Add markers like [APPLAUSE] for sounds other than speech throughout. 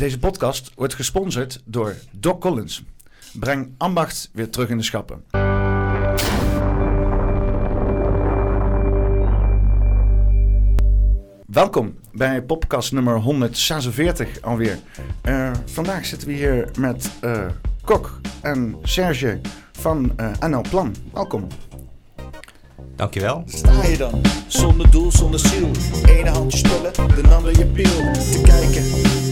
Deze podcast wordt gesponsord door Doc Collins. Breng ambacht weer terug in de schappen. Welkom bij podcast nummer 146 alweer. Uh, vandaag zitten we hier met uh, Kok en Serge van uh, NL Plan. Welkom. Dankjewel. Sta je dan, zonder doel, zonder ziel. Ene handje spullen, de ander je piel. Te kijken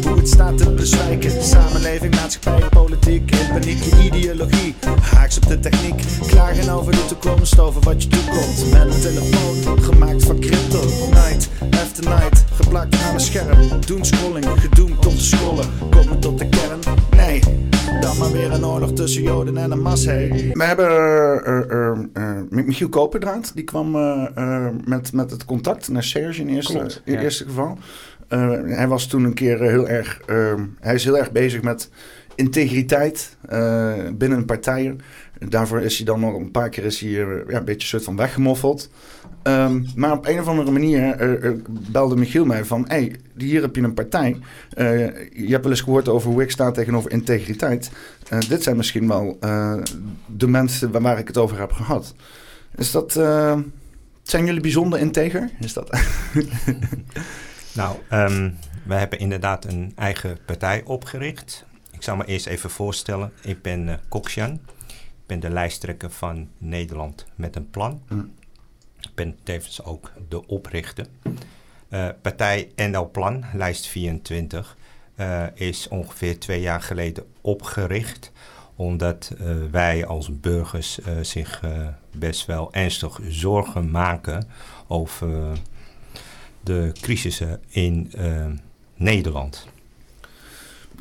hoe het staat te bezwijken. Samenleving, maatschappij, politiek. In paniek, je ideologie. Haaks op de techniek. Klagen over de toekomst, over wat je toekomt. Met een telefoon, gemaakt van crypto. Night after night, geplakt aan een scherm. Doen scrolling, gedoemd tot te scrollen. Komen tot de kern? Nee. Dan maar weer een oorlog tussen Joden en een mas. Hey. We hebben uh, uh, uh, Michiel Koperdraad. Die kwam met, met het contact naar Serge in eerste, Klopt, in ja. eerste geval. hij was toen een keer heel erg... hij is heel erg bezig met integriteit binnen partijen. Daarvoor is hij dan nog een paar keer is hij, ja, een beetje soort van weggemoffeld. Um, maar op een of andere manier uh, uh, belde Michiel mij van... hé, hey, hier heb je een partij. Uh, je hebt wel eens gehoord over hoe ik sta tegenover integriteit. dit zijn misschien wel de mensen waar, waar, ik het over heb gehad. Is dat... zijn jullie bijzonder integer? Is dat... [LAUGHS] nou, um, we hebben inderdaad een eigen partij opgericht. Ik zal me eerst even voorstellen. Ik ben uh, Koksjan. Ik ben de lijsttrekker van Nederland met een plan. Hm. Ik ben tevens ook de oprichter. Uh, partij NL Plan, lijst 24, uh, is ongeveer twee jaar geleden opgericht. Omdat uh, wij als burgers zich best wel ernstig zorgen maken over de crisissen in Nederland.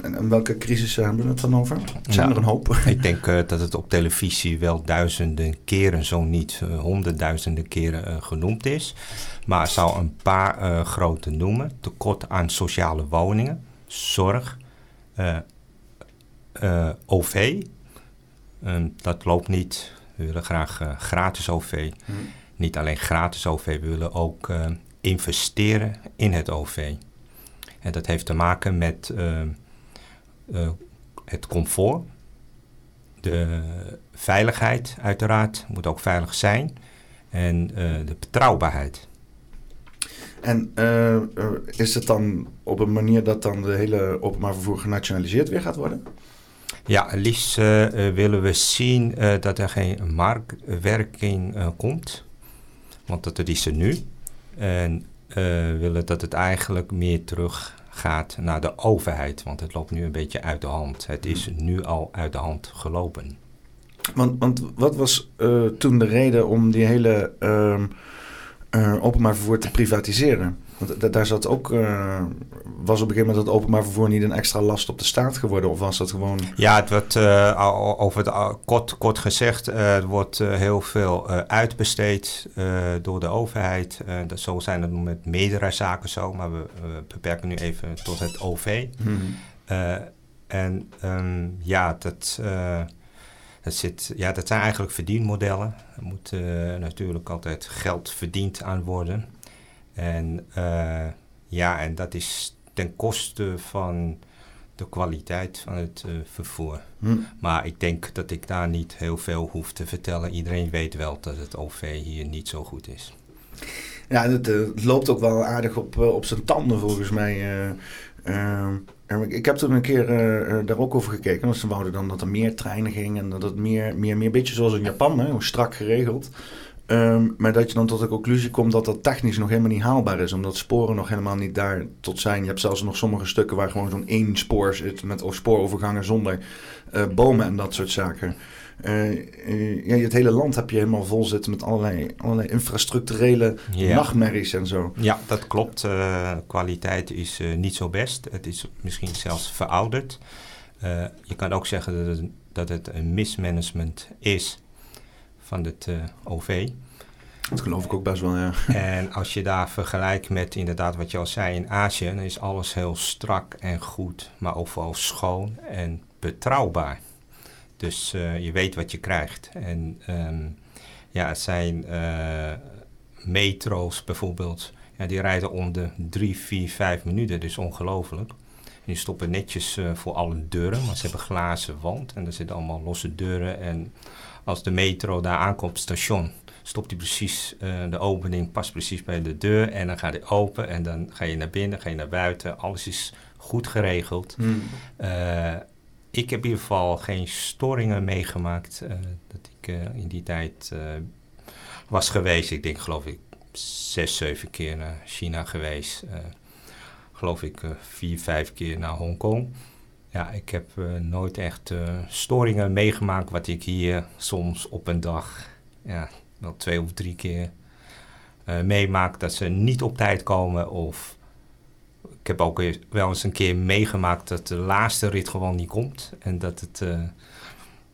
En, welke crisissen hebben we het dan over? Zijn er een hoop? [LAUGHS] Ik denk uh, dat het op televisie wel duizenden keren, zo niet uh, honderdduizenden keren uh, genoemd is. Maar ik zal een paar grote noemen. Tekort aan sociale woningen, zorg, OV. dat loopt niet. We willen graag gratis OV. Hm. Niet alleen gratis OV, we willen ook investeren in het OV. En dat heeft te maken met uh, het comfort, de veiligheid uiteraard moet ook veilig zijn en uh, de betrouwbaarheid. En uh, is het dan op een manier dat dan de hele openbaar vervoer genationaliseerd weer gaat worden? Ja, liefst willen we zien dat er geen marktwerking komt, want dat is er nu. En willen dat het eigenlijk meer terug gaat naar de overheid. Want het loopt nu een beetje uit de hand. Het is hmm. nu al uit de hand gelopen. Want, want wat was uh, toen de reden om die hele uh, uh, openbaar vervoer te privatiseren? Want daar zat ook, uh, was op een gegeven moment het openbaar vervoer niet een extra last op de staat geworden? Of was dat gewoon... Ja, het wordt uh, over het, kort, kort gezegd, uh, er wordt heel veel uitbesteed door de overheid. dat, zo zijn het met meerdere zaken zo, maar we beperken nu even tot het OV. Hmm. en um, ja, dat... Dat, zit, ja, dat zijn eigenlijk verdienmodellen. Er moet natuurlijk altijd geld verdiend aan worden. En uh, ja, en dat is ten koste van de kwaliteit van het uh, vervoer. Hm. Maar ik denk dat ik daar niet heel veel hoef te vertellen. Iedereen weet wel dat het OV hier niet zo goed is. Ja, het, uh, het loopt ook wel aardig op, op zijn tanden volgens mij. ik heb toen een keer daar ook over gekeken. Want ze wouden dan dat er meer treinen gingen en dat het meer, meer, meer beetje zoals in Japan, hè, strak geregeld. Um, maar dat je dan tot de conclusie komt dat dat technisch nog helemaal niet haalbaar is. Omdat sporen nog helemaal niet daar tot zijn. Je hebt zelfs nog sommige stukken waar gewoon zo'n één spoor zit. Met spoorovergangen zonder uh, bomen en dat soort zaken. Uh, uh, ja, het hele land heb je helemaal vol zitten met allerlei, allerlei infrastructurele ja. nachtmerries en zo. Ja, dat klopt. kwaliteit is niet zo best. Het is misschien zelfs verouderd. je kan ook zeggen dat het, dat het een mismanagement is van het uh, OV. Dat geloof ik ook best wel, ja. [LAUGHS] En als je daar vergelijkt met inderdaad wat je al zei in Azië, dan is alles heel strak en goed, maar ook vooral schoon en betrouwbaar. Dus uh, je weet wat je krijgt. En um, ja, het zijn uh, metro's bijvoorbeeld, ja, die rijden om de drie, vier, vijf minuten, dus ongelooflijk. Die stoppen netjes voor alle deuren, maar ze hebben glazen wand en er zitten allemaal losse deuren. En als de metro daar aankomt op het station, stopt hij precies, de opening past precies bij de deur en dan gaat hij open en dan ga je naar binnen, ga je naar buiten. Alles is goed geregeld. Hmm. ik heb in ieder geval geen storingen meegemaakt dat ik in die tijd was geweest. Ik denk geloof ik zes, zeven keer naar China geweest. Uh, geloof ik uh, vier, vijf keer naar Hongkong. Ja, ik heb uh, nooit echt storingen meegemaakt wat ik hier soms op een dag, ja, wel twee of drie keer meemaak. Dat ze niet op tijd komen of ik heb ook wel eens een keer meegemaakt dat de laatste rit gewoon niet komt. En dat het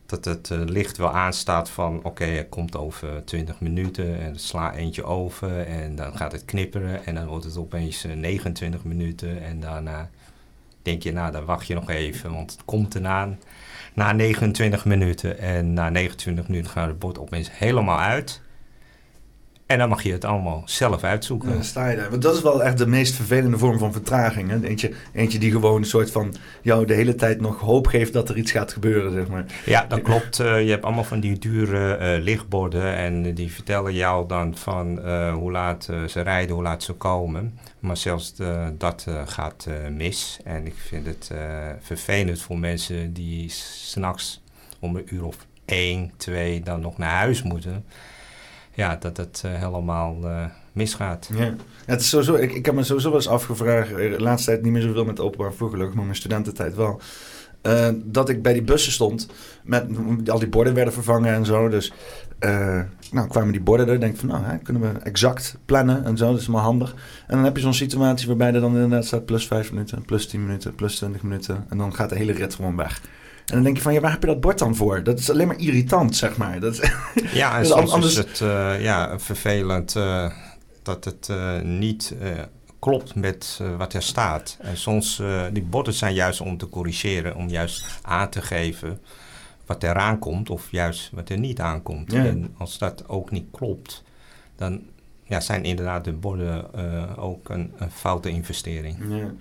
dat het uh, licht wel aanstaat van oké, het komt over 20 minuten en sla eentje over en dan gaat het knipperen en dan wordt het opeens 29 eh, minuten en daarna denk je nou dan wacht je nog even, want het komt erna na 29 minuten en na 29 minuten gaat het bord opeens helemaal uit. En dan mag je het allemaal zelf uitzoeken. dan sta je daar. Want dat is wel echt de meest vervelende vorm van vertraging. Hè? Eentje, eentje die gewoon een soort van jou de hele tijd nog hoop geeft dat er iets gaat gebeuren, zeg maar. Ja, dat klopt. Uh, je hebt allemaal van die dure uh, lichtborden en die vertellen jou dan van uh, hoe laat ze rijden, hoe laat ze komen. Maar zelfs dat gaat mis. En ik vind het vervelend voor mensen die s'nachts om een uur of één, twee dan nog naar huis moeten ja, dat het uh, helemaal uh, misgaat. Ja. ja, het is sowieso, ik, ik heb me sowieso wel eens afgevraagd, eh, de laatste tijd niet meer zoveel met openbaar vervoer gelukkig, maar mijn studententijd wel. Dat ik bij die bussen stond, met al die borden werden vervangen en zo. Dus uh, nou, kwamen die borden er. Denk van, nou, hè, kunnen we exact plannen en zo. Dat is maar handig. En dan heb je zo'n situatie waarbij er dan inderdaad staat plus 5 minuten, plus 10 minuten, plus 20 minuten. En dan gaat de hele rit gewoon weg. En dan denk je van, ja, waar heb je dat bord dan voor? Dat is alleen maar irritant, zeg maar. Dat [LAUGHS] ja, [LAUGHS] en soms anders... is het uh, ja, vervelend uh, dat het uh, niet klopt met wat er staat. En soms, die borden zijn juist om te corrigeren, om juist aan te geven wat er aankomt of juist wat er niet aankomt. Ja. En als dat ook niet klopt, dan ja, zijn inderdaad de borden ook een, een foute investering. Ja.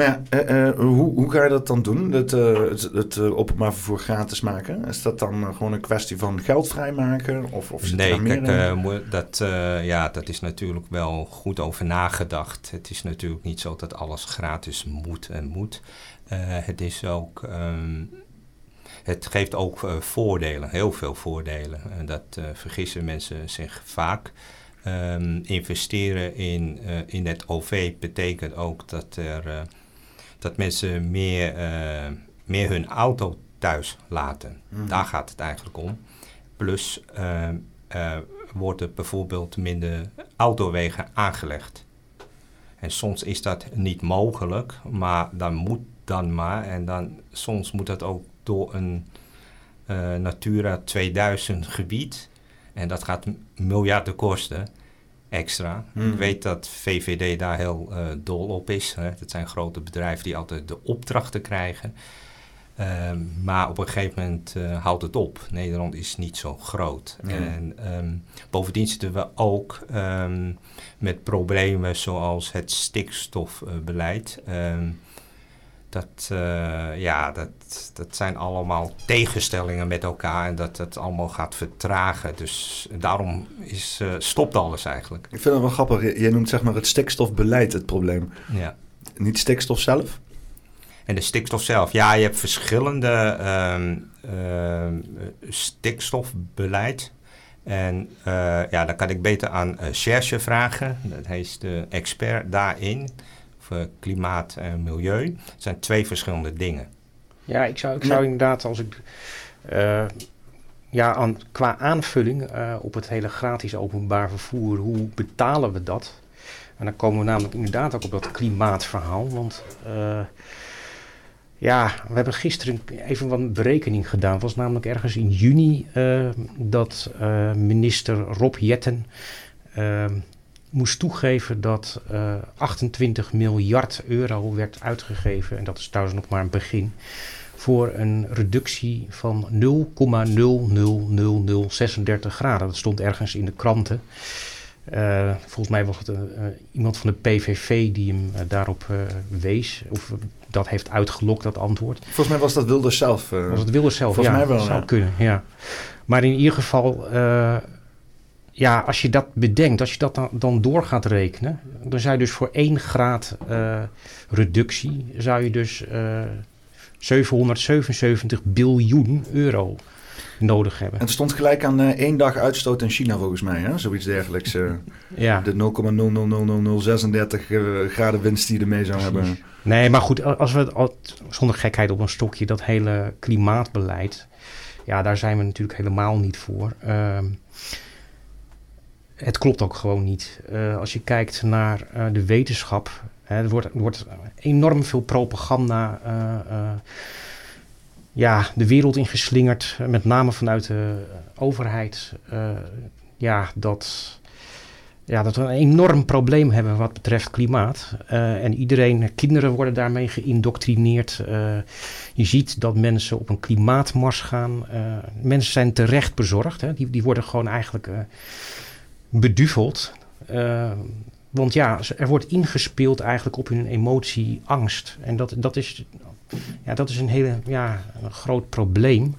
Maar ja, eh, eh, hoe, hoe ga je dat dan doen? Het, uh, het, het openbaar vervoer gratis maken? Is dat dan gewoon een kwestie van geld vrijmaken? Of, of nee, kijk, dat, ja, dat is natuurlijk wel goed over nagedacht. Het is natuurlijk niet zo dat alles gratis moet en moet. het is ook... Um, het geeft ook voordelen, heel veel voordelen. En dat vergissen mensen zich vaak. Um, investeren in, in het OV betekent ook dat er dat mensen meer, uh, meer hun auto thuis laten. Mhm. Daar gaat het eigenlijk om. Plus uh, uh, wordt er bijvoorbeeld minder autowegen aangelegd. En soms is dat niet mogelijk, maar dan moet dan maar. En dan soms moet dat ook door een Natura 2000 gebied. En dat gaat miljarden kosten extra. Ik hmm. weet dat VVD daar heel uh, dol op is. Hè. Dat zijn grote bedrijven die altijd de opdrachten krijgen. Uh, maar op een gegeven moment uh, houdt het op. Nederland is niet zo groot. En um, bovendien zitten we ook um, met problemen zoals het stikstofbeleid. Um, dat, uh, ja, dat, dat zijn allemaal tegenstellingen met elkaar en dat het allemaal gaat vertragen. Dus daarom is, uh, stopt alles eigenlijk. Ik vind het wel grappig. Jij noemt zeg maar het stikstofbeleid het probleem. Ja. Niet stikstof zelf? En de stikstof zelf. Ja, je hebt verschillende uh, stikstofbeleid. En uh, ja, dan kan ik beter aan Serge vragen. Hij is de expert daarin. Eh, klimaat en milieu. Het zijn twee verschillende dingen. Ja, ik zou, ik zou inderdaad als ik... Uh, ja, aan, qua aanvulling uh, op het hele gratis openbaar vervoer, hoe betalen we dat? En dan komen we namelijk inderdaad ook op dat klimaatverhaal. Want uh, ja, we hebben gisteren even wat berekening gedaan. Het was namelijk ergens in juni dat minister Rob Jetten moest toegeven dat uh, eh, 28 miljard euro werd uitgegeven, en dat is trouwens nog maar een begin, voor een reductie van 0,00036 graden. Dat stond ergens in de kranten. Uh, volgens mij was het uh, iemand van de PVV die hem daarop wees. Of dat heeft uitgelokt, dat antwoord. Volgens mij was dat Wilders zelf. Was het Wilders zelf, volgens ja. mij wel, zou ja. kunnen, ja. Maar in ieder geval, ja, als je dat bedenkt, als je dat dan, dan door gaat rekenen, dan zou je dus voor 1 graad uh, reductie, zou je dus 777 biljoen euro nodig hebben. En het stond gelijk aan uh, één dag uitstoot in China volgens mij, hè? zoiets dergelijks. Uh, [LAUGHS] ja. De 0,0000036 uh, graden winst die je ermee zou Precies. hebben. Nee, maar goed, als we het zonder gekheid op een stokje, dat hele klimaatbeleid, ja, daar zijn we natuurlijk helemaal niet voor. Uh, het klopt ook gewoon niet. Uh, als je kijkt naar uh, de wetenschap, hè, er, wordt, wordt enorm veel propaganda uh, ja, de wereld ingeslingerd, met name vanuit de overheid. ja, dat, ja, dat we een enorm probleem hebben wat betreft klimaat. En iedereen, kinderen worden daarmee geïndoctrineerd. Je ziet dat mensen op een klimaatmars gaan. Mensen zijn terecht bezorgd. Hè. Die, die worden gewoon eigenlijk beduveld. want ja, er wordt ingespeeld eigenlijk op hun emotie angst. En dat, dat, is, ja, dat is een hele ja, een groot probleem,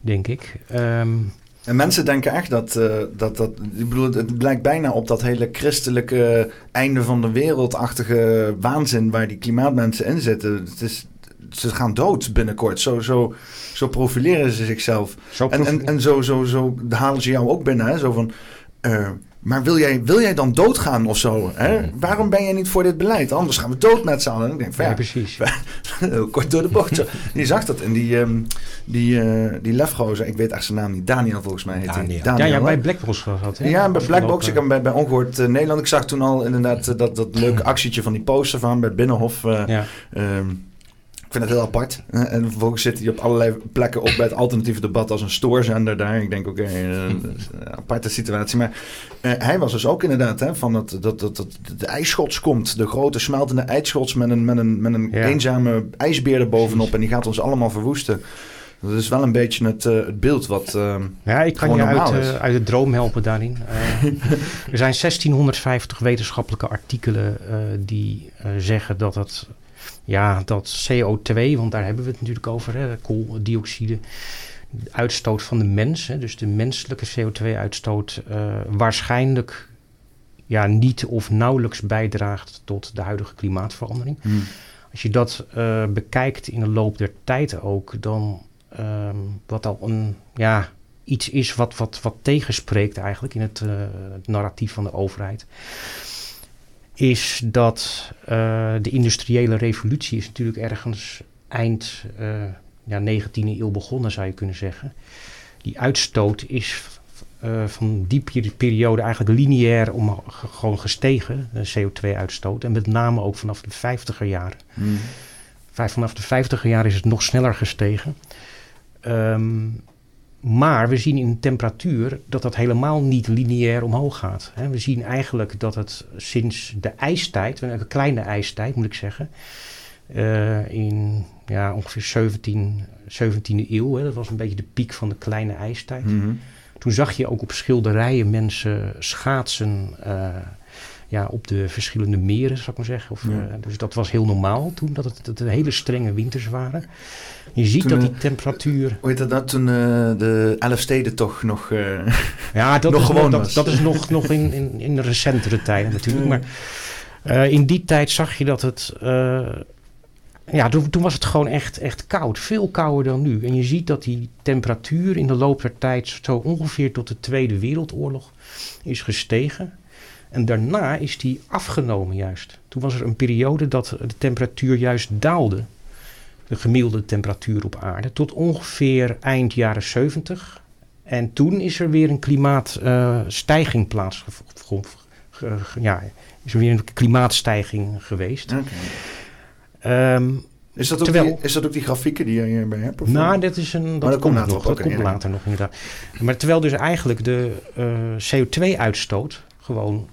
denk ik. Um, en mensen denken echt dat, uh, dat, dat. Ik bedoel, het blijkt bijna op dat hele christelijke einde van de wereldachtige waanzin waar die klimaatmensen in zitten. Het is, ze gaan dood binnenkort. Zo, zo, zo profileren ze zichzelf. Zo en, en, en zo, zo, zo halen ze jou ook binnen. Hè? Zo van. Uh, maar wil jij, wil jij dan doodgaan of zo? Hè? Waarom ben jij niet voor dit beleid? Anders gaan we dood met z'n allen. En ik denk van, ja, ja, precies. [LAUGHS] Kort door de bocht. Zo. Die zag dat in die, um, die, uh, die lefgozer. Ik weet echt zijn naam niet. Daniel volgens mij heet hij. Daniel. ja, ja, bij Blackbox gehad. Hè? Ja, bij Blackbox. Ik heb bij, bij Ongehoord uh, Nederland. Ik zag toen al inderdaad uh, dat, dat leuke actietje van die poster van bij Binnenhof. ja. Um, ik vind het heel apart. En vervolgens zit hij op allerlei plekken op bij het alternatieve debat als een stoorzender daar. Ik denk, oké, okay, uh, een aparte situatie. Maar uh, hij was dus ook inderdaad hè, van dat, dat, dat, dat de ijsschots komt. De grote smeltende ijsschots met een, met een, met een Ja. eenzame ijsbeer erbovenop. En die gaat ons allemaal verwoesten. Dat is wel een beetje het, uh, het beeld wat. Uh, ja, ik kan je uit, uh, uit de droom helpen daarin. [LAUGHS] Er zijn 1650 wetenschappelijke artikelen die zeggen dat het. Ja, dat CO2, want daar hebben we het natuurlijk over, hè, kooldioxide, de uitstoot van de mens, hè, dus de menselijke CO2-uitstoot, uh, waarschijnlijk ja, niet of nauwelijks bijdraagt tot de huidige klimaatverandering. Hmm. Als je dat uh, bekijkt in de loop der tijd ook, dan um, wat al een, ja, iets is wat, wat, wat tegenspreekt eigenlijk in het, uh, het narratief van de overheid, is dat uh, de industriële revolutie is natuurlijk ergens eind ja, 19e eeuw begonnen, zou je kunnen zeggen. Die uitstoot is uh, van die periode eigenlijk lineair om, gewoon gestegen, de CO2-uitstoot. En met name ook vanaf de 50er jaren. Hmm. Vanaf de 50er jaren is het nog sneller gestegen. Um, maar we zien in temperatuur dat dat helemaal niet lineair omhoog gaat. We zien eigenlijk dat het sinds de ijstijd, een kleine ijstijd moet ik zeggen, uh, in ja, ongeveer 17, 17e eeuw, dat was een beetje de piek van de kleine ijstijd. Mm-hmm. Toen zag je ook op schilderijen mensen schaatsen uh, ja, op de verschillende meren, zou ik maar zeggen. Of, Ja. uh, dus dat was heel normaal toen, dat het, dat het hele strenge winters waren. Je ziet Toen, dat eh, die temperatuur... Hoe heet dat nou? Toen uh, de elf steden toch nog... uh, [LAUGHS] Ja, dat nog is, gewoon dat, was. dat is nog, nog in, in, in recentere tijden natuurlijk. Maar uh, in die tijd zag je dat het... Ja, toen, toen, was het gewoon echt, echt koud. Veel kouder dan nu. En je ziet dat die temperatuur in de loop der tijd... zo ongeveer tot de Tweede Wereldoorlog is gestegen. En daarna is die afgenomen juist. Toen was er een periode dat de temperatuur juist daalde. De gemiddelde temperatuur op aarde. Tot ongeveer eind jaren 70. En toen is er weer een klimaatstijging plaatsgevonden. Ja, is er weer een klimaatstijging geweest. Okay. Um, is, dat ook terwijl, die, is dat ook die grafieken die je hierbij hebt? Of nou, dat, is een, dat, dat komt later nog. Dat komt later nog inderdaad. Maar terwijl dus eigenlijk de uh, CO2-uitstoot gewoon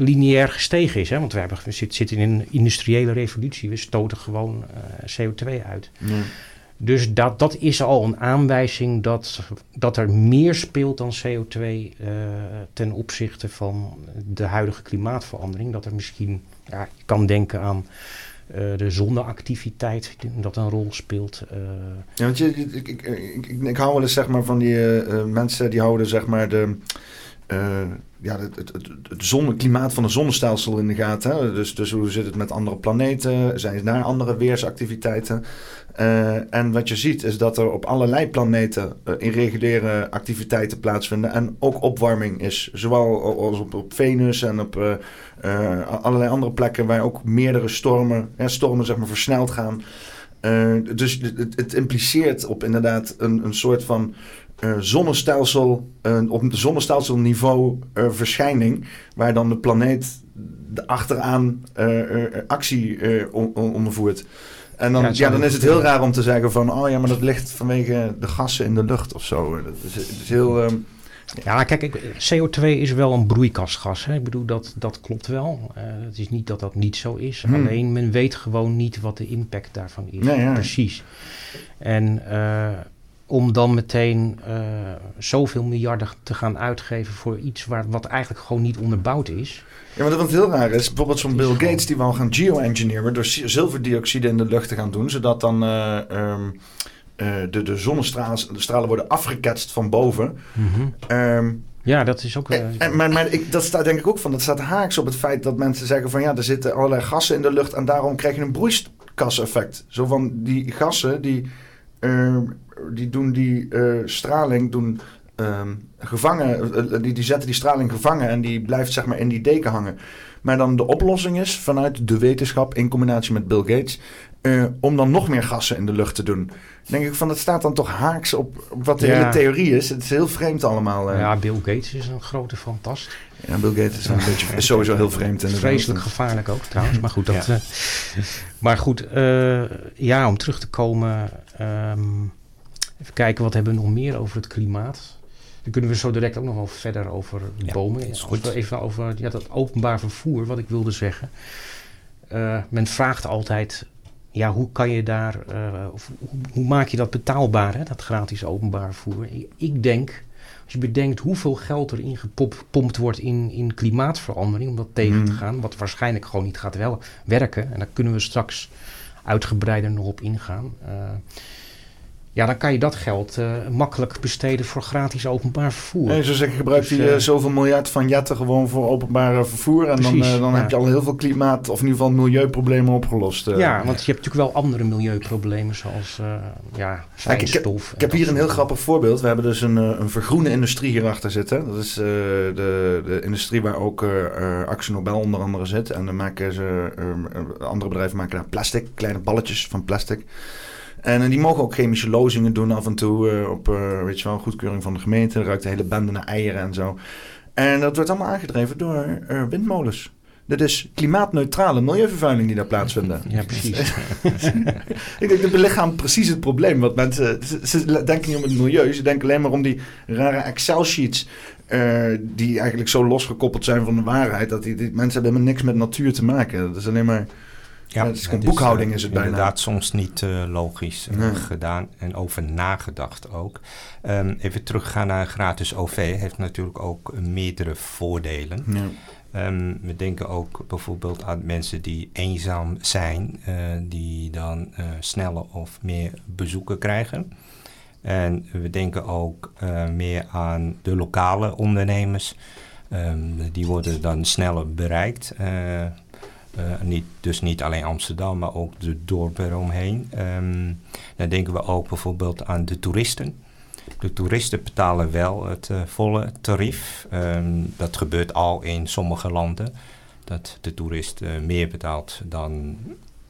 lineair gestegen is. Hè? Want we, hebben, we zitten zit in een industriële revolutie. We stoten gewoon uh, CO2 uit. Ja. Dus dat, dat is al een aanwijzing dat, dat er meer speelt dan CO2 uh, ten opzichte van de huidige klimaatverandering. Dat er misschien, ja, je kan denken aan de zonneactiviteit dat een rol speelt. ja, want je, ik, ik, ik, ik, hou wel eens zeg maar van die mensen die houden zeg maar de ja, het, het, het, zonneklimaat van het zonnestelsel in de gaten. Hè? Dus, dus hoe zit het met andere planeten? Zijn er daar andere weersactiviteiten? Uh, en wat je ziet is dat er op allerlei planeten uh, irreguliere activiteiten plaatsvinden. En ook opwarming is. Zowel als op, op Venus en op uh, allerlei andere plekken waar ook meerdere stormen, hè, stormen zeg maar, versneld gaan. dus het, het, impliceert op inderdaad een, een soort van uh, zonnestelsel, uh, op het zonnestelselniveau uh, verschijning, waar dan de planeet achteraan actie ondervoert. En dan, ja, dan is het heel raar om te zeggen van, oh ja, maar dat ligt vanwege de gassen in de lucht of zo. Dat is, is heel... Um, ja, kijk, CO2 is wel een broeikasgas. Hè? Ik bedoel, dat, dat klopt wel. het is niet dat dat niet zo is. Hmm. Alleen men weet gewoon niet wat de impact daarvan is. Ja. Precies. En om dan meteen uh, zoveel miljarden te gaan uitgeven voor iets waar, wat eigenlijk gewoon niet onderbouwd is. Ja, maar wat heel raar is, bijvoorbeeld zo'n Bill Gates die wil gaan geoengineeren door zilverdioxide in de lucht te gaan doen, zodat dan uh, um, uh, de, de zonnestralen de stralen worden afgeketst van boven. Mm -hmm. um, ja, dat is ook. En, en, maar maar ik, dat staat denk ik ook van. Dat staat haaks op het feit dat mensen zeggen van ja, er zitten allerlei gassen in de lucht en daarom krijg je een broeikaseffect. Zo van die gassen die uh, die doen die uh, straling doen, um, gevangen, uh, die, die zetten die straling gevangen en die blijft zeg maar in die deken hangen. Maar dan de oplossing is vanuit de wetenschap in combinatie met Bill Gates. Uh, om dan nog meer gassen in de lucht te doen. denk ik van, dat staat dan toch haaks op, op wat de hele theorie is. Het is heel vreemd allemaal. Ja, Bill Gates is een grote fantast. Ja, Bill Gates is, een beetje, is sowieso heel vreemd. Vreselijk gevaarlijk ook trouwens, maar goed. Dat, ja. maar goed, ja, om terug te komen... Um, Even kijken, wat hebben we nog meer over het klimaat? Dan kunnen we zo direct ook nog wel verder over ja, bomen. Goed. Even over ja, dat openbaar vervoer, wat ik wilde zeggen. Uh, men vraagt altijd, ja, hoe kan je daar, uh, of, hoe, hoe, maak je dat betaalbaar, hè, dat gratis openbaar vervoer? Ik denk, als je bedenkt hoeveel geld er ingepompt wordt in, in klimaatverandering, om dat tegen te mhm. gaan, wat waarschijnlijk gewoon niet gaat wel werken, en daar kunnen we straks uitgebreider nog op ingaan. Uh, ja, dan kan je dat geld uh, makkelijk besteden voor gratis openbaar vervoer. Nee, zo zeg, gebruikt dus, je uh, zoveel miljard van jetten gewoon voor openbaar vervoer. En precies, dan, uh, dan ja. heb je al heel veel klimaat- of in ieder geval milieuproblemen opgelost. ja, want je hebt natuurlijk wel andere milieuproblemen zoals ja, fijnstof. Ik, ik, heb hier een heel grappig voorbeeld. We hebben dus een, een vergroene industrie hierachter zitten. Dat is de, de industrie waar ook Axel Nobel onder andere zit. En dan maken ze, andere bedrijven maken daar plastic, kleine balletjes van plastic. En, die mogen ook chemische lozingen doen af en toe uh, op uh, weet je wel, goedkeuring van de gemeente. Dan ruikt de hele bende naar eieren en zo. En dat wordt allemaal aangedreven door windmolens. Dit is klimaatneutrale milieuvervuiling die daar plaatsvinden. [LAUGHS] Ja, precies. [LAUGHS] ik denk, dat belichaamt precies het probleem. Want mensen, ze, ze, denken niet om het milieu. Ze denken alleen maar om die rare Excel-sheets... Uh, die eigenlijk zo losgekoppeld zijn van de waarheid... dat die, die mensen hebben helemaal niks met natuur te maken. Dat is alleen maar... Ja, het is gewoon boekhouding is het bijna. Inderdaad, soms niet uh, logisch uh, gedaan en over nagedacht ook. Um, even teruggaan naar gratis OV heeft natuurlijk ook meerdere voordelen. Um, we denken ook bijvoorbeeld aan mensen die eenzaam zijn, uh, die dan sneller of meer bezoeken krijgen. En we denken ook meer aan de lokale ondernemers. Um, die worden dan sneller bereikt. Uh, niet, dus niet alleen Amsterdam, maar ook de dorpen eromheen. Um, dan denken we ook bijvoorbeeld aan de toeristen. De toeristen betalen wel het uh, volle tarief. Um, dat gebeurt al in sommige landen. Dat de toerist uh, meer betaalt dan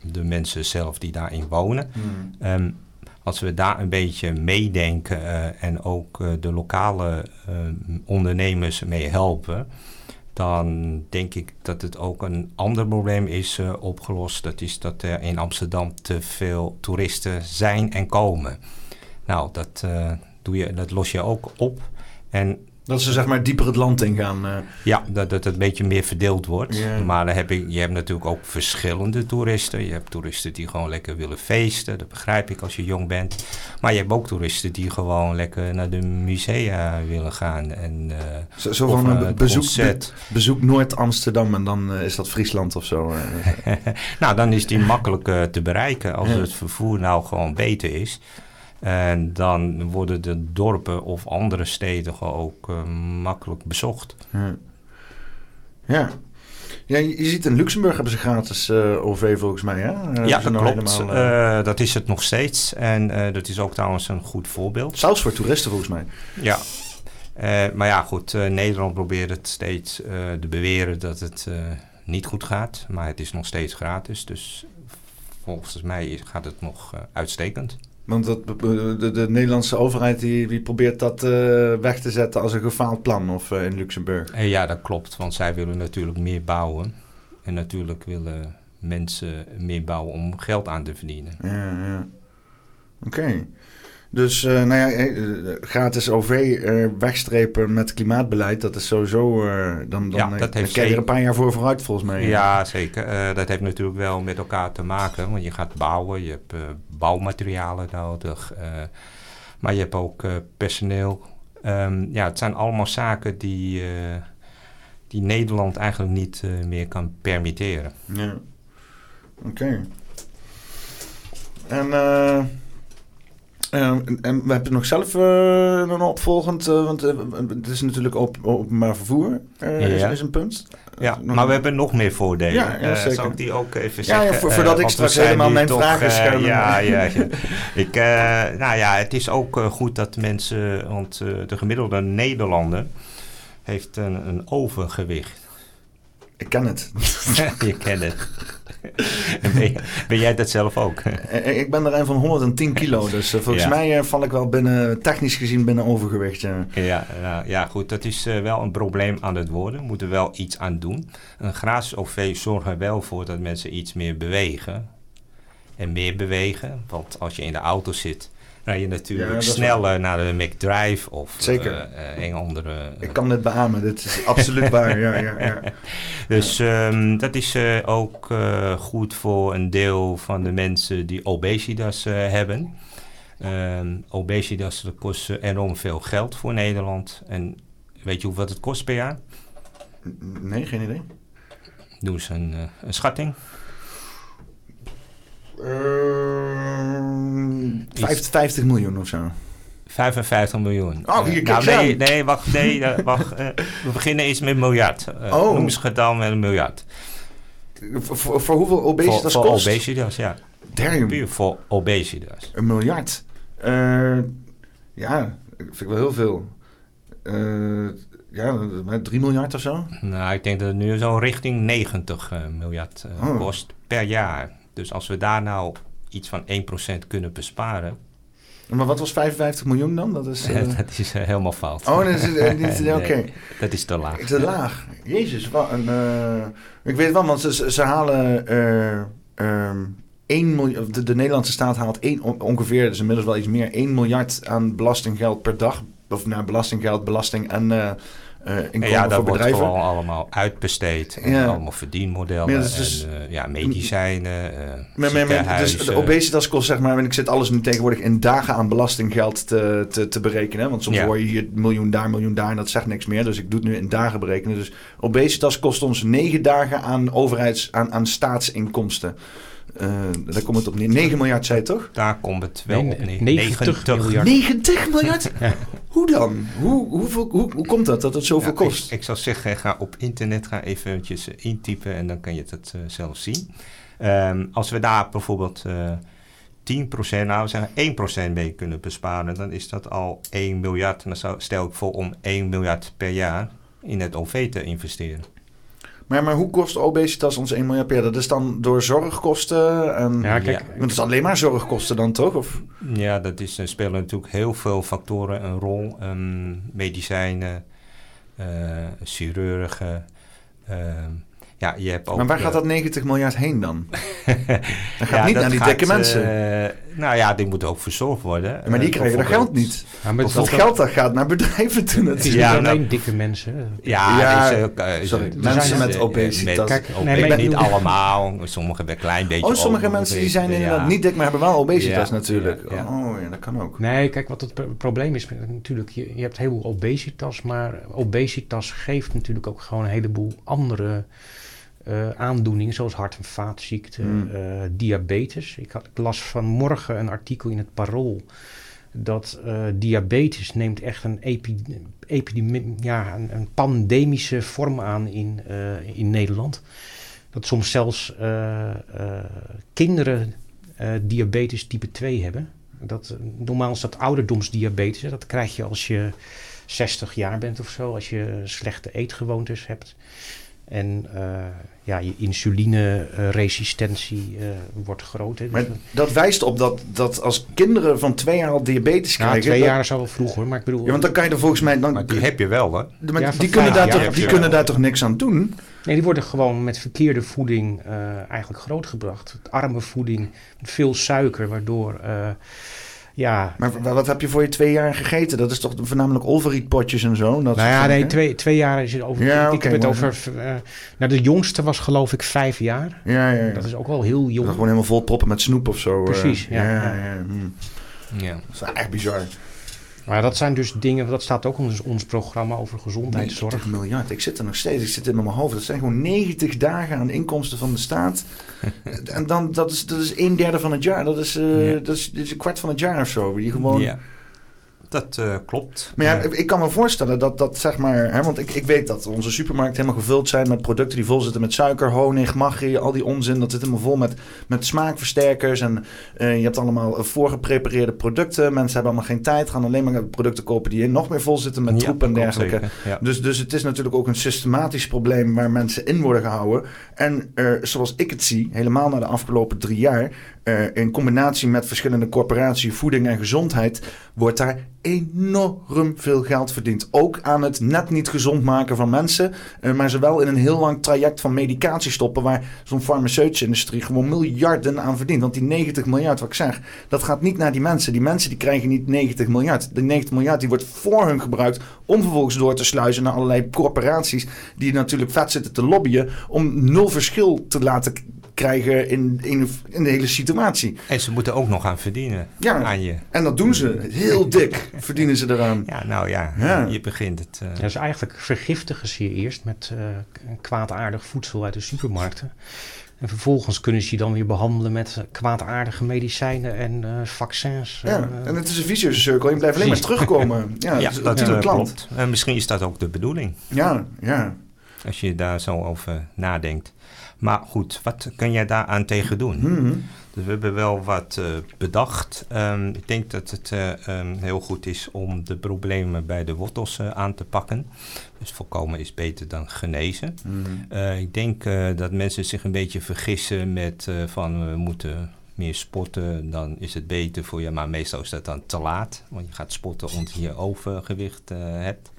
de mensen zelf die daarin wonen. Mm. Um, als we daar een beetje meedenken en ook de lokale ondernemers mee helpen, dan denk ik dat het ook een ander probleem is uh, opgelost. Dat is dat er in Amsterdam te veel toeristen zijn en komen. Nou, dat, uh, doe je, dat los je ook op. En Dat ze zeg maar dieper het land ingaan. Uh. Ja, dat, dat het een beetje meer verdeeld wordt. Maar dan heb ik, je hebt natuurlijk ook verschillende toeristen. Je hebt toeristen die gewoon lekker willen feesten. Dat begrijp ik als je jong bent. Maar je hebt ook toeristen die gewoon lekker naar de musea willen gaan. En, uh, zo, zo van een bezoek, be, bezoek Noord-Amsterdam en dan is dat Friesland of zo. [LAUGHS] nou, dan is die makkelijk te bereiken als het vervoer nou gewoon beter is. En dan worden de dorpen of andere steden ook uh, makkelijk bezocht. Ja. ja. Ja, je ziet in Luxemburg hebben ze gratis uh, OV volgens mij, hè? Uh, ja, dat klopt. Helemaal, uh, dat is het nog steeds. En dat is ook trouwens een goed voorbeeld. Zelfs voor toeristen volgens mij. Ja. maar ja, goed. Nederland probeert het steeds te beweren dat het niet goed gaat. Maar het is nog steeds gratis. Dus volgens mij gaat het nog uitstekend. Want dat, de, de, Nederlandse overheid die, die probeert dat uh, weg te zetten als een gefaald plan of uh, in Luxemburg. Eh, ja, dat klopt. Want zij willen natuurlijk meer bouwen. En natuurlijk willen mensen meer bouwen om geld aan te verdienen. Ja, ja. Oké. Dus uh, nou ja, gratis OV uh, wegstrepen met klimaatbeleid, dat is sowieso. Uh, dan dan, ja, dat heeft je er een paar jaar voor vooruit, volgens mij. Ja, zeker. dat heeft natuurlijk wel met elkaar te maken. Want je gaat bouwen, je hebt bouwmaterialen nodig. maar je hebt ook personeel. Um, ja, het zijn allemaal zaken die, die Nederland eigenlijk niet meer kan permitteren. Ja. Oké. Okay. En. Uh, en we hebben nog zelf uh, een opvolgend, uh, want het is natuurlijk op, openbaar vervoer, ja. is, is, een punt. Ja, maar we hebben nog meer voordelen. Ja, ja zeker. Zal ik die ook even zeggen? Ja, voor, voordat ik straks helemaal mijn toch, vragen stel. ja, [LAUGHS] ja, ja. ik, nou ja, het is ook goed dat mensen, want de gemiddelde Nederlander heeft een, een overgewicht. Ik ken het. [LAUGHS] je kent het. [LAUGHS] ben, ben, jij dat zelf ook? [LAUGHS] ik ben er een van 110 kilo, dus uh, volgens ja. mij uh, val ik wel binnen, technisch gezien, binnen overgewicht. Ja, ja, ja, ja goed, dat is uh, wel een probleem aan het worden. We moeten wel iets aan doen. Een gratis OV zorgt er wel voor dat mensen iets meer bewegen. En meer bewegen, want als je in de auto zit rij je natuurlijk ja, sneller naar de McDrive of Zeker. Uh, een andere. Ik kan het beamen, dit is absoluut [LAUGHS] waar. Ja, ja, ja. [LAUGHS] Dus um, dat is uh, ook uh, goed voor een deel van de mensen die obesitas hebben. Um, obesitas dat kost enorm veel geld voor Nederland. En weet je hoeveel het kost per jaar? Nee, geen idee. Doe eens een, een schatting. Uh, 50 miljoen of zo. 55 miljoen. Oh, hier nou, nee, nee, wacht, nee, uh, [LAUGHS] wacht. Uh, we beginnen eens met miljard. Uh, oh. Noem eens gedaan met een miljard. Voor, voor hoeveel obesitas voor, voor kost? Voor obesitas, ja. Damn. Puur voor obesitas. Een miljard. ja, vind ik wel heel veel. ja, 3 miljard of zo? Nou, ik denk dat het nu zo richting 90 miljard oh. kost per jaar. Dus als we daar nou iets van 1% kunnen besparen. Maar wat was 55 miljoen dan? Dat is, uh... [LAUGHS] dat is uh, helemaal fout. Oh, dat is, [LAUGHS] uh, oké. Okay. dat is te laag. Te laag. Jezus, wat een, ik weet wel, want ze, ze halen um, 1 miljard, de, de, Nederlandse staat haalt 1, ongeveer, dus inmiddels wel iets meer, 1 miljard aan belastinggeld per dag. Of naar belastinggeld, belasting en uh, ja, dat voor wordt bedrijven. gewoon allemaal uitbesteed. En ja. allemaal verdienmodellen. Ja, dus, en uh, ja, medicijnen, uh, Dus de obesitas kost zeg maar... En ik zit alles nu tegenwoordig in dagen aan belastinggeld te, te, te berekenen. Want soms ja. hoor je hier miljoen daar, miljoen daar... en dat zegt niks meer. Dus ik doe het nu in dagen berekenen. Dus obesitas kost ons negen dagen aan overheids... aan, aan staatsinkomsten. Uh, daar komt het op neer. 9 miljard, zei je toch? Daar komt het wel nee, op neer. 90 miljard. 90 miljard? [LAUGHS] ja. Hoe dan? Hoe, hoeveel, hoe, hoe komt dat, dat het zoveel ja, kost? Ik, ik, zou zeggen, ga op internet ga eventjes intypen en dan kan je het uh, zelf zien. Um, als we daar bijvoorbeeld uh, 10%, nou we zeggen 1% mee kunnen besparen, dan is dat al 1 miljard. En dan zou, stel ik voor om 1 miljard per jaar in het OV te investeren. Maar, maar hoe kost obesitas ons 1 miljard per jaar? Dat is dan door zorgkosten? En, ja, kijk. Ja. Het is alleen maar zorgkosten dan toch? Of? Ja, dat is, er spelen natuurlijk heel veel factoren een rol. Um, medicijnen, uh, chirurgen. Uh, ja, je hebt ook... maar waar eh, gaat dat 90 miljard heen dan? [LAUGHS] Dat gaat ja, niet dat naar die dikke mensen. eh, nou ja, die moeten ook verzorgd worden. maar die Eh, krijgen dat geld niet. Ja, maar Of het dat geld dat gaat naar bedrijven toe natuurlijk. Ja, niet nou- alleen dikke mensen. Ja, Ja, is ook, eh, sorry, mensen met eh, obesitas. met- Kijk, nee, niet allemaal. Sommigen hebben een klein beetje Oh, sommige mensen die zijn ja. inderdaad niet dik, maar hebben wel obesitas Ja, natuurlijk. ja, ja. Oh ja, dat kan ook. Nee, kijk, wat het pro- probleem is, met- natuurlijk, je, je hebt heel veel obesitas, maar obesitas geeft natuurlijk ook gewoon een heleboel andere eh, aandoeningen, zoals hart- en vaatziekten, Hmm. eh, diabetes. Ik, had, ik las vanmorgen een artikel in het Parool dat eh, diabetes neemt echt een, epi, epidemie, ja, een, een pandemische vorm aan in, in Nederland. Dat soms zelfs kinderen diabetes type 2 hebben. Dat, normaal is dat ouderdomsdiabetes. hè. Dat krijg je als je 60 jaar bent of zo. Als je slechte eetgewoontes hebt. En eh, ja, je insulineresistentie eh wordt groot. Hè. Maar dat wijst op dat, dat als kinderen van twee jaar al diabetes ja, krijgen... twee dat- jaar is al wel vroeg hoor. Maar ik bedoel, Ja, want dan kan je er volgens mij... Dan, Maar die heb je wel, hè? maar Ja, die kunnen, daar, toch, die kunnen daar toch niks aan doen? Nee, die worden gewoon met verkeerde voeding eh, eigenlijk grootgebracht. Arme voeding, veel suiker, waardoor... ja, Maar wat heb je voor je twee jaar gegeten? Dat is toch voornamelijk olverietpotjes en zo? Dat nou ja, nee, twee, twee jaar is het over. Ja, ik heb het over. eh, nou, de jongste was geloof ik vijf jaar. Ja, ja, ja. Dat is ook wel heel Dat jong. gewoon helemaal vol proppen met snoep of zo. eh. Precies, ja, ja, ja. ja, hm. Ja. Dat is echt bizar. Maar dat zijn dus dingen, dat staat ook in ons, programma over gezondheidszorg. 90 miljard. Ik zit er nog steeds. Ik zit in mijn hoofd. Dat zijn gewoon 90 dagen aan inkomsten van de staat. [LAUGHS] en dan, dat is, dat is een derde van het jaar. Dat is, eh, Ja. dat is, dat is een kwart van het jaar of zo. Die gewoon... Ja. Dat eh, klopt. Maar ja, ik kan me voorstellen dat dat zeg maar... Hè, want ik, ik weet dat onze supermarkten helemaal gevuld zijn met producten die vol zitten met suiker, honing, maggi, al die onzin. Dat zit helemaal vol met, met smaakversterkers. En eh, je hebt allemaal eh, voorgeprepareerde producten. Mensen hebben allemaal geen tijd. Gaan alleen maar producten kopen die nog meer vol zitten met Ja, troep en dergelijke. Ja. Dus, dus het is natuurlijk ook een systematisch probleem waar mensen in worden gehouden. En zoals ik het zie, helemaal na de afgelopen drie jaar, eh, in combinatie met verschillende corporaties, voeding en gezondheid, wordt daar enorm veel geld verdiend. Ook aan het net niet gezond maken van mensen, eh, maar zowel in een heel lang traject van medicatie stoppen, waar zo'n farmaceutische industrie gewoon miljarden aan verdient. Want die 90 miljard, wat ik zeg, dat gaat niet naar die mensen. Die mensen die krijgen niet 90 miljard. De 90 miljard die wordt voor hun gebruikt om vervolgens door te sluizen naar allerlei corporaties die natuurlijk vet zitten te lobbyen om nul verschil te laten krijgen in, in, in de hele situatie. En ze moeten ook nog aan verdienen Ja. aan je. En dat doen ze heel dik, verdienen ze eraan. Ja, nou ja, Ja. je begint het. eh, Ja, dus eigenlijk vergiftigen ze je eerst met eh, kwaadaardig voedsel uit de supermarkten. En vervolgens kunnen ze je dan weer behandelen met eh, kwaadaardige medicijnen en eh, vaccins. Ja, eh, en het is een vicieuze cirkel. Je blijft alleen maar terugkomen. [LAUGHS] Ja, ja, het is dat klopt. En misschien is dat ook de bedoeling, Ja, ja. als je daar zo over nadenkt. Maar goed, wat kun jij daaraan tegen doen? Mhm. Dus we hebben wel wat eh, bedacht. Ehm, ik denk dat het eh, ehm, heel goed is om de problemen bij de wortels eh, aan te pakken. Dus voorkomen is beter dan genezen. Eh, ik denk dat mensen zich een beetje vergissen met van we moeten meer sporten, dan is het beter voor je. Maar meestal is dat dan te laat, want je gaat sporten omdat je overgewicht hebt.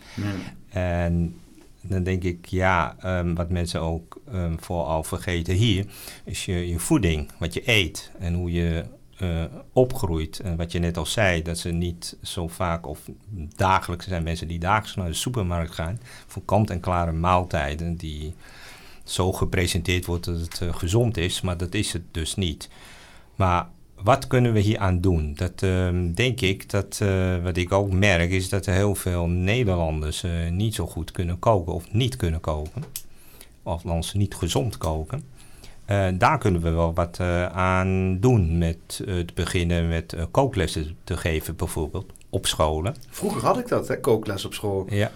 En dan denk ik, ja, ehm, wat mensen ook ehm, vooral vergeten hier, is je, je voeding, wat je eet en hoe je eh, opgroeit. En wat je net al zei, dat ze niet zo vaak of dagelijks zijn mensen die dagelijks naar de supermarkt gaan voor kant-en-klare maaltijden die zo gepresenteerd wordt dat het eh, gezond is, maar dat is het dus niet. Maar wat kunnen we hier aan doen? Dat ehm, denk ik, dat eh, wat ik ook merk, is dat er heel veel Nederlanders eh, niet zo goed kunnen koken of niet kunnen koken. Of althans niet gezond koken. Eh, daar kunnen we wel wat aan doen met het beginnen met kooklessen te geven bijvoorbeeld op scholen. Vroeger had ik dat, hè, kookles op school. Ja,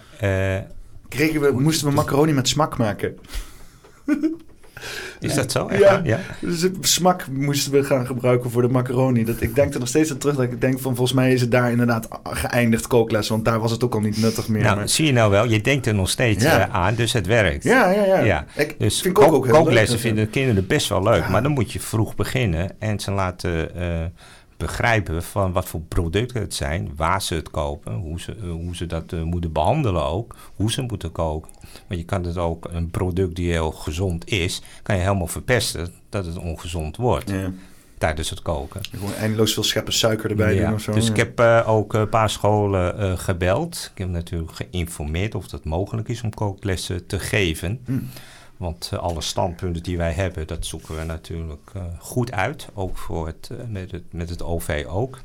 Kregen we, moesten we macaroni met smak maken. [LAUGHS] is dat zo? Ja. ja. Dus het smak moesten we gaan gebruiken voor de macaroni. Dat, ik denk er nog steeds aan terug dat ik denk van volgens mij is het daar inderdaad geëindigd kookles. Want daar was het ook al niet nuttig meer. Nou, maar- zie je nou wel, je denkt er nog steeds Ja. eh, aan, dus het werkt. ja, ja, ja, Ja, Ik Dus vind kook ook heel leuk. kooklessen vinden kinderen best wel leuk, maar dan moet je vroeg beginnen en ze laten eh, begrijpen van wat voor producten het zijn, waar ze het kopen, hoe ze, eh, hoe ze dat eh, moeten behandelen ook, hoe ze moeten koken. Maar je kan het ook, een product die heel gezond is, kan je helemaal verpesten dat het ongezond wordt Ja. tijdens het koken. Gewoon eindeloos veel scheppen suiker erbij Ja, doen of zo. Dus ja. ik heb eh, ook een paar scholen gebeld. Ik heb natuurlijk geïnformeerd of het mogelijk is om kooklessen te geven. Hm. Want eh, alle standpunten die wij hebben, dat zoeken we natuurlijk eh, goed uit. Ook voor het, eh, met, het, met het OV ook.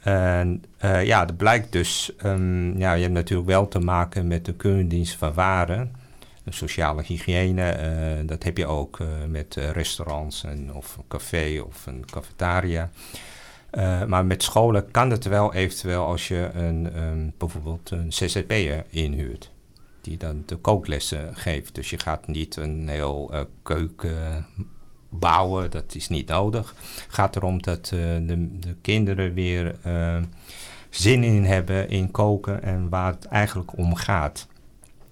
En ja, dat blijkt dus, ehm, ja, je hebt natuurlijk wel te maken met de keurdienst van waren. Sociale hygiëne, dat heb je ook met restaurants en, of een café of een cafetaria. Maar met scholen kan het wel eventueel als je een, ehm, bijvoorbeeld een zzp'er inhuurt. Die dan de kooklessen geeft. Dus je gaat niet een heel eh, keuken bouwen, dat is niet nodig. Het gaat erom dat eh, de, de kinderen weer eh, zin in hebben in koken en waar het eigenlijk om gaat.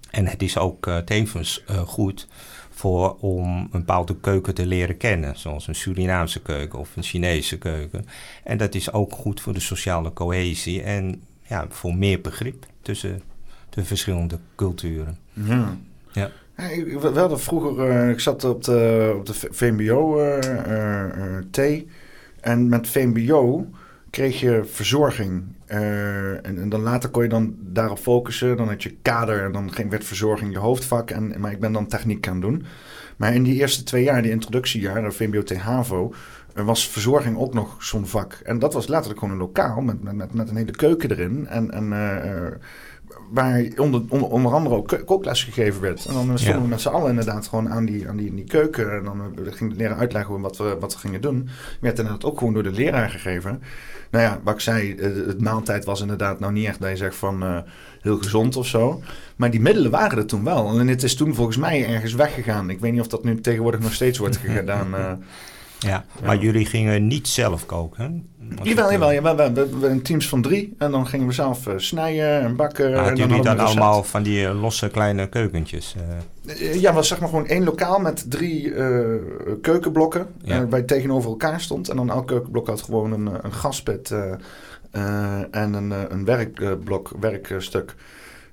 En het is ook tevens goed voor om een bepaalde keuken te leren kennen, zoals een Surinaamse keuken of een Chinese keuken. En dat is ook goed voor de sociale cohesie en ja, voor meer begrip tussen de verschillende culturen. Ja. Ja. Ik- we hadden vroeger, eh, ik zat op de, op de V- VMBO eh, eh, T. En met VMBO kreeg je verzorging. en, en dan later kon je dan daarop focussen. Dan had je kader en dan ging, werd verzorging je hoofdvak. En, maar ik ben dan techniek gaan doen. Maar in die eerste twee jaar, die introductiejaar, de VMBO T HAVO, eh, was verzorging ook nog zo'n vak. En dat was letterlijk gewoon een lokaal met, met, met, met een hele keuken erin. En, en waar onder, onder, onder andere ook ko- kookles gegeven werd. En dan eh, stonden Ja. we met z'n allen inderdaad gewoon aan die, aan die, die keuken. En dan eh, ging de leraar uitleggen wat we, wat we gingen doen. Werd inderdaad ook gewoon door de leraar gegeven. Nou ja, wat ik zei, eh, het maaltijd was inderdaad nou niet echt dat je zegt van heel gezond of zo. Maar die middelen waren er toen wel. En het is toen volgens mij ergens weggegaan. Ik weet niet of dat nu tegenwoordig nog steeds wordt [LAUGHS] gedaan. Ja, maar jullie gingen niet zelf koken? Jawel, eh, jawel. We, een teams van drie. En dan gingen we zelf eh, snijden en bakken. maar en hadden jullie dan allemaal van die eh, losse kleine keukentjes? Eh, Ja, was zeg maar gewoon één lokaal met drie keukenblokken. Ja. waar je tegenover elkaar stond. En dan elk keukenblok had gewoon een, een gaspit en een, een werkblok, werkstuk.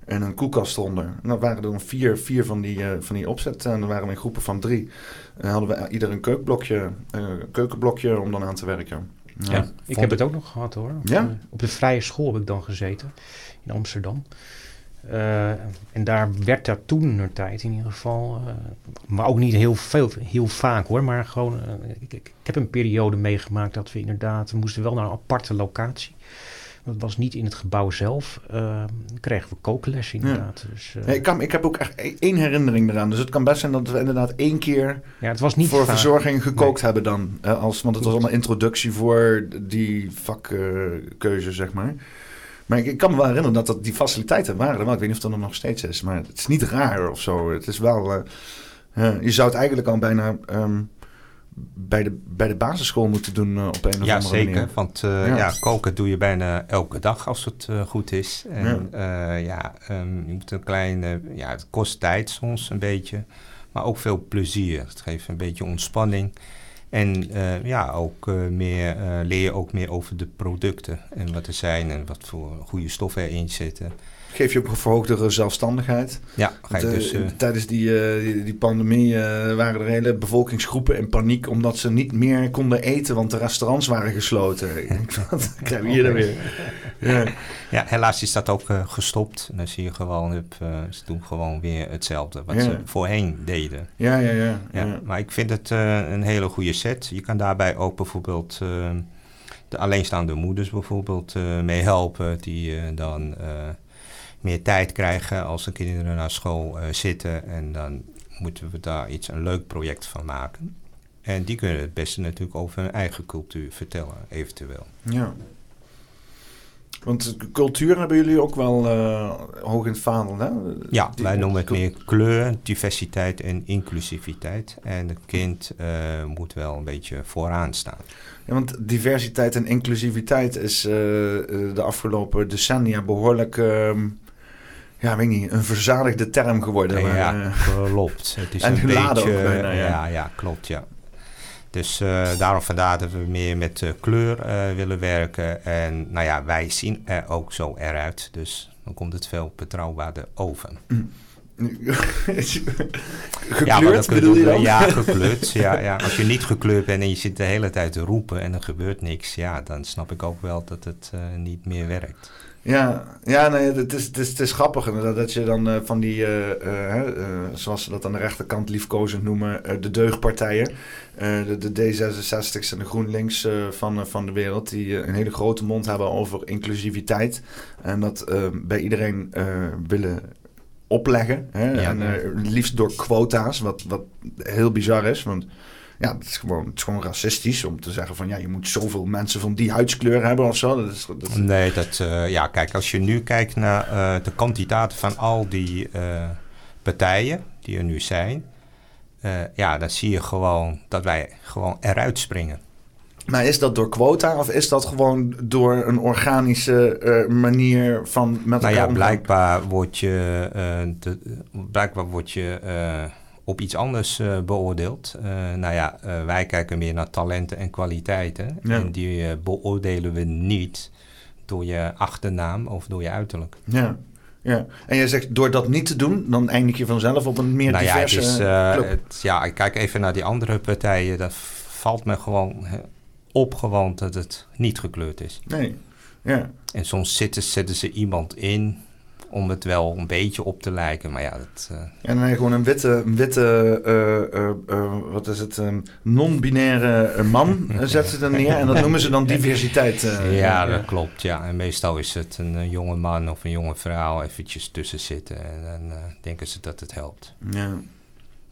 En een koelkast eronder. En dan waren er dan vier, vier van, die, van die opzetten. En dan waren we in groepen van drie. En hadden we ieder een keukenblokje, eh, keukenblokje om dan aan te werken. Ja. Ja. Ik heb het- ook nog gehad hoor. Op, Ja? de, op de vrije school heb ik dan gezeten in Amsterdam. Eh, en daar werd daar toen een tijd in ieder geval, eh, maar ook niet heel veel, heel vaak hoor, maar gewoon, eh, ik, ik, ik heb een periode meegemaakt dat we inderdaad, we moesten wel naar een aparte locatie. Dat was niet in het gebouw zelf. dan kregen we kookles inderdaad. Dus, eh, Nee, ik, kan, ik heb ook echt e- één herinnering eraan. Dus het kan best zijn dat we inderdaad één keer ja, het was niet voor vaak. verzorging gekookt Nee. hebben dan. als, want het was allemaal introductie voor die vakkeuze, zeg maar. Maar ik, ik kan me wel herinneren dat, dat die faciliteiten waren wel. Ik weet niet of dat er nog steeds is. Maar het is niet raar of zo. Het is wel... eh, je zou het eigenlijk al bijna ehm, bij, de, bij de basisschool moeten doen eh, op een of Ja, andere zeker. manier. Want eh, Ja. ja. koken doe je bijna elke dag als het eh, goed is. En ja, ja ehm, je moet een klein... eh, ja, het kost tijd soms een beetje. Maar ook veel plezier. Het geeft een beetje ontspanning. En ja, ook meer, leer je ook meer over de producten. En wat er zijn en wat voor goede stoffen erin zitten. Geef je ook een verhoogdere zelfstandigheid. Ja, ga je Want, eh, dus... eh, tijdens die, eh, die, die pandemie waren er hele bevolkingsgroepen in paniek omdat ze niet meer konden eten, want de restaurants waren gesloten. [LAUGHS] Wat krijgen we hier dan weer? Ja. Ja, helaas is dat ook gestopt. En dan zie je gewoon, ze doen gewoon weer hetzelfde wat Ja. ze voorheen deden. Ja, ja, ja. Ja, maar ik vind het een hele goede set. Je kan daarbij ook bijvoorbeeld de alleenstaande moeders bijvoorbeeld eh, mee helpen. Die dan meer tijd krijgen als de kinderen naar school eh, zitten. En dan moeten we daar iets, een leuk project van maken. En die kunnen het beste natuurlijk over hun eigen cultuur vertellen, eventueel. Ja. Want cultuur hebben jullie ook wel eh, hoog in het vaandel, hè? Ja, Die- wij noemen het meer kleur, diversiteit en inclusiviteit. En het kind eh, moet wel een beetje vooraan staan. Ja, want diversiteit en inclusiviteit is de afgelopen decennia behoorlijk, ehm, ja, weet ik niet, een verzadigde term geworden. ja, eh, klopt. Het is [LAUGHS] En een beetje, ook bijna, ja. ja. ja, klopt, ja. Dus uh, daarom vandaar dat we meer met uh, kleur uh, willen werken. En nou ja, wij zien er ook zo eruit. Dus dan komt het veel betrouwbaarder over. Mm. [LAUGHS] gekleurd ja, bedoel je dan? Ja, [LAUGHS] gekleurd. ja, ja. Als je niet gekleurd bent en je zit de hele tijd te roepen en er gebeurt niks... ja, dan snap ik ook wel dat het niet meer werkt. Ja, ja nee, het, is, het, is, het is grappig inderdaad dat je dan uh, van die, uh, uh, zoals ze dat aan de rechterkant liefkozend noemen, de deugdpartijen, de, de D66's en de GroenLinks van, van de wereld, die een hele grote mond hebben over inclusiviteit. En dat bij iedereen willen opleggen. Hè? Ja, en liefst door quota's, wat, wat heel bizar is, want ja, het is, gewoon, het is gewoon racistisch om te zeggen van ja, je moet zoveel mensen van die huidskleur hebben of zo. Dat is, dat is... Nee, dat, uh, ja, kijk, als je nu kijkt naar uh, de kandidaten van al die partijen die er nu zijn, ja, dan zie je gewoon dat wij gewoon eruit springen. Maar is dat door quota of is dat gewoon door een organische manier van met nou ja, blijkbaar word je, de, blijkbaar word je op iets anders beoordeeld. Nou ja, wij kijken meer naar talenten en kwaliteiten. Ja. En die beoordelen we niet door je achternaam of door je uiterlijk. Ja. Ja, en jij zegt door dat niet te doen, dan eindig je vanzelf op een meer nou diverse ja, het is, het, ja, ik kijk even naar die andere partijen. Dat valt me gewoon op gewoon dat het niet gekleurd is. Nee, ja. En soms zitten, zetten ze iemand in om het wel een beetje op te lijken. Maar ja, dat... Uh... En dan gewoon een witte, witte uh, uh, wat is het, um, non-binaire man [LAUGHS] zet ze dan neer. En dat noemen ze dan diversiteit. ja, dat klopt. Ja. En meestal is het een, jonge man of een jonge vrouw eventjes tussen zitten. En dan denken ze dat het helpt. Ja.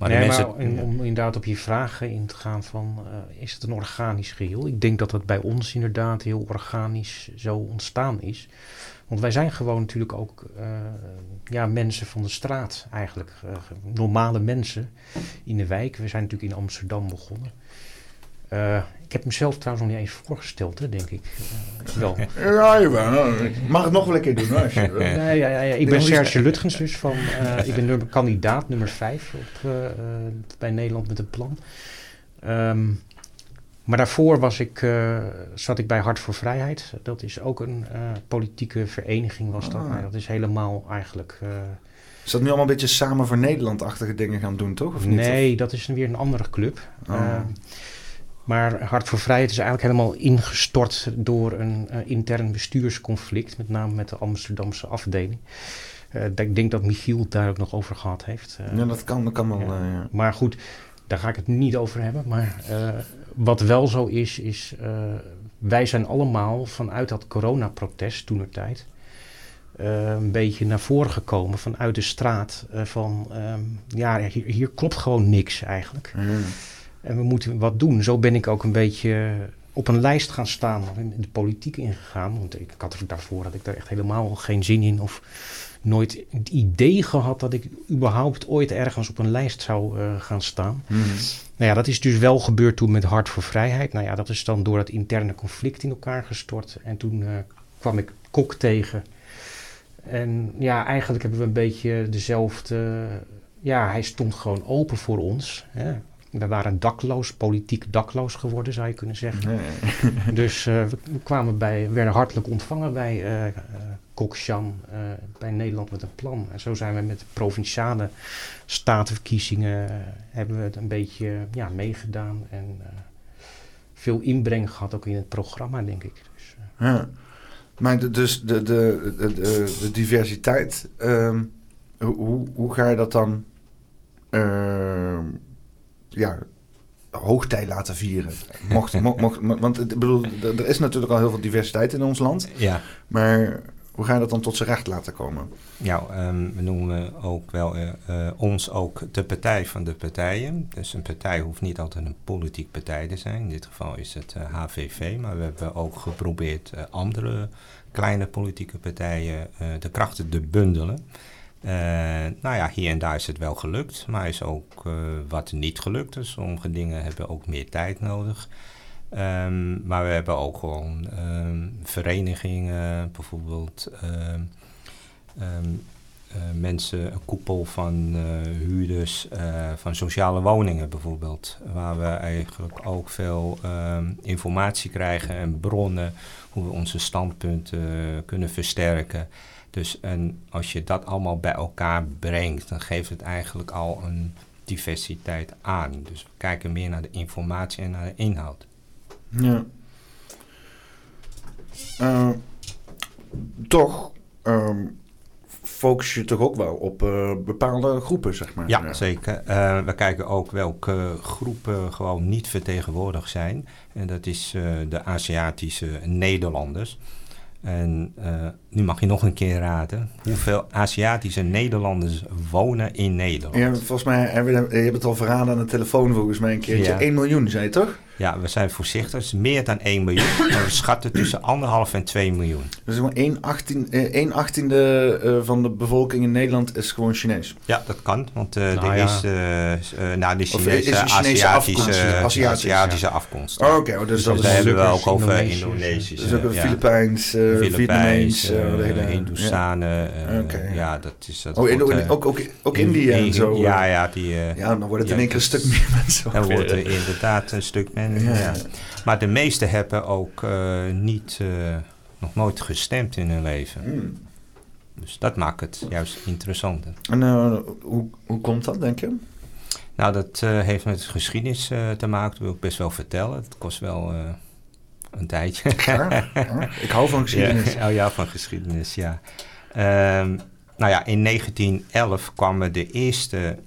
Maar, nee, mensen, maar in, om inderdaad op je vragen in te gaan van, is het een organisch geheel? Ik denk dat het bij ons inderdaad heel organisch zo ontstaan is. Want wij zijn gewoon natuurlijk ook uh, ja, mensen van de straat eigenlijk. Uh, normale mensen in de wijk. We zijn natuurlijk in Amsterdam begonnen. Uh, ik heb mezelf trouwens nog niet eens voorgesteld, hè, denk ik. wel. [LAUGHS] Ja, je mag het nog wel een keer doen. Als je, [LAUGHS] nee, ja, ja, ja, Ik ben Serge Lutgens dus. Van, ik ben nummer, kandidaat nummer 5 op, bij Nederland met een plan. Um, maar daarvoor was ik, zat ik bij Hart voor Vrijheid. Dat is ook een politieke vereniging was dat. Ah. dat is helemaal eigenlijk... Is dat nu allemaal een beetje samen voor Nederland-achtige dingen gaan doen, toch? Of niet? Nee, dat is weer een andere club. Oh. Maar Hart voor Vrijheid is eigenlijk helemaal ingestort door een intern bestuursconflict. Met name met de Amsterdamse afdeling. ik denk dat Michiel het daar ook nog over gehad heeft. ja, dat kan, dat kan wel. Ja. Maar goed, daar ga ik het niet over hebben. Maar wat wel zo is, is wij zijn allemaal vanuit dat coronaprotest toen tijd uh, een beetje naar voren gekomen vanuit de straat. Uh, van um, ja, hier, hier, klopt gewoon niks eigenlijk. Mm. En we moeten wat doen. Zo ben ik ook een beetje op een lijst gaan staan, in de politiek ingegaan. Want ik, ik had er daarvoor had ik daar echt helemaal geen zin in. Of nooit het idee gehad dat ik überhaupt ooit ergens op een lijst zou uh, gaan staan. Mm. Nou ja, dat is dus wel gebeurd toen met Hart voor Vrijheid. Nou ja, dat is dan door het interne conflict in elkaar gestort. En toen uh, kwam ik Kok tegen. En ja, eigenlijk hebben we een beetje dezelfde. Ja, hij stond gewoon open voor ons. Hè. We waren dakloos, politiek dakloos geworden, zou je kunnen zeggen. Nee. [LAUGHS] dus uh, we kwamen bij, werden hartelijk ontvangen bij uh, Koksjan uh, bij Nederland met een plan. En zo zijn we met de provinciale statenverkiezingen hebben we het een beetje ja, meegedaan en veel inbreng gehad ook in het programma, denk ik. Dus, ja. Maar de, dus de, de, de, de, diversiteit, um, hoe, hoe ga je dat dan ehm, ja, hoogtij laten vieren. Mocht, [LAUGHS] mocht, mocht, want ik bedoel, er is natuurlijk al heel veel diversiteit in ons land. Ja. Maar hoe ga je dat dan tot zijn recht laten komen? Ja, um, we noemen ook wel uh, uh, ons ook de partij van de partijen. Dus een partij hoeft niet altijd een politiek partij te zijn. In dit geval is het uh, eh, HVV, maar we hebben ook geprobeerd andere kleine politieke partijen de krachten te bundelen. Nou ja, hier en daar is het wel gelukt, maar is ook wat niet gelukt. Dus sommige dingen hebben ook meer tijd nodig. Um, maar we hebben ook gewoon um, verenigingen, bijvoorbeeld um, mensen, een koepel van huurders van sociale woningen bijvoorbeeld. Waar we eigenlijk ook veel ehm, informatie krijgen en bronnen hoe we onze standpunten kunnen versterken. Dus en als je dat allemaal bij elkaar brengt, dan geeft het eigenlijk al een diversiteit aan. Dus we kijken meer naar de informatie en naar de inhoud. Ja. Uh, toch um, focus je toch ook wel op uh, bepaalde groepen, zeg maar. Ja, zeker. Uh, we kijken ook welke groepen gewoon niet vertegenwoordigd zijn. En dat is de Aziatische Nederlanders. En uh, nu mag je nog een keer raden. Hoeveel Aziatische Nederlanders wonen in Nederland? Ja, volgens mij, je hebt het al verraden aan de telefoon volgens mij een keertje. Ja. 1 miljoen, zei je toch? Ja, we zijn voorzichtig. meer dan 1 miljoen. [LAUGHS] maar we schatten tussen 1,5 en 2 miljoen. Dus 1 18, achttiende uh, van de bevolking in Nederland is gewoon Chinees. Ja, dat kan. Want uh, nou, er ja. is uh, nou, de Chinese, is Chinese Aziatische, afkomst. Aziatische, afkomst. Oh, Oké, okay, oh, dus, dus dat is hebben we ook over Indonesisch. Dus ook Filipijns, Vietnamees, Hindoestanen. Okay. Ja, dat is dat. Oh, wordt, ook, ook, ook India en zo. Ja, ja, die. Ja, dan wordt het in één keer een stuk meer mensen. Dan wordt er inderdaad een stuk meer ja. Maar de meesten hebben ook uh, niet, uh, nog nooit gestemd in hun leven. Hmm. Dus dat maakt het juist interessanter. En hoe, hoe komt dat, denk je? Nou, dat heeft met geschiedenis te maken. Dat wil ik best wel vertellen. Het kost wel een tijdje. Ja, ik hou van [LAUGHS] geschiedenis. Ja, oh ja, van geschiedenis, ja. Um, nou ja, in 1911 kwamen de eerste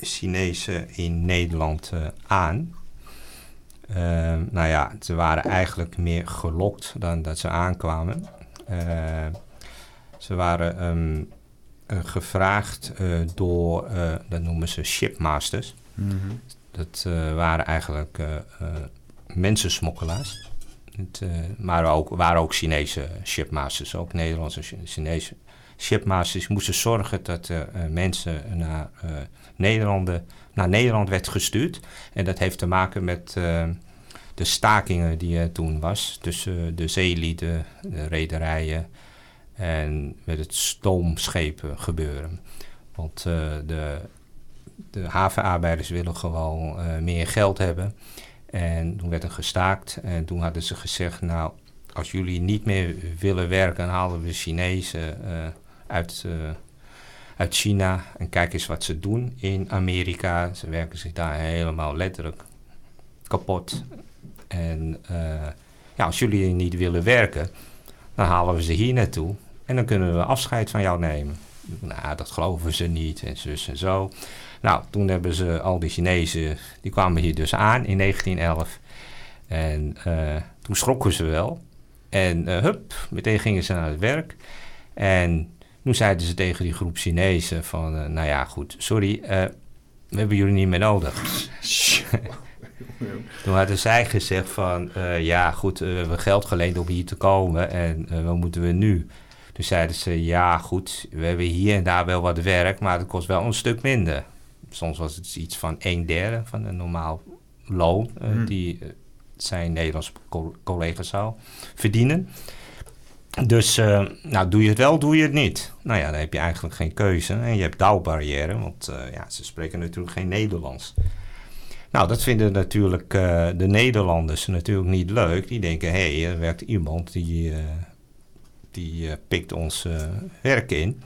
Chinezen in Nederland aan. Ehm, nou ja, ze waren eigenlijk meer gelokt dan dat ze aankwamen. Ehm, ze waren um, gevraagd uh, door, uh, dat noemen ze shipmasters. Mm Dat uh, waren eigenlijk mensensmokkelaars. Het, maar ook, waren ook Chinese shipmasters, ook Nederlandse Chinese shipmasters. moesten zorgen dat mensen naar Nederland naar Nederland werd gestuurd. En dat heeft te maken met uh, de stakingen die er toen was tussen de zeelieden, de rederijen en met het stoomschepen gebeuren. Want uh, de, de havenarbeiders willen gewoon meer geld hebben. En toen werd er gestaakt en toen hadden ze gezegd, nou, als jullie niet meer willen werken, halen we Chinezen uit uit China. En kijk eens wat ze doen in Amerika. Ze werken zich daar helemaal letterlijk kapot. En uh, ja, als jullie niet willen werken, dan halen we ze hier naartoe. En dan kunnen we afscheid van jou nemen. Nou, dat geloven ze niet en zus en zo. Nou, toen hebben ze al die Chinezen, die kwamen hier dus aan in 1911. En uh, toen schrokken ze wel. En uh, hup, meteen gingen ze naar het werk. En toen zeiden ze tegen die groep Chinezen van, uh, nou ja, goed, sorry, uh, we hebben jullie niet meer nodig. [LAUGHS] Toen hadden zij gezegd van, uh, ja goed, we hebben geld geleend om hier te komen en wat moeten we nu? Toen zeiden ze, ja goed, we hebben hier en daar wel wat werk, maar het kost wel een stuk minder. Soms was het iets van een derde van een normaal loon hmm. die zijn Nederlandse collega's zou verdienen. Dus uh, nou, doe je het wel, doe je het niet. Nou ja, dan heb je eigenlijk geen keuze. En je hebt taalbarrière, want uh, ja, ze spreken natuurlijk geen Nederlands. Nou, dat vinden natuurlijk uh, de Nederlanders natuurlijk niet leuk. Die denken, hé, hey, er werkt iemand die, die pikt ons werk in.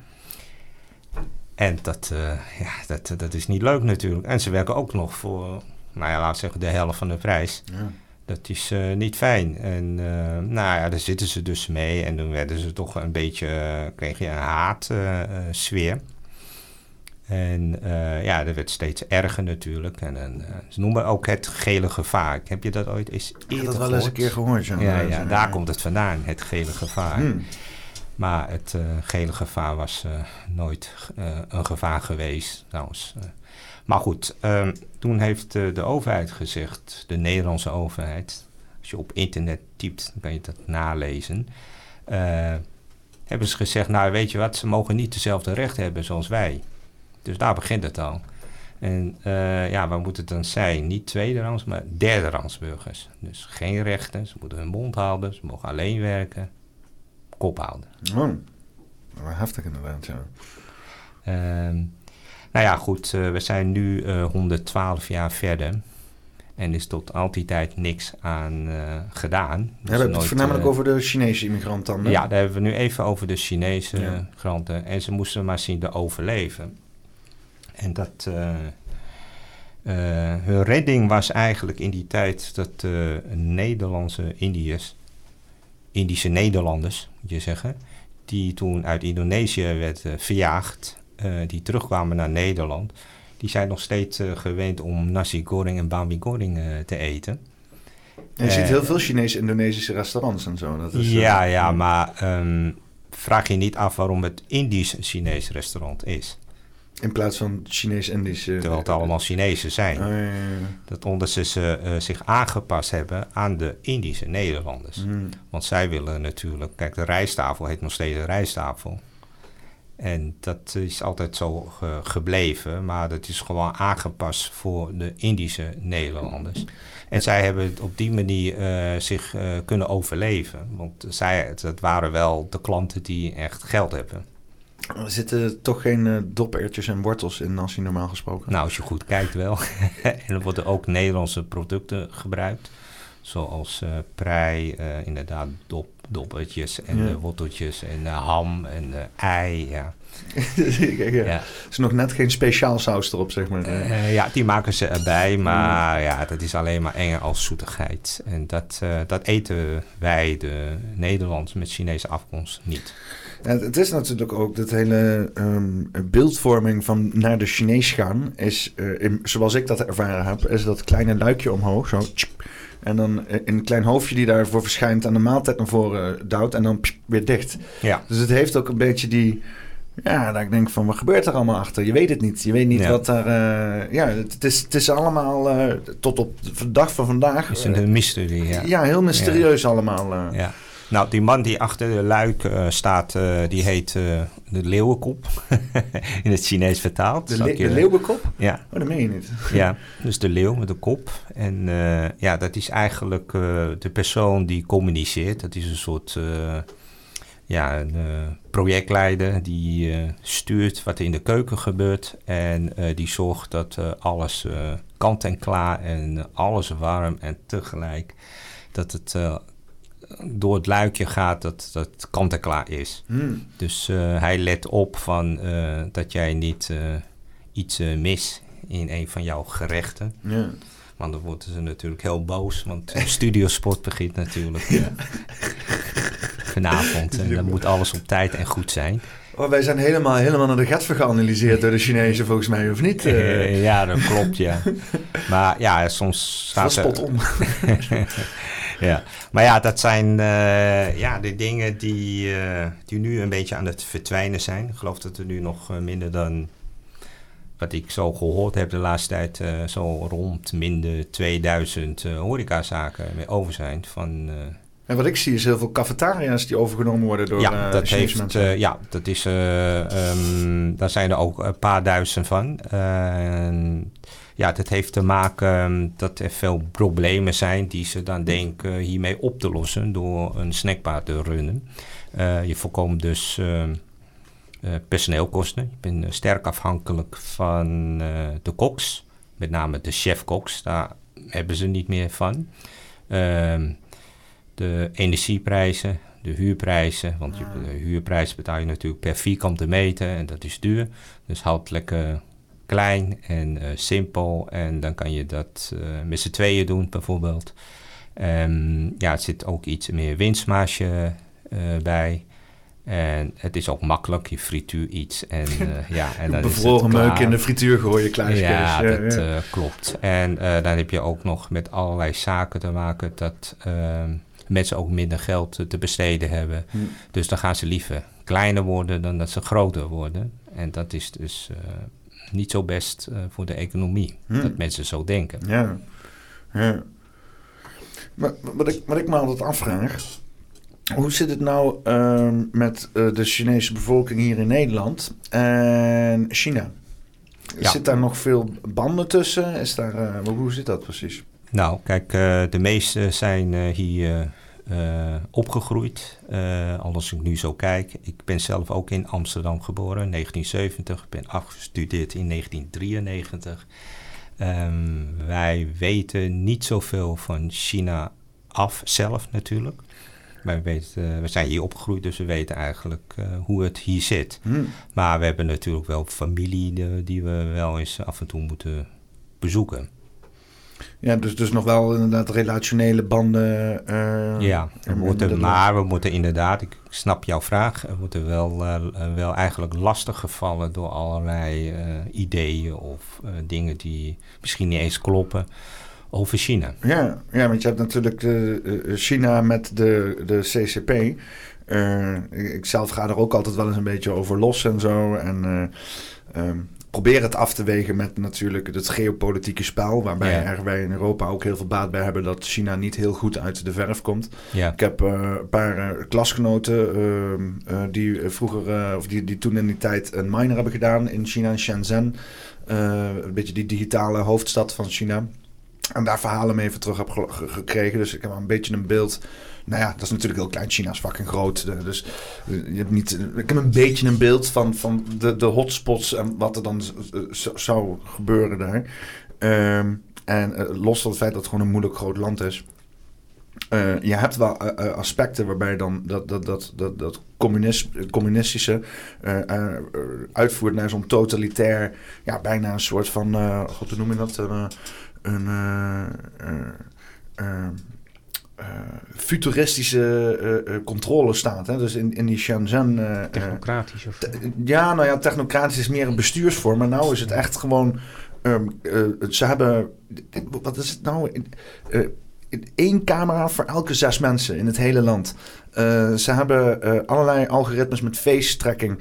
En dat, ja, dat, dat is niet leuk natuurlijk. En ze werken ook nog voor, nou ja, we zeggen, de helft van de prijs. Ja. Dat is uh, niet fijn. En uh, nou ja, daar zitten ze dus mee. En toen werden ze toch een beetje, uh, kreeg je een haatsfeer. en ja, dat werd steeds erger natuurlijk. En ze noemen ook het gele gevaar. Heb je dat ooit eens Ik heb dat wel eens een keer gehoord. Ja, ja, ja daar komt het vandaan, het gele gevaar. Hmm. Maar het gele gevaar was nooit een gevaar geweest trouwens. Maar goed, um, toen heeft uh, de overheid gezegd, de Nederlandse overheid, als je op internet typt, dan kan je dat nalezen. Uh, hebben ze gezegd, nou weet je wat, ze mogen niet dezelfde rechten hebben zoals wij. Dus daar begint het al. En uh, ja, wat moet het dan zijn? Niet tweederangs, maar derderangs burgers. Dus geen rechten, ze moeten hun mond houden, ze mogen alleen werken, kop houden. Oh, heftig inderdaad, ja. Ehm, nou ja, goed, we zijn nu 112 jaar verder. En is tot al die tijd niks aan gedaan. Dus we hebben het voornamelijk over de Chinese immigranten dan? Ja, daar hebben we nu even over de Chinese migranten. En ze moesten maar zien te overleven. En dat, uh, hun redding was eigenlijk in die tijd dat uh, Nederlandse Indiërs, Indische Nederlanders moet je zeggen, die toen uit Indonesië werd uh, verjaagd, die terugkwamen naar Nederland, die zijn nog steeds gewend om nasi goreng en bambi goreng te eten. je ziet heel veel Chinese-Indonesische restaurants en zo. Dat is, ja, ja, maar um, vraag je niet af waarom het Indisch-Chinees restaurant is. In plaats van Chinees-Indische... Terwijl het allemaal Chinezen zijn. Oh, Dat ondertussen ze uh, zich aangepast hebben aan de Indische Nederlanders. Hmm. Want zij willen natuurlijk... Kijk, de rijsttafel heet nog steeds rijsttafel. En dat is altijd zo gebleven. Maar dat is gewoon aangepast voor de Indische Nederlanders. En zij hebben op die manier uh, zich uh, kunnen overleven. Want zij, dat waren wel de klanten die echt geld hebben. Er zitten toch geen uh, dopertjes en wortels in nasi normaal gesproken. Nou, als je goed kijkt wel. [LAUGHS] en er worden ook Nederlandse producten gebruikt. Zoals prei, inderdaad dop, doppertjes en ja. worteltjes en ham en ei. Ja. [LAUGHS] Kijk, ja. ja. is nog net geen speciaal saus erop, zeg maar. ja, die maken ze erbij, maar ja, dat is alleen maar enger als zoetigheid. En dat, dat eten wij, de Nederlanders met Chinese afkomst, niet. Ja, het is natuurlijk ook dat hele um, beeldvorming van naar de Chinees gaan. Is, in, zoals ik dat ervaren heb, is dat kleine luikje omhoog. Zo. En dan een klein hoofdje die daarvoor verschijnt aan de maaltijd naar voren duwt. En dan weer dicht. Ja. Dus het heeft ook een beetje die. Ja, dat ik denk van wat gebeurt er allemaal achter? Je weet het niet. Je weet niet wat daar. Uh, ja, het is, het is allemaal uh, tot op de dag van vandaag. Het is een mysterie. Ja, ja heel mysterieus allemaal. ja. Nou, die man die achter de luik uh, staat, uh, die heet uh, de leeuwenkop. [LAUGHS] in het Chinees vertaald. De, le de leeuwenkop? Ja. Oh, dat meen je niet. [LAUGHS] ja, dus de leeuw met de kop. En ja, dat is eigenlijk de persoon die communiceert. Dat is een soort ja, een, projectleider die stuurt wat er in de keuken gebeurt. En die zorgt dat alles kant en klaar en alles warm en tegelijk dat het door het luikje gaat dat dat kant-en-klaar is. Hmm. Dus uh, hij let op van, uh, dat jij niet uh, iets mis in een van jouw gerechten. Ja. Want dan worden ze natuurlijk heel boos, want studiosport begint natuurlijk ja. vanavond. En dan moet alles op tijd en goed zijn. Oh, wij zijn helemaal, helemaal naar de gat geanalyseerd door de Chinezen, volgens mij, of niet? [LAUGHS] ja, dat klopt, ja. Maar ja, soms staat er... om. [LAUGHS] ja. Maar ja, dat zijn uh, ja, de dingen die, uh, die nu een beetje aan het verdwijnen zijn. Ik geloof dat er nu nog uh, minder dan, wat ik zo gehoord heb de laatste tijd, zo rond minder 2000 horecazaken mee over zijn. Van, en wat ik zie is heel veel cafetaria's die overgenomen worden door ja, dat heeft, ja, dat is, um, daar zijn er ook een paar duizend van ja, dat heeft te maken dat er veel problemen zijn die ze dan denken hiermee op te lossen door een snackbar te runnen. Uh, je voorkomt dus uh, uh, personeelkosten. Je bent sterk afhankelijk van de koks, met name de chef-koks. Daar hebben ze niet meer van. Ehm, de energieprijzen, de huurprijzen. Want je, de huurprijs betaal je natuurlijk per vierkante meter en dat is duur. Dus houd lekker klein en uh, simpel. En dan kan je dat uh, met z'n tweeën doen, bijvoorbeeld. Um, ja, het zit ook iets meer winstmarge uh, bij. En het is ook makkelijk, je frituur iets en [LAUGHS] ja... En dan Bevroren meuk in de frituur gooien, klein Ja, ja, dat ja. klopt. En dan heb je ook nog met allerlei zaken te maken dat ehm, mensen ook minder geld te besteden hebben. Hm. Dus dan gaan ze liever kleiner worden dan dat ze groter worden. En dat is dus niet zo best uh, voor de economie. Hmm. Dat mensen zo denken. Ja, ja. Maar wat ik, wat ik me altijd afvraag... Hoe zit het nou uh, met uh, de Chinese bevolking hier in Nederland en China? Ja. Zit daar nog veel banden tussen? Is daar, uh, hoe zit dat precies? Nou, kijk, de meeste zijn hier opgegroeid. als ik nu zo kijk, ik ben zelf ook in Amsterdam geboren, 1970. Ik ben afgestudeerd in 1993. Ehm, wij weten niet zoveel van China af zelf natuurlijk. Wij weten, we zijn hier opgegroeid, dus we weten eigenlijk uh, hoe het hier zit. Hmm. Maar we hebben natuurlijk wel familie die we wel eens af en toe moeten bezoeken. Ja, dus, dus nog wel inderdaad relationele banden. Uh, ja, we moeten, maar we moeten inderdaad, ik snap jouw vraag, we moeten wel, uh, wel eigenlijk lastig gevallen door allerlei uh, ideeën of dingen die misschien niet eens kloppen over China. Ja, ja want je hebt natuurlijk China met de, de CCP. ik zelf ga er ook altijd wel eens een beetje over los en zo. En um, probeer het af te wegen met natuurlijk het geopolitieke spel. Waarbij wij in Europa ook heel veel baat bij hebben dat China niet heel goed uit de verf komt. Ik heb uh, een paar uh, klasgenoten uh, die vroeger, of die, die toen in die tijd een minor hebben gedaan in China, in Shenzhen. een beetje die digitale hoofdstad van China. En daar verhalen mee even terug heb gekregen. Dus ik heb een beetje een beeld nou ja, dat is natuurlijk heel klein. China is fucking groot. Dus je hebt niet, ik heb een beetje een beeld van, van de, de hotspots en wat er dan zou gebeuren daar. Ehm, en los van het feit dat het gewoon een moeilijk groot land is. Je hebt wel aspecten waarbij dan dat, dat, dat, dat, dat communist, communistische uitvoert naar zo'n totalitair, ja, bijna een soort van, god, hoe noem je dat? een futuristische uh, controle staat. Hè? Dus in, in die Shenzhen... technocratisch of... ja, nou ja, technocratisch is meer een bestuursvorm. Maar nou is het echt gewoon... Um, ze hebben... Wat is het nou? één camera voor elke zes mensen in het hele land. ze hebben allerlei algoritmes met face tracking.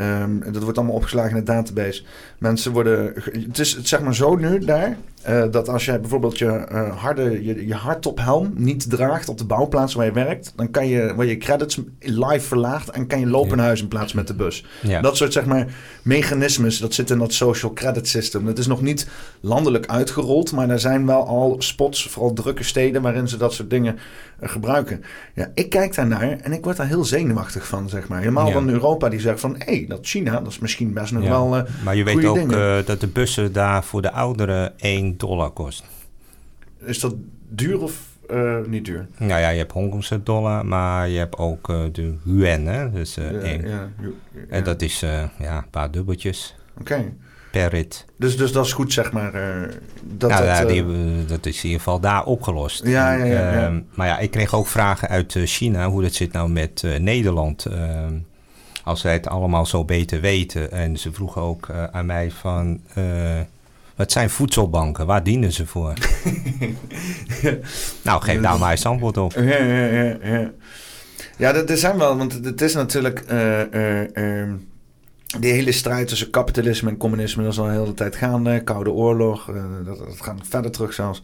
Um, dat wordt allemaal opgeslagen in de database. Mensen worden. Het is zeg maar zo nu daar. Uh, dat als jij bijvoorbeeld je, uh, harde, je, je hardtophelm niet draagt op de bouwplaats waar je werkt, dan kan je, word je credits live verlaagd en kan je lopen naar huis in plaats met de bus. Ja. Dat soort zeg maar mechanismes, dat zit in dat social credit system. Dat is nog niet landelijk uitgerold, maar er zijn wel al spots, vooral drukke steden, waarin ze dat soort dingen uh, gebruiken. Ja, ik kijk daar naar en ik word daar heel zenuwachtig van, zeg maar. Helemaal ja. van Europa die zegt van, hé, hey, dat China, dat is misschien best nog wel Maar je weet ook dat de bussen daar voor de ouderen 1 dollar kost. Is dat duur of uh, niet duur? Nou ja, je hebt Hongkongse dollar, maar je hebt ook uh, de yuan, hè? Dus uh, ja, één. Ja, En dat is ja, een paar dubbeltjes. Oké. Per rit. Dus, dus dat is goed, zeg maar. dat, nou, dat, die, dat is in ieder geval daar opgelost. Ja, ja, ja, ja. Ehm, maar ja, ik kreeg ook vragen uit China hoe dat zit nou met Nederland. Ehm, als zij het allemaal zo beter weten. En ze vroegen ook aan mij van wat zijn voedselbanken? Waar dienen ze voor? [LAUGHS] nou, geef daar maar eens antwoord op. Ja, ja, ja. Ja, er zijn wel, want het is natuurlijk... Uh, die hele strijd tussen kapitalisme en communisme, dat is al een hele tijd gaande. Koude oorlog, dat, dat gaat verder terug zelfs.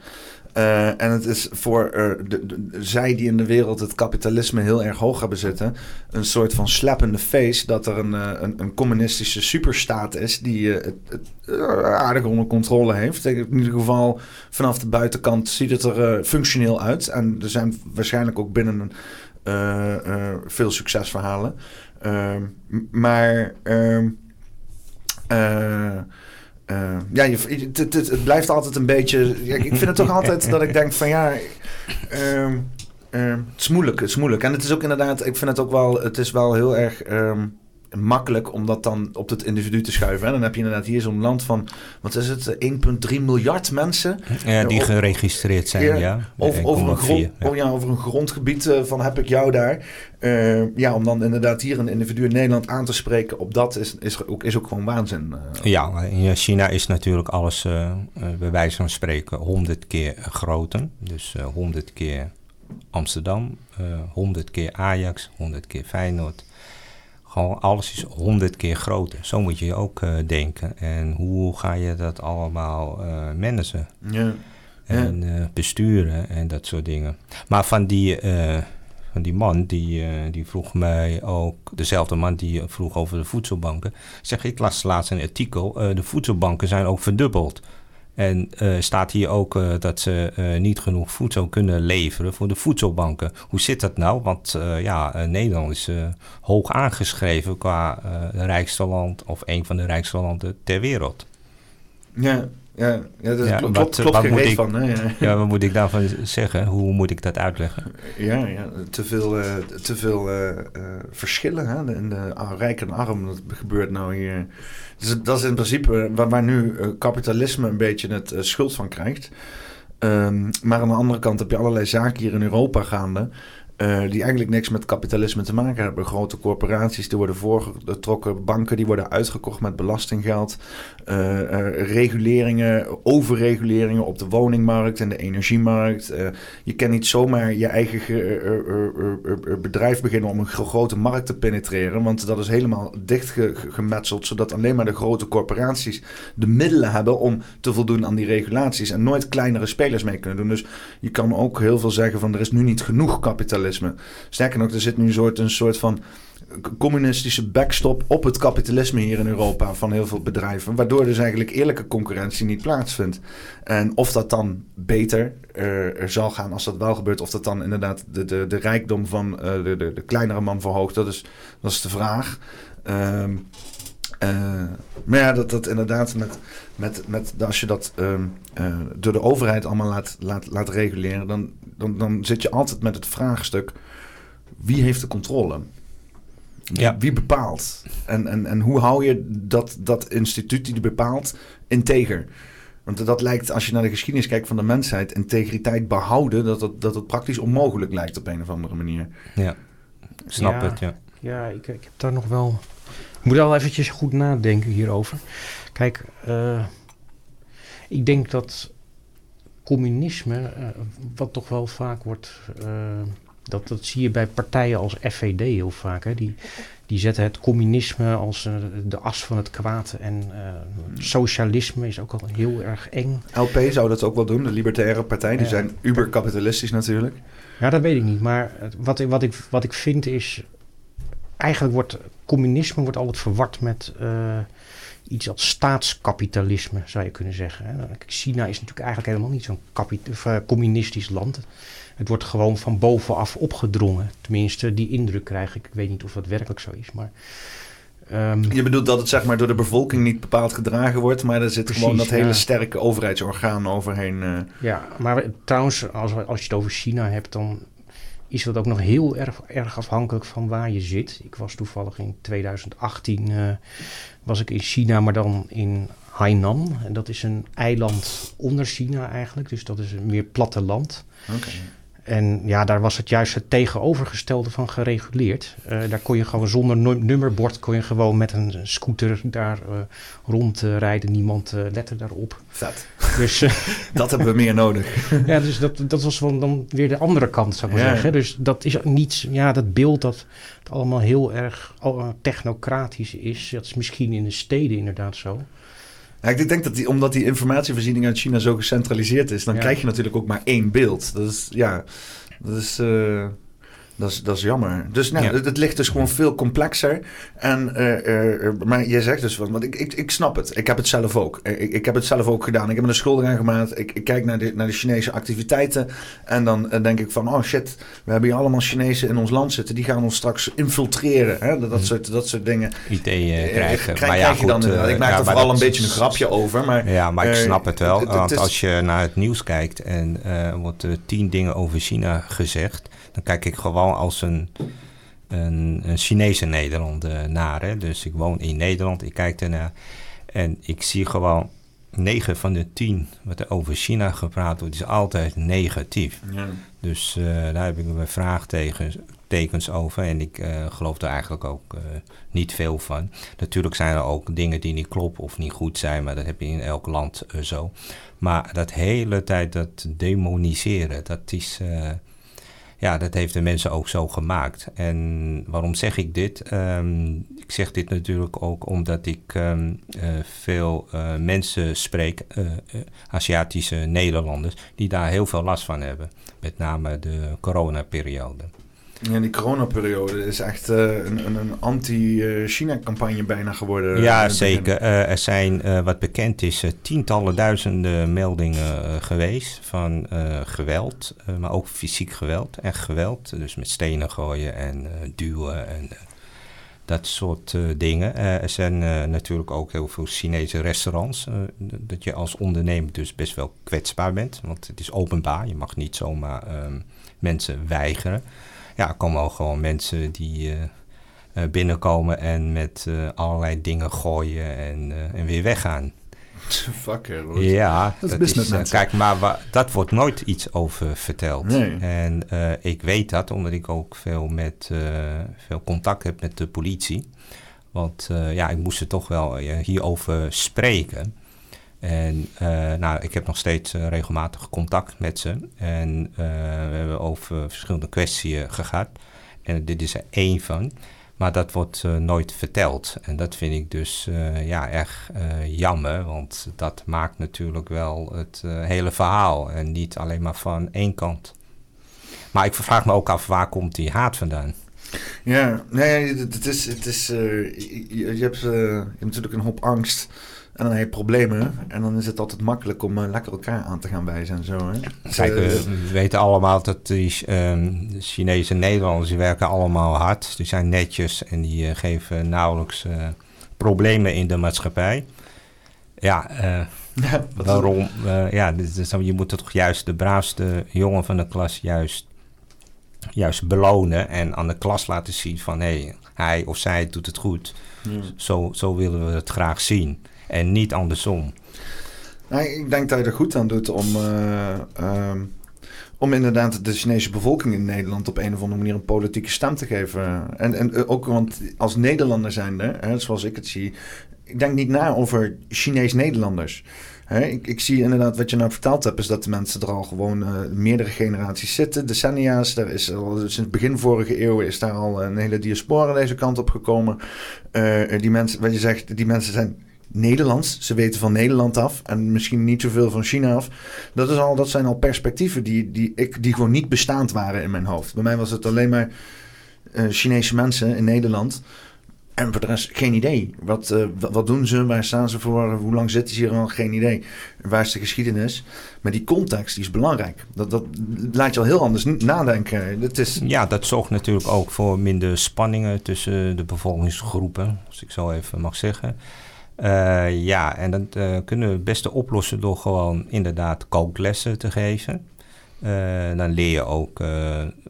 Uh, en het is voor uh, de, zij die in de wereld het kapitalisme heel erg hoog hebben zitten, een soort van slappende face dat er een, uh, een, een, communistische superstaat is die het, het aardig onder controle heeft. In ieder geval vanaf de buitenkant ziet het er functioneel uit. En er zijn waarschijnlijk ook binnen veel succesverhalen. Ehm, maar. Ehm, uh, ja, je, het, blijft altijd een beetje. Ik vind het toch altijd dat ik denk van ja. Uh, uh, het is moeilijk, het is moeilijk. En het is ook inderdaad, ik vind het ook wel, het is wel heel erg. Ehm, makkelijk om dat dan op het individu te schuiven. En dan heb je inderdaad hier zo'n land van, wat is het, 1,3 miljard mensen. Ja, die geregistreerd zijn, ja. Over, over, een grond, ja. Oh ja, over een grondgebied uh, van heb ik jou daar. Uh, ja, om dan inderdaad hier een individu in Nederland aan te spreken op dat is, is, ook, is ook gewoon waanzin. Uh. Ja, in China is natuurlijk alles bij wijze van spreken 100 keer groter. Dus 100 keer Amsterdam, 100 keer Ajax, 100 keer Feyenoord. Gewoon alles is honderd keer groter. Zo moet je ook uh, denken. En hoe ga je dat allemaal uh, managen? Ja. En uh, besturen en dat soort dingen. Maar van die, van die man, die, die vroeg mij ook... Dezelfde man die vroeg over de voedselbanken. Zeg, ik las laatst een artikel. de voedselbanken zijn ook verdubbeld. En staat hier ook dat ze niet genoeg voedsel kunnen leveren voor de voedselbanken. Hoe zit dat nou? Want ja, Nederland is hoog aangeschreven qua rijkste land of een van de rijkste landen ter wereld. Ja, ja, ja, dat klopt, wat, klopt wat moet ik, van. Hè? Ja. [LAUGHS] ja. wat moet ik daarvan zeggen? Hoe moet ik dat uitleggen? Ja, ja te veel, uh, te veel uh, uh, verschillen hè? in de rijk en arm. Dat gebeurt nou hier. Dus dat is in principe waar, waar nu kapitalisme een beetje het schuld van krijgt. Um, maar aan de andere kant heb je allerlei zaken hier in Europa gaande. Uh, die eigenlijk niks met kapitalisme te maken hebben. Grote corporaties die worden voorgetrokken, banken die worden uitgekocht met belastinggeld, uh, uh, reguleringen, overreguleringen op de woningmarkt en de energiemarkt. je kan niet zomaar je eigen bedrijf beginnen om een grote markt te penetreren, want dat is helemaal dichtgemetseld, zodat alleen maar de grote corporaties de middelen hebben om te voldoen aan die regulaties en nooit kleinere spelers mee kunnen doen. Dus je kan ook heel veel zeggen van er is nu niet genoeg kapitalisme Sterker nog, er zit nu een soort, een soort van communistische backstop op het kapitalisme hier in Europa van heel veel bedrijven. Waardoor dus eigenlijk eerlijke concurrentie niet plaatsvindt. En of dat dan beter uh, er zal gaan als dat wel gebeurt, of dat dan inderdaad de, de, de rijkdom van uh, de, de, de, kleinere man verhoogt, dat is, dat is de vraag. Um, uh, maar ja, dat, dat inderdaad met, met, met als je dat uh, door de overheid allemaal laat, laat, laat reguleren, dan, dan, dan zit je altijd met het vraagstuk: wie heeft de controle? Ja. Wie bepaalt? En, en, en hoe hou je dat, dat instituut die bepaalt integer? Want dat lijkt, als je naar de geschiedenis kijkt van de mensheid, integriteit behouden, dat het, dat het praktisch onmogelijk lijkt op een of andere manier. Ja, snap het, ja. Ja, ik, ik heb daar nog wel ik moet al eventjes goed nadenken hierover. Kijk, uh, ik denk dat communisme, uh, wat toch wel vaak wordt, uh, dat, dat zie je bij partijen als FVD heel vaak. Hè? Die, die zetten het communisme als de as van het kwaad. En socialisme is ook al heel erg eng. LP zou dat ook wel doen, de Libertaire Partij. Die zijn uber-kapitalistisch natuurlijk. Ja, dat weet ik niet. Maar wat, wat, ik, wat ik vind is eigenlijk wordt communisme wordt altijd verward met uh, iets als staatskapitalisme, zou je kunnen zeggen. China is natuurlijk eigenlijk helemaal niet zo'n uh, communistisch land. Het wordt gewoon van bovenaf opgedrongen. Tenminste, die indruk krijg ik. Ik weet niet of dat werkelijk zo is, maar... Um, je bedoelt dat het zeg maar door de bevolking niet bepaald gedragen wordt, maar er zit precies, gewoon dat hele sterke overheidsorgaan overheen. Uh. Ja, maar trouwens, als, als je het over China hebt, dan is dat ook nog heel erg, erg afhankelijk van waar je zit. Ik was toevallig in 2018 uh, eh, was ik in China, maar dan in Hainan. En dat is een eiland onder China eigenlijk. Dus dat is een meer platteland. En ja, daar was het juist het tegenovergestelde van gereguleerd. Uh, daar kon je gewoon zonder nummerbord, kon je gewoon met een scooter daar uh, rondrijden. Niemand uh, lette daarop. Vet. Dus, [LAUGHS] dat hebben we meer nodig. [LAUGHS] ja, dus dat, dat was van dan weer de andere kant, zou ik maar zeggen. Dus dat is niet, ja, dat beeld dat het allemaal heel erg technocratisch is. Dat is misschien in de steden inderdaad zo. Ja, ik denk dat die, omdat die informatievoorziening uit China zo gecentraliseerd is, dan krijg je natuurlijk ook maar één beeld. Dat is, ja, dat is. Uh, dat is, dat is jammer. Dus nou, het, ligt dus gewoon veel complexer. En, uh, uh, maar je zegt dus wat, want ik, ik, ik snap het. Ik heb het zelf ook. Ik, ik heb het zelf ook gedaan. Ik heb me een schuldig aangemaakt. Ik, ik kijk naar de, naar de Chinese activiteiten. En dan denk ik van, oh shit, we hebben hier allemaal Chinezen in ons land zitten. Die gaan ons straks infiltreren. Hè? Dat, dat, mhm. soort, dat soort dingen. Ideeën krijgen. Krijg, maar ja, goed, je dan Ik maak er vooral een beetje een grapje over. Maar, ja, maar ik snap het wel. want als je naar het nieuws kijkt en er wordt tien dingen over China gezegd dan kijk ik gewoon als een, een, een Chinese Nederlander naar. Hè. Dus ik woon in Nederland, ik kijk ernaar en ik zie gewoon 9 van de 10 wat er over China gepraat wordt, is altijd negatief. Ja. Dus uh, daar heb ik mijn vraagtekens over en ik uh, geloof er eigenlijk ook uh, niet veel van. Natuurlijk zijn er ook dingen die niet kloppen of niet goed zijn, maar dat heb je in elk land zo. Maar dat hele tijd dat demoniseren, dat is ja, dat heeft de mensen ook zo gemaakt. En waarom zeg ik dit? Um, ik zeg dit natuurlijk ook omdat ik um, uh, veel uh, mensen spreek, uh, Aziatische Nederlanders, die daar heel veel last van hebben. Met name de coronaperiode. Ja, die coronaperiode is echt uh, een, een, anti-China-campagne bijna geworden. Ja, zeker. Uh, er zijn, uh, wat bekend is, tientallen duizenden meldingen geweest van geweld, maar ook fysiek geweld. Echt geweld, dus met stenen gooien en duwen en dat soort dingen. er zijn natuurlijk ook heel veel Chinese restaurants, dat je als ondernemer dus best wel kwetsbaar bent, want het is openbaar. Je mag niet zomaar um, mensen weigeren ja, er komen gewoon mensen die binnenkomen en met allerlei dingen gooien en, en weer weggaan. [LAUGHS] Fucker, hoor. Ja, dat, dat is, is kijk, maar dat wordt nooit iets over verteld. Nee. En ik weet dat omdat ik ook veel, met, veel contact heb met de politie. Want ja, ik moest er toch wel hierover spreken. En uh, nou, ik heb nog steeds uh, regelmatig contact met ze. En uh, we hebben over verschillende kwesties gehad. En dit is er één van. Maar dat wordt nooit verteld. En dat vind ik dus ja, erg jammer. Want dat maakt natuurlijk wel het hele verhaal. En niet alleen maar van één kant. Maar ik vraag me ook af, waar komt die haat vandaan? Ja, nee, het is, het is, je, hebt, je hebt natuurlijk een hoop angst en dan heb je problemen. En dan is het altijd makkelijk om uh, lekker elkaar aan te gaan wijzen en zo. Hè? Dus, Kijk, we, uh, weten allemaal dat die um, Chinese Nederlanders, die werken allemaal hard. Die zijn netjes en die uh, geven nauwelijks problemen in de maatschappij. Ja, [LAUGHS] ja waarom? ja, dus, dus, je moet toch juist de braafste jongen van de klas juist, juist belonen. En aan de klas laten zien van, hé, hey, hij of zij doet het goed. Ja. Zo, zo willen we het graag zien en niet andersom. Nou, ik denk dat je er goed aan doet om, uh, um, om inderdaad de Chinese bevolking in Nederland op een of andere manier een politieke stem te geven. En, en eh, ook want als Nederlander zijnde, hè, zoals ik het zie, ik denk niet na over Chinees-Nederlanders. ik, ik, zie inderdaad wat je nou verteld hebt, is dat de mensen er al gewoon uh, meerdere generaties zitten, decennia's. Er is al, sinds begin vorige eeuw is daar al een hele diaspora deze kant op gekomen. Uh, die mensen, wat je zegt, die mensen zijn Nederlands. Ze weten van Nederland af en misschien niet zoveel van China af. Dat, is al, dat zijn al perspectieven die, die, ik, die gewoon niet bestaand waren in mijn hoofd. Bij mij was het alleen maar uh, Chinese mensen in Nederland. En voor de rest geen idee. Wat, uh, wat doen ze? Waar staan ze voor? Hoe lang zitten ze hier al? Geen idee. Waar is de geschiedenis? Maar die context die is belangrijk. Dat, dat laat je al heel anders nadenken. Dat is... Ja, dat zorgt natuurlijk ook voor minder spanningen tussen de bevolkingsgroepen. Als ik zo even mag zeggen. Uh, ja, en dat uh, kunnen we het beste oplossen door gewoon inderdaad kooklessen te geven. Uh, dan leer je ook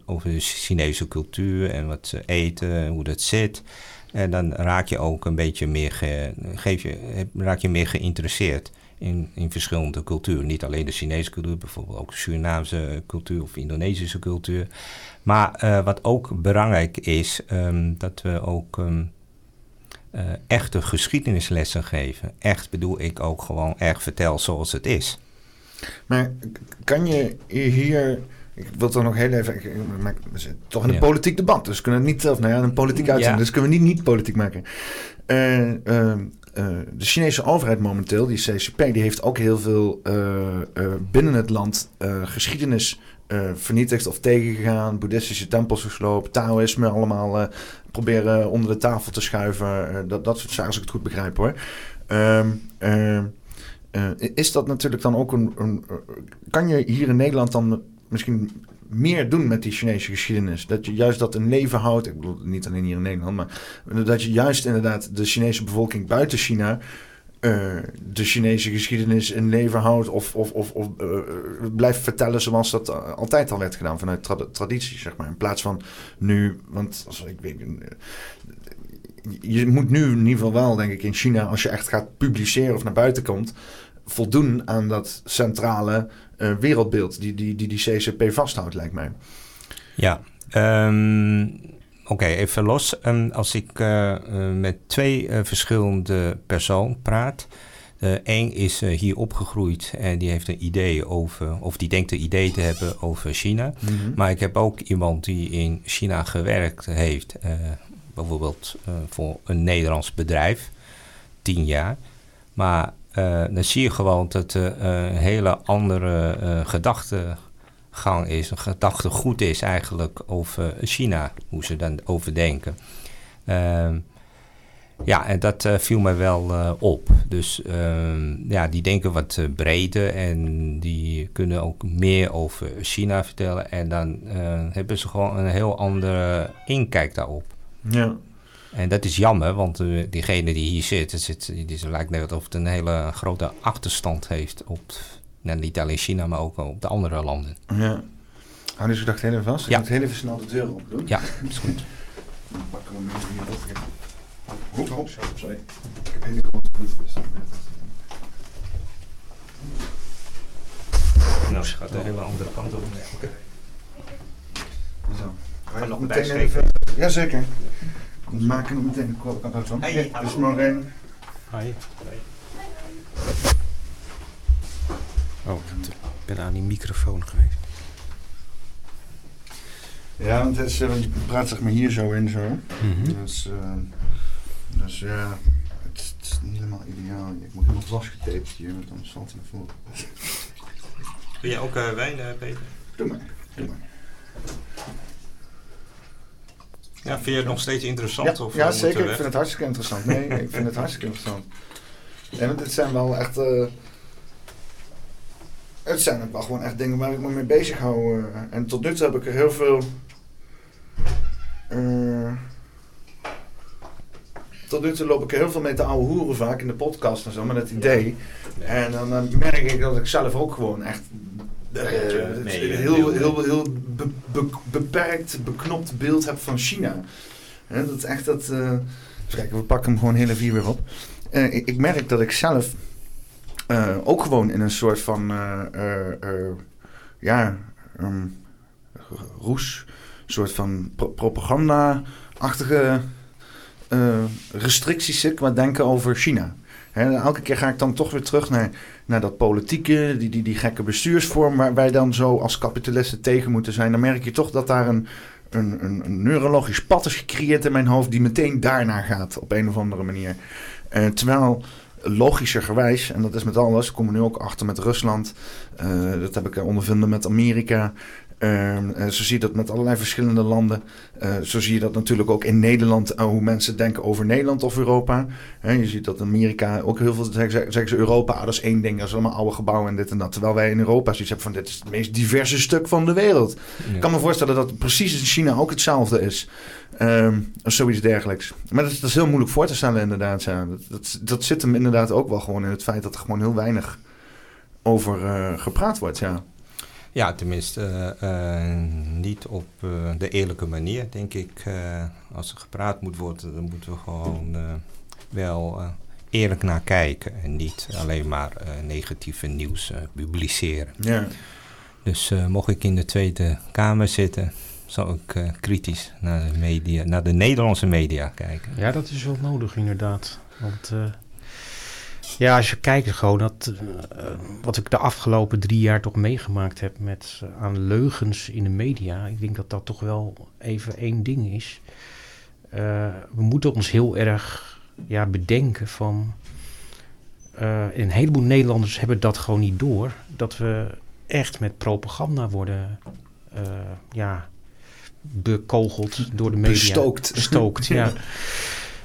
over de Chinese cultuur en wat ze eten en hoe dat zit. En dan raak je ook een beetje meer, ge, geef je, raak je meer geïnteresseerd in, in verschillende culturen. Niet alleen de Chinese cultuur, bijvoorbeeld ook de Surinaamse cultuur of Indonesische cultuur. Maar wat ook belangrijk is, um, dat we ook um, uh, echte geschiedenislessen geven. Echt bedoel ik ook gewoon echt vertel zoals het is. Maar kan je hier. Ik wil toch nog heel even. Maar we zitten toch in een politiek debat. Dus kunnen we het niet. Of nou ja, een politiek uitzending. Ja. Dus kunnen we niet niet politiek maken. Uh, uh, de Chinese overheid momenteel, die CCP, die heeft ook heel veel binnen het land geschiedenis vernietigd of tegengegaan. Boeddhistische tempels gesloopt, Taoïsme allemaal proberen onder de tafel te schuiven. Uh, dat, dat soort zaken, als ik het goed begrijp hoor. Uh, is dat natuurlijk dan ook een, een, Kan je hier in Nederland dan misschien meer doen met die Chinese geschiedenis? Dat je juist dat in leven houdt. Ik bedoel, niet alleen hier in Nederland, maar dat je juist inderdaad de Chinese bevolking buiten China uh, de Chinese geschiedenis in leven houdt of, of, of, of uh, blijft vertellen zoals dat altijd al werd gedaan vanuit tra traditie, zeg maar. In plaats van nu, want als ik weet, je moet nu in ieder geval wel, denk ik, in China, als je echt gaat publiceren of naar buiten komt, voldoen aan dat centrale wereldbeeld die die, die die CCP vasthoudt, lijkt mij. Ja, um Oké, even los. Um, als ik uh, met twee uh, verschillende personen praat. Eén is hier opgegroeid en die heeft een idee over, of die denkt een idee te hebben over China. Mm -hmm. Maar ik heb ook iemand die in China gewerkt heeft, bijvoorbeeld voor een Nederlands bedrijf, tien jaar. Maar dan zie je gewoon dat er hele andere gedachten gang is, een gedachtegoed is eigenlijk over China, hoe ze dan over denken. Ehm, ja, en dat uh, viel mij wel uh, op. Dus um, ja, die denken wat uh, breder en die kunnen ook meer over China vertellen. En dan hebben ze gewoon een heel andere inkijk daarop. Ja. En dat is jammer, want diegene die hier zit, het, zit die lijkt net of het een hele grote achterstand heeft op niet alleen China, maar ook op de andere landen. Ja. Hou dus gedacht heel even vast. Ik Ja. moet heel even snel de deur open doen. Ja, [LAUGHS] is goed. Dan pakken we hem even hier op. Hop, sorry. Ik heb hele grote voeten, dus dat Nou, ze gaat een hele andere kant op. Zo. Ga je nog meteen even... Jazeker. We maken er meteen een aan van. Hey, hallo. dus maar één. Oh, ik ben aan die microfoon geweest. Ja, want het is, eh, want je praat zeg maar hier zo in zo. Mhm. Dus, eh, dus ja, het is, het is niet helemaal ideaal. Ik moet helemaal vastgetaped hier, want anders valt hij naar voren. Kun jij ook uh, wijn, uh, Peter? Doe maar, doe maar. Ja, vind je het nog steeds interessant? Ja, of, ja uh, zeker. Ik vind het hartstikke interessant. Nee, ik vind het hartstikke interessant. Nee, want dit zijn wel echt... het zijn ook wel gewoon echt dingen waar ik me mee bezig hou. eh. en tot nu toe heb ik er heel veel... eh, tot nu toe loop ik er heel veel mee te ouwe hoeren vaak in de podcast en zo, met het idee. En dan eh, merk ik dat ik zelf ook gewoon echt... nee, heel, heel- heel, heel be- be- beperkt, beknopt beeld heb van China. Dat is echt dat. even kijken, we pakken hem gewoon heel even hier weer op. Ik, ik merk dat ik zelf eh, ook gewoon in een soort van. eh, eh, ja. ehm, roes. Soort van pro- propaganda-achtige restricties zit qua denken over China. Elke keer ga ik dan toch weer terug naar, naar dat politieke, die, die, die gekke bestuursvorm waar wij dan zo als kapitalisten tegen moeten zijn. Dan merk je toch dat daar een, een, een, neurologisch pad is gecreëerd in mijn hoofd die meteen daarnaar gaat op een of andere manier. Terwijl logischerwijs, en dat is met alles, ik kom er nu ook achter met Rusland, eh, dat heb ik ondervinden met Amerika. Eh, zo zie je dat met allerlei verschillende landen. Eh, zo zie je dat natuurlijk ook in Nederland, hoe mensen denken over Nederland of Europa. Je ziet dat in Amerika ook heel veel zeggen, zeggen ze Europa, ah, dat is één ding, dat is allemaal oude gebouwen en dit en dat. Terwijl wij in Europa zoiets hebben van dit is het meest diverse stuk van de wereld. Ja. Ik kan me voorstellen dat het precies in China ook hetzelfde is. Ehm, of zoiets dergelijks. Maar dat is, dat is heel moeilijk voor te stellen inderdaad. Ja. Dat, dat, dat zit hem inderdaad ook wel gewoon in het feit dat er gewoon heel weinig over eh, gepraat wordt. Ja. Ja, tenminste eh, eh, niet op de eerlijke manier, denk ik. Als er gepraat moet worden, dan moeten we gewoon wel eerlijk naar kijken. En niet alleen maar negatieve nieuws publiceren. Ja. Dus mocht ik in de Tweede Kamer zitten, zal ik eh, kritisch naar de, media, naar de Nederlandse media kijken. Ja, dat is wel nodig inderdaad. Want eh, ja, als je kijkt gewoon dat, eh, wat ik de afgelopen drie jaar toch meegemaakt heb met aan leugens in de media. Ik denk dat dat toch wel even één ding is. We moeten ons heel erg ja, bedenken van... een heleboel Nederlanders hebben dat gewoon niet door. Dat we echt met propaganda worden ja, bekogeld door de media. Bestookt. Bestookt, [LAUGHS] ja.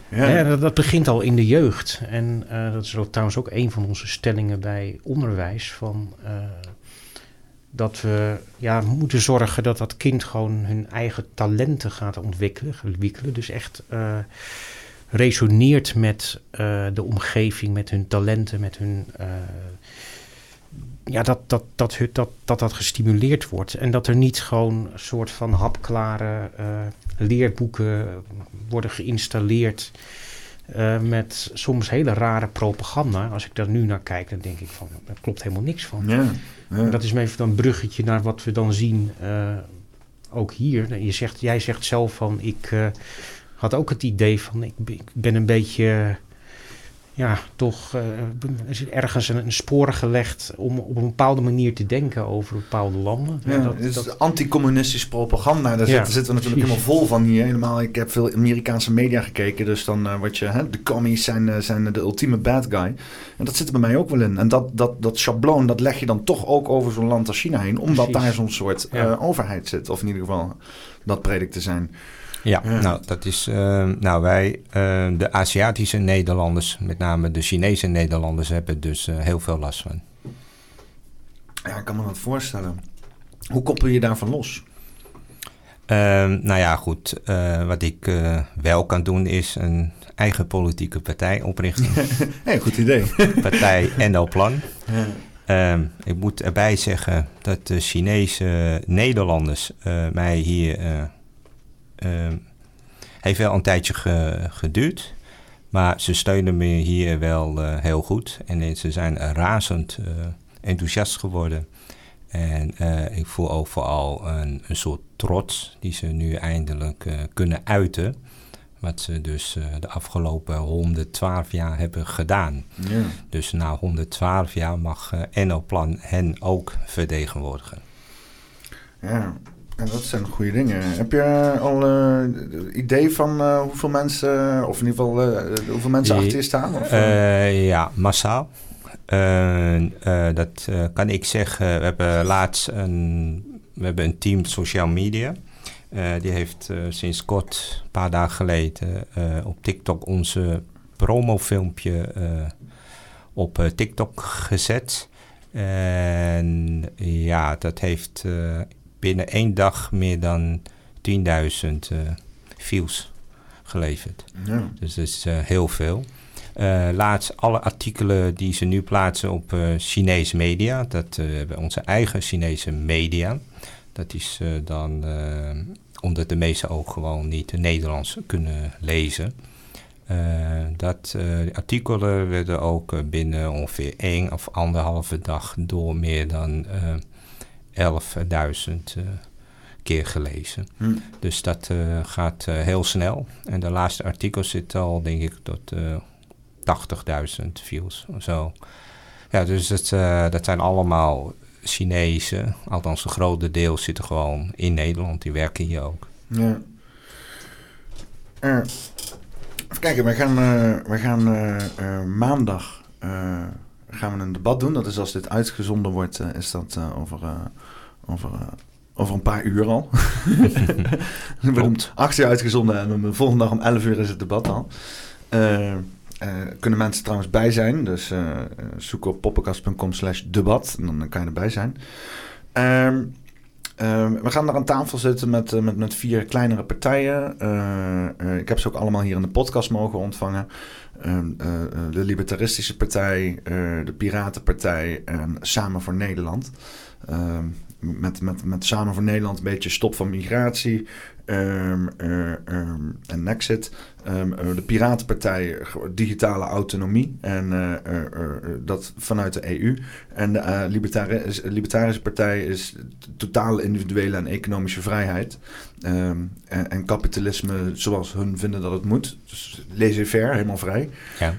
Ja. Ja, dat, dat begint al in de jeugd. En eh, dat is ook, trouwens ook een van onze stellingen bij onderwijs. Van, eh, dat we ja, moeten zorgen dat dat kind gewoon hun eigen talenten gaat ontwikkelen. ontwikkelen. Dus echt eh, resoneert met de omgeving, met hun talenten, met hun... ja, dat dat, dat, dat, dat dat gestimuleerd wordt. En dat er niet gewoon een soort van hapklare eh, leerboeken worden geïnstalleerd. eh, met soms hele rare propaganda. Als ik daar nu naar kijk, dan denk ik van, daar klopt helemaal niks van. Ja. Ja. En dat is even dan een bruggetje naar wat we dan zien, eh, ook hier. Je zegt, jij zegt zelf van, ik had ook het idee van, ik ben een beetje ja, toch uh, is ergens een, een sporen gelegd om op een bepaalde manier te denken over bepaalde landen. Ja, dat, is dat... anticommunistisch propaganda. Daar, zitten, zitten we natuurlijk helemaal vol van hier. Helemaal, ik heb veel Amerikaanse media gekeken, dus dan uh, wat je, hè, de commies zijn, uh, zijn de ultieme bad guy. En dat zit er bij mij ook wel in. En dat, dat, dat schabloon, dat leg je dan toch ook over zo'n land als China heen, omdat Precies. daar zo'n soort ja. overheid zit. Of in ieder geval dat predikt te zijn. Ja, nou, dat is. Uh, nou, wij, uh, de Aziatische Nederlanders, met name de Chinese Nederlanders, hebben dus uh, heel veel last van. Ja, ik kan me dat voorstellen. Hoe koppel je daarvan los? Ehm, nou ja, goed. wat ik wel kan doen is een eigen politieke partij oprichten. [LAUGHS] hey, goed idee. partij NL Plan. Ja. Um, ik moet erbij zeggen dat de Chinese Nederlanders mij hier uh, heeft wel een tijdje geduurd. Maar ze steunen me hier wel uh, heel goed. En ze zijn razend uh, enthousiast geworden. En uh, ik voel ook vooral een, een, soort trots die ze nu eindelijk kunnen uiten. Wat ze dus de afgelopen 112 jaar hebben gedaan. Ja. Dus na 112 jaar mag NL-plan hen ook vertegenwoordigen. Ja, en dat zijn goede dingen. Heb je al een uh, idee van uh, hoeveel mensen, of in ieder geval uh, hoeveel mensen achter je staan? Of, ja, massaal. dat kan ik zeggen. We hebben laatst een, we hebben een team social media. die heeft sinds kort, een paar dagen geleden, op TikTok onze promofilmpje op TikTok gezet. En ja, dat heeft binnen één dag meer dan 10.000 uh, views geleverd. Ja. Dus dat is uh, heel veel. Uh, laatst alle artikelen die ze nu plaatsen op uh, Chinese media. Dat hebben onze eigen Chinese media. Dat is dan omdat de meesten ook gewoon niet Nederlands kunnen lezen. dat artikelen werden ook binnen ongeveer één of anderhalve dag door meer dan 11.000 uh, keer gelezen. Hm. Dus dat uh, gaat uh, heel snel. En de laatste artikel zit al, denk ik, tot 80.000 views of zo. Ja, dus het, dat zijn allemaal Chinezen. Althans, een grote deel zitten gewoon in Nederland. Die werken hier ook. Ja. even kijken, we gaan, we gaan maandag gaan we een debat doen. Dat is als dit uitgezonden wordt, is dat over over, uh, over een paar uur al. [LAUGHS] We wordt om 8 uur uitgezonden en de volgende dag om 11 uur is het debat al. Uh, kunnen mensen trouwens bij zijn. Dus zoek op poppenkast.com slash debat. En dan kan je erbij zijn. Ehm, ehm, we gaan er aan tafel zitten met, met, met vier kleinere partijen. ik heb ze ook allemaal hier in de podcast mogen ontvangen. Ehm, de Libertaristische Partij, de Piratenpartij en Samen voor Nederland met, met, met Samen voor Nederland een beetje stop van migratie um, uh, um, en Nexit. Um, de Piratenpartij digitale autonomie en uh, dat vanuit de EU. En de Libertarische, Libertarische Partij is totale individuele en economische vrijheid. En, en, kapitalisme zoals hun vinden dat het moet. Dus laissez-faire, helemaal vrij. Ja.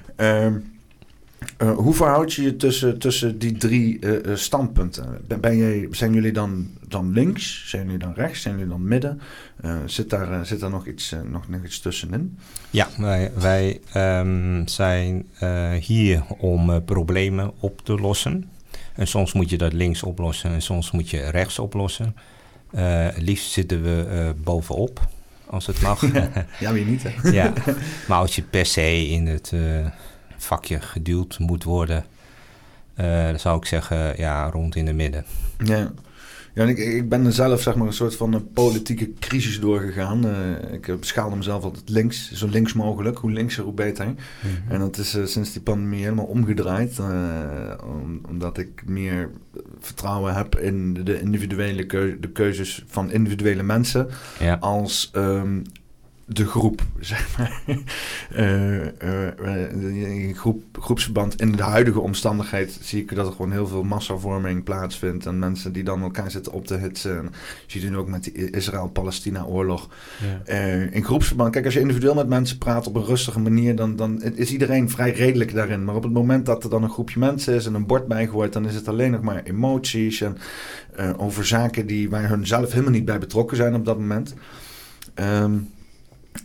Uh, hoe verhoud je je tussen, tussen die drie uh, standpunten? Ben, ben je, zijn jullie dan, dan links? Zijn jullie dan rechts? Zijn jullie dan midden? Uh, zit, daar, zit daar nog iets, nog, nog iets tussenin? Ja, wij, wij um, zijn hier om problemen op te lossen. En soms moet je dat links oplossen en soms moet je rechts oplossen. liefst zitten we bovenop, als het mag. [LAUGHS] ja, wie niet, hè? ja, [LAUGHS] maar als je per se in het vakje geduwd moet worden, uh, dan zou ik zeggen, ja, rond in de midden. Ja. Ja, ik, ik ben er zelf zeg maar een soort van een politieke crisis doorgegaan. Uh, ik beschouwde mezelf altijd links, zo links mogelijk. Hoe linkser, hoe beter. Mhm. En dat is uh, sinds die pandemie helemaal omgedraaid. Om, omdat ik meer vertrouwen heb in de individuele de keuzes van individuele mensen. Ja. Als um, de groep, zeg maar. [LAUGHS] uh, groep, groepsverband in de huidige omstandigheid zie ik dat er gewoon heel veel massavorming plaatsvindt. En mensen die dan elkaar zitten op te hitsen. En je ziet het nu ook met de Israël-Palestina-oorlog. Ja. in groepsverband, kijk, als je individueel met mensen praat op een rustige manier, dan, dan is iedereen vrij redelijk daarin. Maar op het moment dat er dan een groepje mensen is en een bord bijgooit, dan is het alleen nog maar emoties en over zaken die, waar hun zelf helemaal niet bij betrokken zijn op dat moment. Um,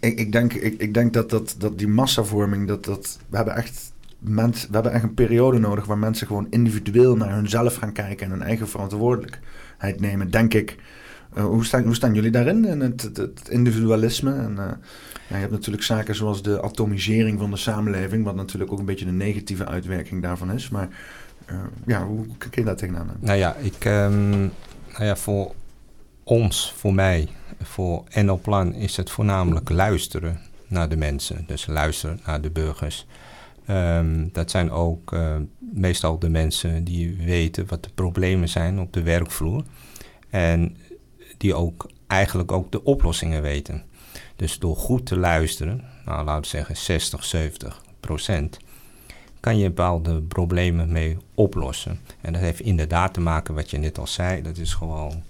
ik, ik, denk, ik, ik denk dat, dat, dat die massavorming, dat, dat, we hebben echt mens, we hebben echt een periode nodig waar mensen gewoon individueel naar hunzelf gaan kijken en hun eigen verantwoordelijkheid nemen, denk ik. Uh, hoe, staan, hoe staan jullie daarin, in het, het, individualisme? En, uh, ja, je hebt natuurlijk zaken zoals de atomisering van de samenleving, wat natuurlijk ook een beetje de negatieve uitwerking daarvan is. Maar uh, ja, hoe kijk je daar tegenaan? Nou ja, ik, um, nou ja, voor ons, voor mij, voor NL-plan is het voornamelijk luisteren naar de mensen. Dus luisteren naar de burgers. Um, dat zijn ook uh, meestal de mensen die weten wat de problemen zijn op de werkvloer. En die ook eigenlijk ook de oplossingen weten. Dus door goed te luisteren, nou laten we zeggen 60, 70 procent, kan je bepaalde problemen mee oplossen. En dat heeft inderdaad te maken wat je net al zei, dat is gewoon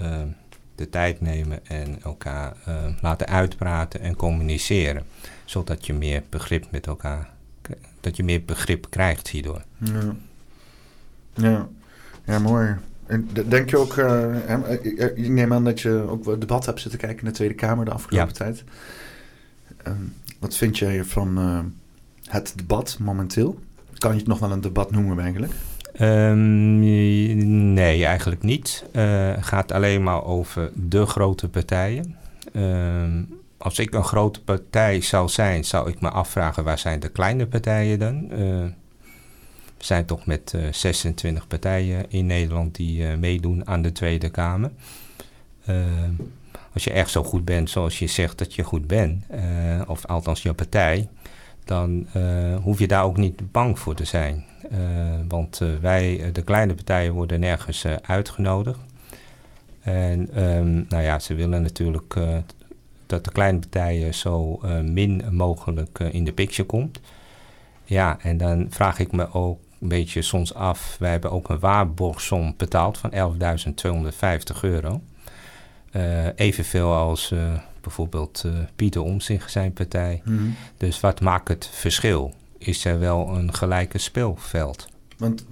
uh, de tijd nemen en elkaar uh, laten uitpraten en communiceren. Zodat je meer begrip met elkaar, dat je meer begrip krijgt hierdoor. Ja, ja. ja mooi. En denk je ook, uh, ik neem aan dat je ook debat hebt zitten kijken in de Tweede Kamer de afgelopen ja. tijd. Uh, wat vind jij van het debat momenteel? Kan je het nog wel een debat noemen eigenlijk? Um, nee, eigenlijk niet. Het uh, gaat alleen maar over de grote partijen. Um, als ik een grote partij zou zijn, zou ik me afvragen waar zijn de kleine partijen dan? Uh, we zijn toch met uh, 26 partijen in Nederland die meedoen aan de Tweede Kamer. Ehm, als je echt zo goed bent zoals je zegt dat je goed bent, eh, of althans je partij, dan hoef je daar ook niet bang voor te zijn. Uh, want uh, wij, de kleine partijen, worden nergens uitgenodigd. En um, nou ja, ze willen natuurlijk dat de kleine partijen zo min mogelijk in de picture komt. Ja, en dan vraag ik me ook een beetje soms af. Wij hebben ook een waarborgsom betaald van 11.250 euro. evenveel als bijvoorbeeld Pieter Omtzigt, zijn partij. Mm -hmm. Dus wat maakt het verschil? Is er wel een gelijke speelveld. Want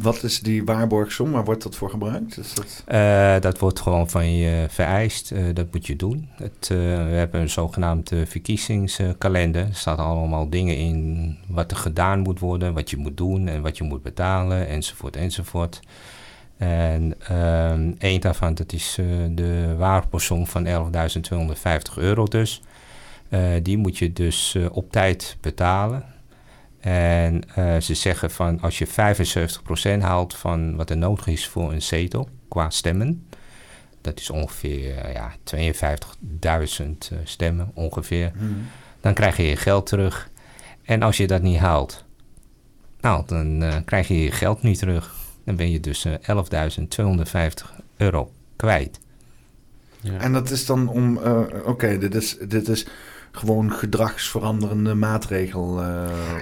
wat is die waarborgsom? Waar wordt dat voor gebruikt? Is dat... Uh, dat wordt gewoon van je vereist. Uh, dat moet je doen. Het, uh, we hebben een zogenaamde verkiezingskalender. Er staan allemaal dingen in wat er gedaan moet worden, wat je moet doen en wat je moet betalen, enzovoort, enzovoort. En um, één daarvan, dat is de waarborgsom van 11.250 euro dus. die moet je dus op tijd betalen. En uh, ze zeggen van als je 75% haalt van wat er nodig is voor een zetel qua stemmen, dat is ongeveer uh, ja, 52.000 uh, stemmen ongeveer, hmm. dan krijg je je geld terug. En als je dat niet haalt, nou, dan uh, krijg je je geld niet terug. Dan ben je dus 11.250 euro kwijt. Ja. En dat is dan om, oké, okay, dit is, dit is gewoon gedragsveranderende maatregel. Uh,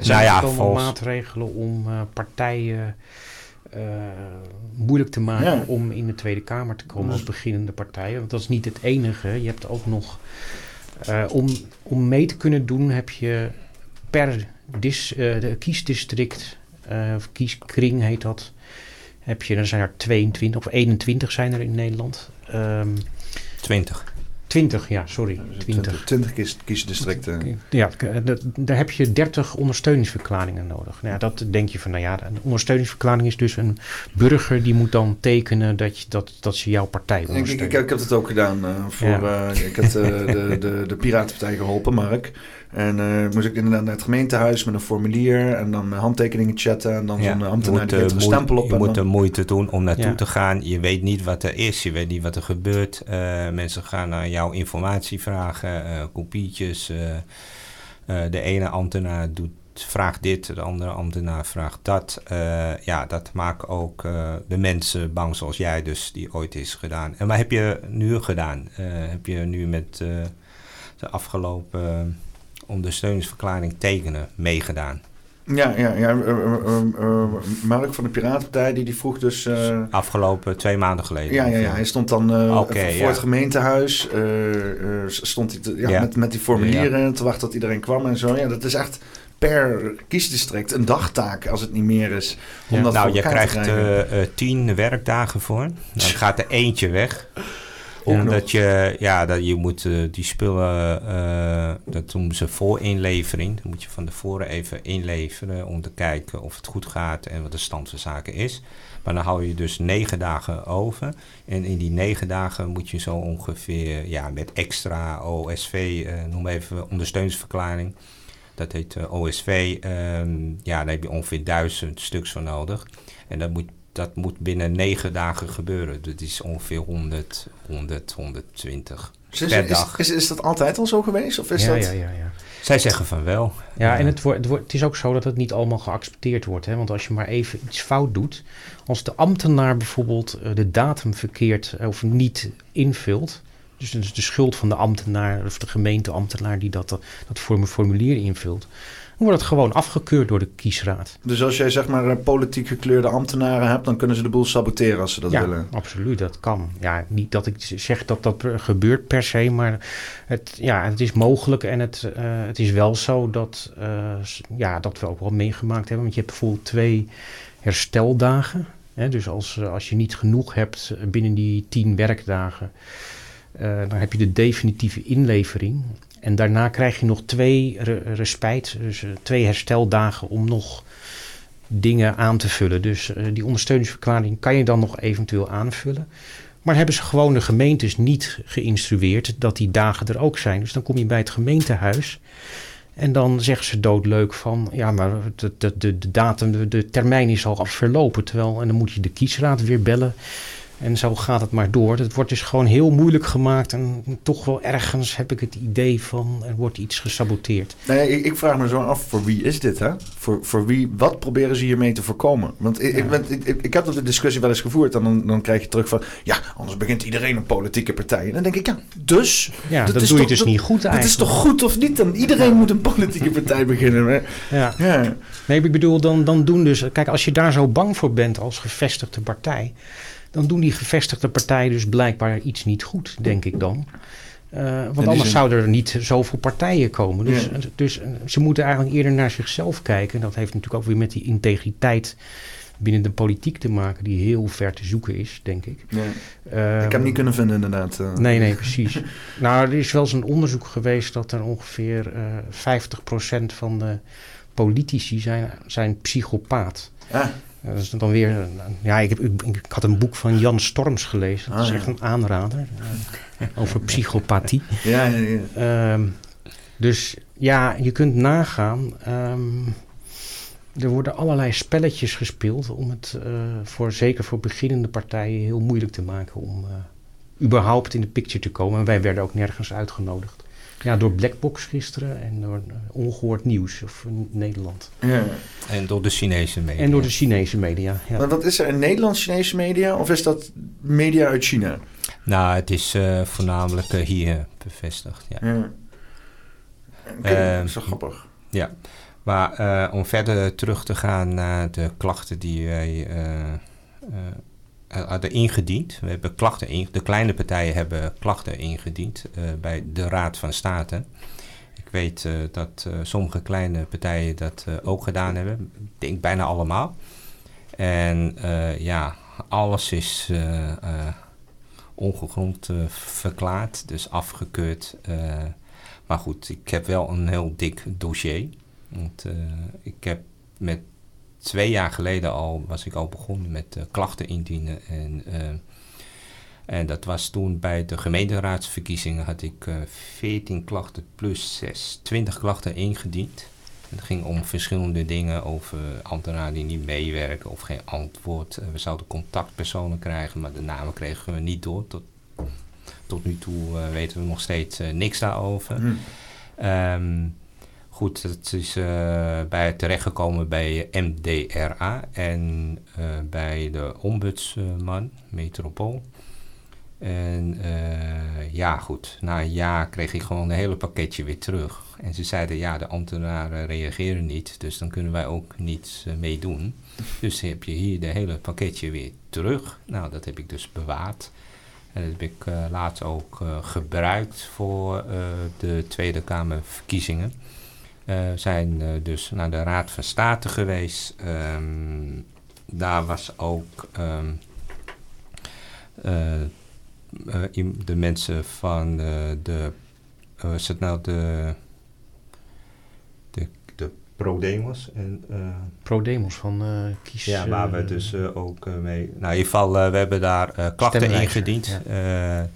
nou ja, volgens... maatregelen om uh, partijen uh, moeilijk te maken ja. om in de Tweede Kamer te komen als beginnende partijen. Want dat is niet het enige. Je hebt ook nog, om, om mee te kunnen doen, heb je per dis, de kiesdistrict, of kieskring heet dat, heb je, er zijn er 22 of 21 zijn er in Nederland. Um, ehm, 20. 20, ja, sorry. 20, 20 kies, kiesdistricten. Ja, daar heb je 30 ondersteuningsverklaringen nodig. Nou ja, dat denk je van, nou ja, een ondersteuningsverklaring is dus een burger die moet dan tekenen dat, je, dat, dat ze jouw partij ondersteunen. Ik, ik, ik heb het ook gedaan uh, voor, ja. uh, ik heb uh, de, de, de Piratenpartij geholpen, Mark. En uh, moest ik inderdaad naar het gemeentehuis met een formulier en dan handtekeningen chatten en dan ja, zo'n ambtenaar die een stempel op. Je moet de moeite doen om naartoe ja. te gaan. Je weet niet wat er is, je weet niet wat er gebeurt. Uh, mensen gaan naar jou informatie vragen, uh, kopietjes. de ene ambtenaar doet vraagt dit, de andere ambtenaar vraagt dat. Uh, ja, dat maakt ook uh, de mensen bang zoals jij dus, die ooit is gedaan. En wat heb je nu gedaan? Uh, heb je nu met de afgelopen ondersteuningsverklaring tekenen meegedaan. Ja, ja, ja. Uh, Mark van de Piratenpartij die, die vroeg dus... Afgelopen twee maanden geleden. Ja, ja, ja. hij stond dan okay, voor het gemeentehuis. stond hij te, ja, ja. Met, met die formulieren te wachten tot iedereen kwam en zo. Ja, dat is echt per kiesdistrict een dagtaak als het niet meer is. Om dat nou, je krijgt tien werkdagen voor. Dan gaat er eentje weg omdat je, ja, dat je moet uh, die spullen, uh, dat doen ze voor inlevering. Dan moet je van tevoren even inleveren om te kijken of het goed gaat en wat de stand van zaken is. Maar dan hou je dus negen dagen over. En in die negen dagen moet je zo ongeveer, ja, met extra OSV, uh, noem even ondersteuningsverklaring. Dat heet OSV. Um, ja, daar heb je ongeveer duizend stuks voor nodig. En dat moet dat moet binnen negen dagen gebeuren. Dat is ongeveer 100, 100 120 is, per dag. Is, is, dat altijd al zo geweest? Of is ja, dat... ja, ja, ja. Zij zeggen van wel. Ja, en het, wordt, het, is ook zo dat het niet allemaal geaccepteerd wordt. Hè? Want als je maar even iets fout doet, als de ambtenaar bijvoorbeeld eh, de datum verkeerd eh, of niet invult, dus het is de schuld van de ambtenaar of de gemeenteambtenaar die dat, dat formulier invult wordt het gewoon afgekeurd door de kiesraad. Dus als jij zeg maar eh, politiek gekleurde ambtenaren hebt, dan kunnen ze de boel saboteren als ze dat ja, willen? absoluut, dat kan. Ja, niet dat ik zeg dat dat gebeurt per se, maar het, ja, het is mogelijk en het, uh, het is wel zo dat, uh, ja, dat we ook wel meegemaakt hebben. Want je hebt bijvoorbeeld twee hersteldagen. Hè, dus als, als je niet genoeg hebt binnen die tien werkdagen, dan heb je de definitieve inlevering. En daarna krijg je nog twee respijt, dus eh, twee hersteldagen om nog dingen aan te vullen. Dus uh, die ondersteuningsverklaring kan je dan nog eventueel aanvullen. Maar hebben ze gewoon de gemeentes niet geïnstrueerd dat die dagen er ook zijn. Dus dan kom je bij het gemeentehuis en dan zeggen ze doodleuk van, ja, maar de, de, de, de datum, de, de termijn is al verlopen. Terwijl, en dan moet je de kiesraad weer bellen. En zo gaat het maar door. Het wordt dus gewoon heel moeilijk gemaakt. En toch wel ergens heb ik het idee van er wordt iets gesaboteerd. Nee, ik, ik vraag me zo af, voor wie is dit? Hè? Voor, voor wie, wat proberen ze hiermee te voorkomen? Want ik, ik, ik, ik, heb dat de discussie wel eens gevoerd. En dan, dan krijg je terug van, ja, anders begint iedereen een politieke partij. En dan denk ik, ja, dus? Ja, dat, doe je dus niet goed eigenlijk. Het is toch goed of niet? Dan iedereen moet een politieke partij beginnen. Ja. ja. Nee, ik bedoel, dan, dan doen dus... Kijk, als je daar zo bang voor bent als gevestigde partij dan doen die gevestigde partijen dus blijkbaar iets niet goed, denk ik dan. Uh, want anders zouden er niet zoveel partijen komen. Dus, dus uh, ze moeten eigenlijk eerder naar zichzelf kijken. Dat heeft natuurlijk ook weer met die integriteit binnen de politiek te maken, die heel ver te zoeken is, denk ik. Ja. Uh, ik heb hem niet kunnen vinden, inderdaad. Uh. Nee, nee, precies. [LAUGHS] nou, er is wel eens een onderzoek geweest dat er ongeveer 50% van de politici zijn, zijn psychopaat. Ah. Dat is dan weer. Ja, ik, heb, ik, had een boek van Jan Storms gelezen. Dat is ah, echt een aanrader. Eh, [LAUGHS] over psychopathie. Ja, ja, ja. Ehm, dus ja, je kunt nagaan. Ehm, er worden allerlei spelletjes gespeeld om het uh, voor, zeker voor beginnende partijen heel moeilijk te maken om uh, überhaupt in de picture te komen. En wij werden ook nergens uitgenodigd. Ja, door Blackbox gisteren en door uh, ongehoord nieuws of Nederland. Ja. En door de Chinese media. En door de Chinese media, ja. Maar wat is er, een Nederlands-Chinese media of is dat media uit China? Nou, het is uh, voornamelijk uh, hier bevestigd, ja. ja. Okay, dat is wel grappig. Ja, maar om verder terug te gaan naar de klachten die wij hadden ingediend. We hebben klachten in, de kleine partijen hebben klachten ingediend uh, bij de Raad van State. Ik weet dat sommige kleine partijen dat ook gedaan hebben. Ik denk bijna allemaal. En ja, alles is ongegrond verklaard, dus afgekeurd. maar goed, ik heb wel een heel dik dossier. Want ik heb met twee jaar geleden al was ik al begonnen met uh, klachten indienen. En, uh, en dat was toen bij de gemeenteraadsverkiezingen had ik uh, 14 klachten plus 6, 20 klachten ingediend. Het ging om verschillende dingen over ambtenaren die niet meewerken of geen antwoord. Eh, we zouden contactpersonen krijgen, maar de namen kregen we niet door. Tot, tot nu toe weten we nog steeds niks daarover. Um, Goed, het is uh, bij terechtgekomen bij MDRA en uh, bij de ombudsman, Metropool. En uh, ja, goed, na een jaar kreeg ik gewoon een hele pakketje weer terug. En ze zeiden, ja, de ambtenaren reageren niet, dus dan kunnen wij ook niets meedoen. Dus heb je hier de hele pakketje weer terug. Nou, dat heb ik dus bewaard. En dat heb ik later ook gebruikt voor de Tweede Kamerverkiezingen. We zijn dus naar de Raad van State geweest. Um, daar was ook... Um, de mensen van uh, de, uh, is het nou de, de, de Pro-Demos? En, uh, Pro-Demos van Kies... Ja, waar we dus ook mee... Nou, in ieder geval, we hebben daar klachten ingediend. Ja.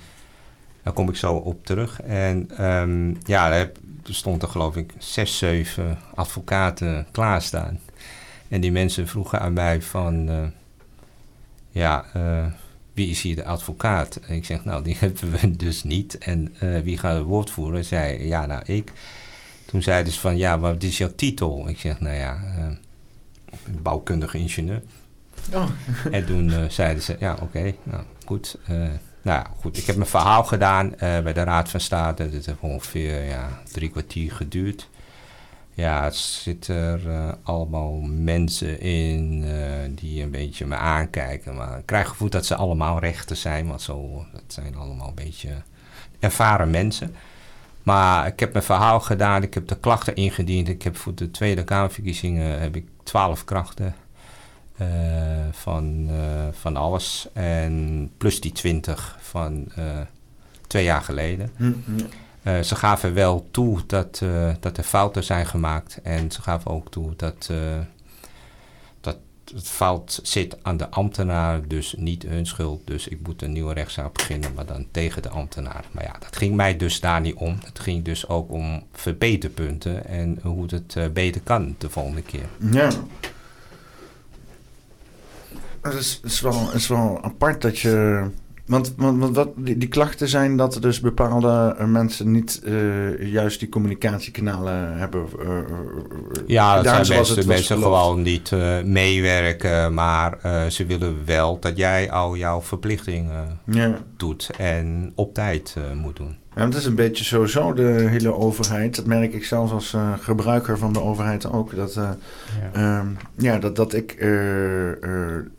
daar kom ik zo op terug. En um, ja, er stonden geloof ik zes, zeven advocaten klaarstaan. En die mensen vroegen aan mij van... ja, wie is hier de advocaat? En ik zeg, nou, die [LAUGHS] hebben we dus niet. En uh, wie gaat het woord voeren? Zei, ja, nou, ik. Toen zeiden ze van, ja, wat is jouw titel? Ik zeg, nou ja, bouwkundige ingenieur. Oh. en toen zeiden ze, ja, oké, okay, nou, goed. Nou goed, ik heb mijn verhaal gedaan bij de Raad van State. Dat heeft ongeveer ja, drie kwartier geduurd. Ja, het zitten er uh, allemaal mensen in uh, die een beetje me aankijken. Maar ik krijg gevoel dat ze allemaal rechten zijn. Want zo, dat zijn allemaal een beetje ervaren mensen. Maar ik heb mijn verhaal gedaan. Ik heb de klachten ingediend. Ik heb voor de Tweede Kamerverkiezingen heb ik twaalf krachten. Uh, van, van alles. En plus die twintig van twee jaar geleden. Mm -hmm. Uh, ze gaven wel toe dat, dat er fouten zijn gemaakt. En ze gaven ook toe dat, dat het fout zit aan de ambtenaar, dus niet hun schuld. Dus ik moet een nieuwe rechtszaak beginnen, maar dan tegen de ambtenaar. Maar ja, dat ging mij dus daar niet om. Het ging dus ook om verbeterpunten en hoe het beter kan de volgende keer. Ja. Het is, is, wel, is wel apart dat je want, want, wat, die, die, klachten zijn dat er dus bepaalde uh, mensen niet uh, juist die communicatiekanalen hebben. Uh, ja, dat zijn mensen, mensen gewoon niet meewerken, maar ze willen wel dat jij al jouw verplichtingen ja. doet en op tijd moet doen. Ja, het is een beetje sowieso de hele overheid. Dat merk ik zelfs als uh, gebruiker van de overheid ook. Dat, uh, ja. Um, ja. dat, dat ik uh,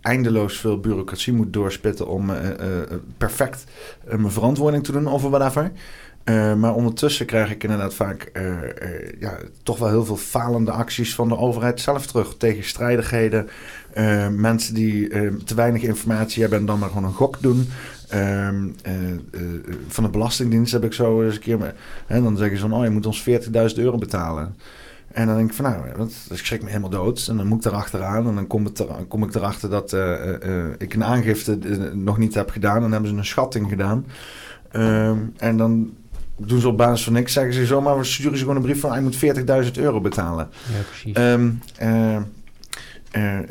eindeloos veel bureaucratie moet doorspitten om perfect mijn verantwoording te doen over whatever. maar ondertussen krijg ik inderdaad vaak ja, toch wel heel veel falende acties van de overheid zelf terug. Tegenstrijdigheden, mensen die te weinig informatie hebben en dan maar gewoon een gok doen. Um, uh, uh, van de Belastingdienst heb ik zo eens een keer... Hè, dan zeggen ze van, oh, je moet ons 40.000 euro betalen. En dan denk ik van, nou, dat, dat schrik me helemaal dood. En dan moet ik erachteraan. En dan kom, het er, kom ik erachter dat uh, ik een aangifte nog niet heb gedaan. Dan hebben ze een schatting gedaan. Um, en dan doen ze op basis van niks. Zeggen ze zomaar, we sturen ze gewoon een brief van, hij moet 40.000 euro betalen. Ja, precies. Um, uh,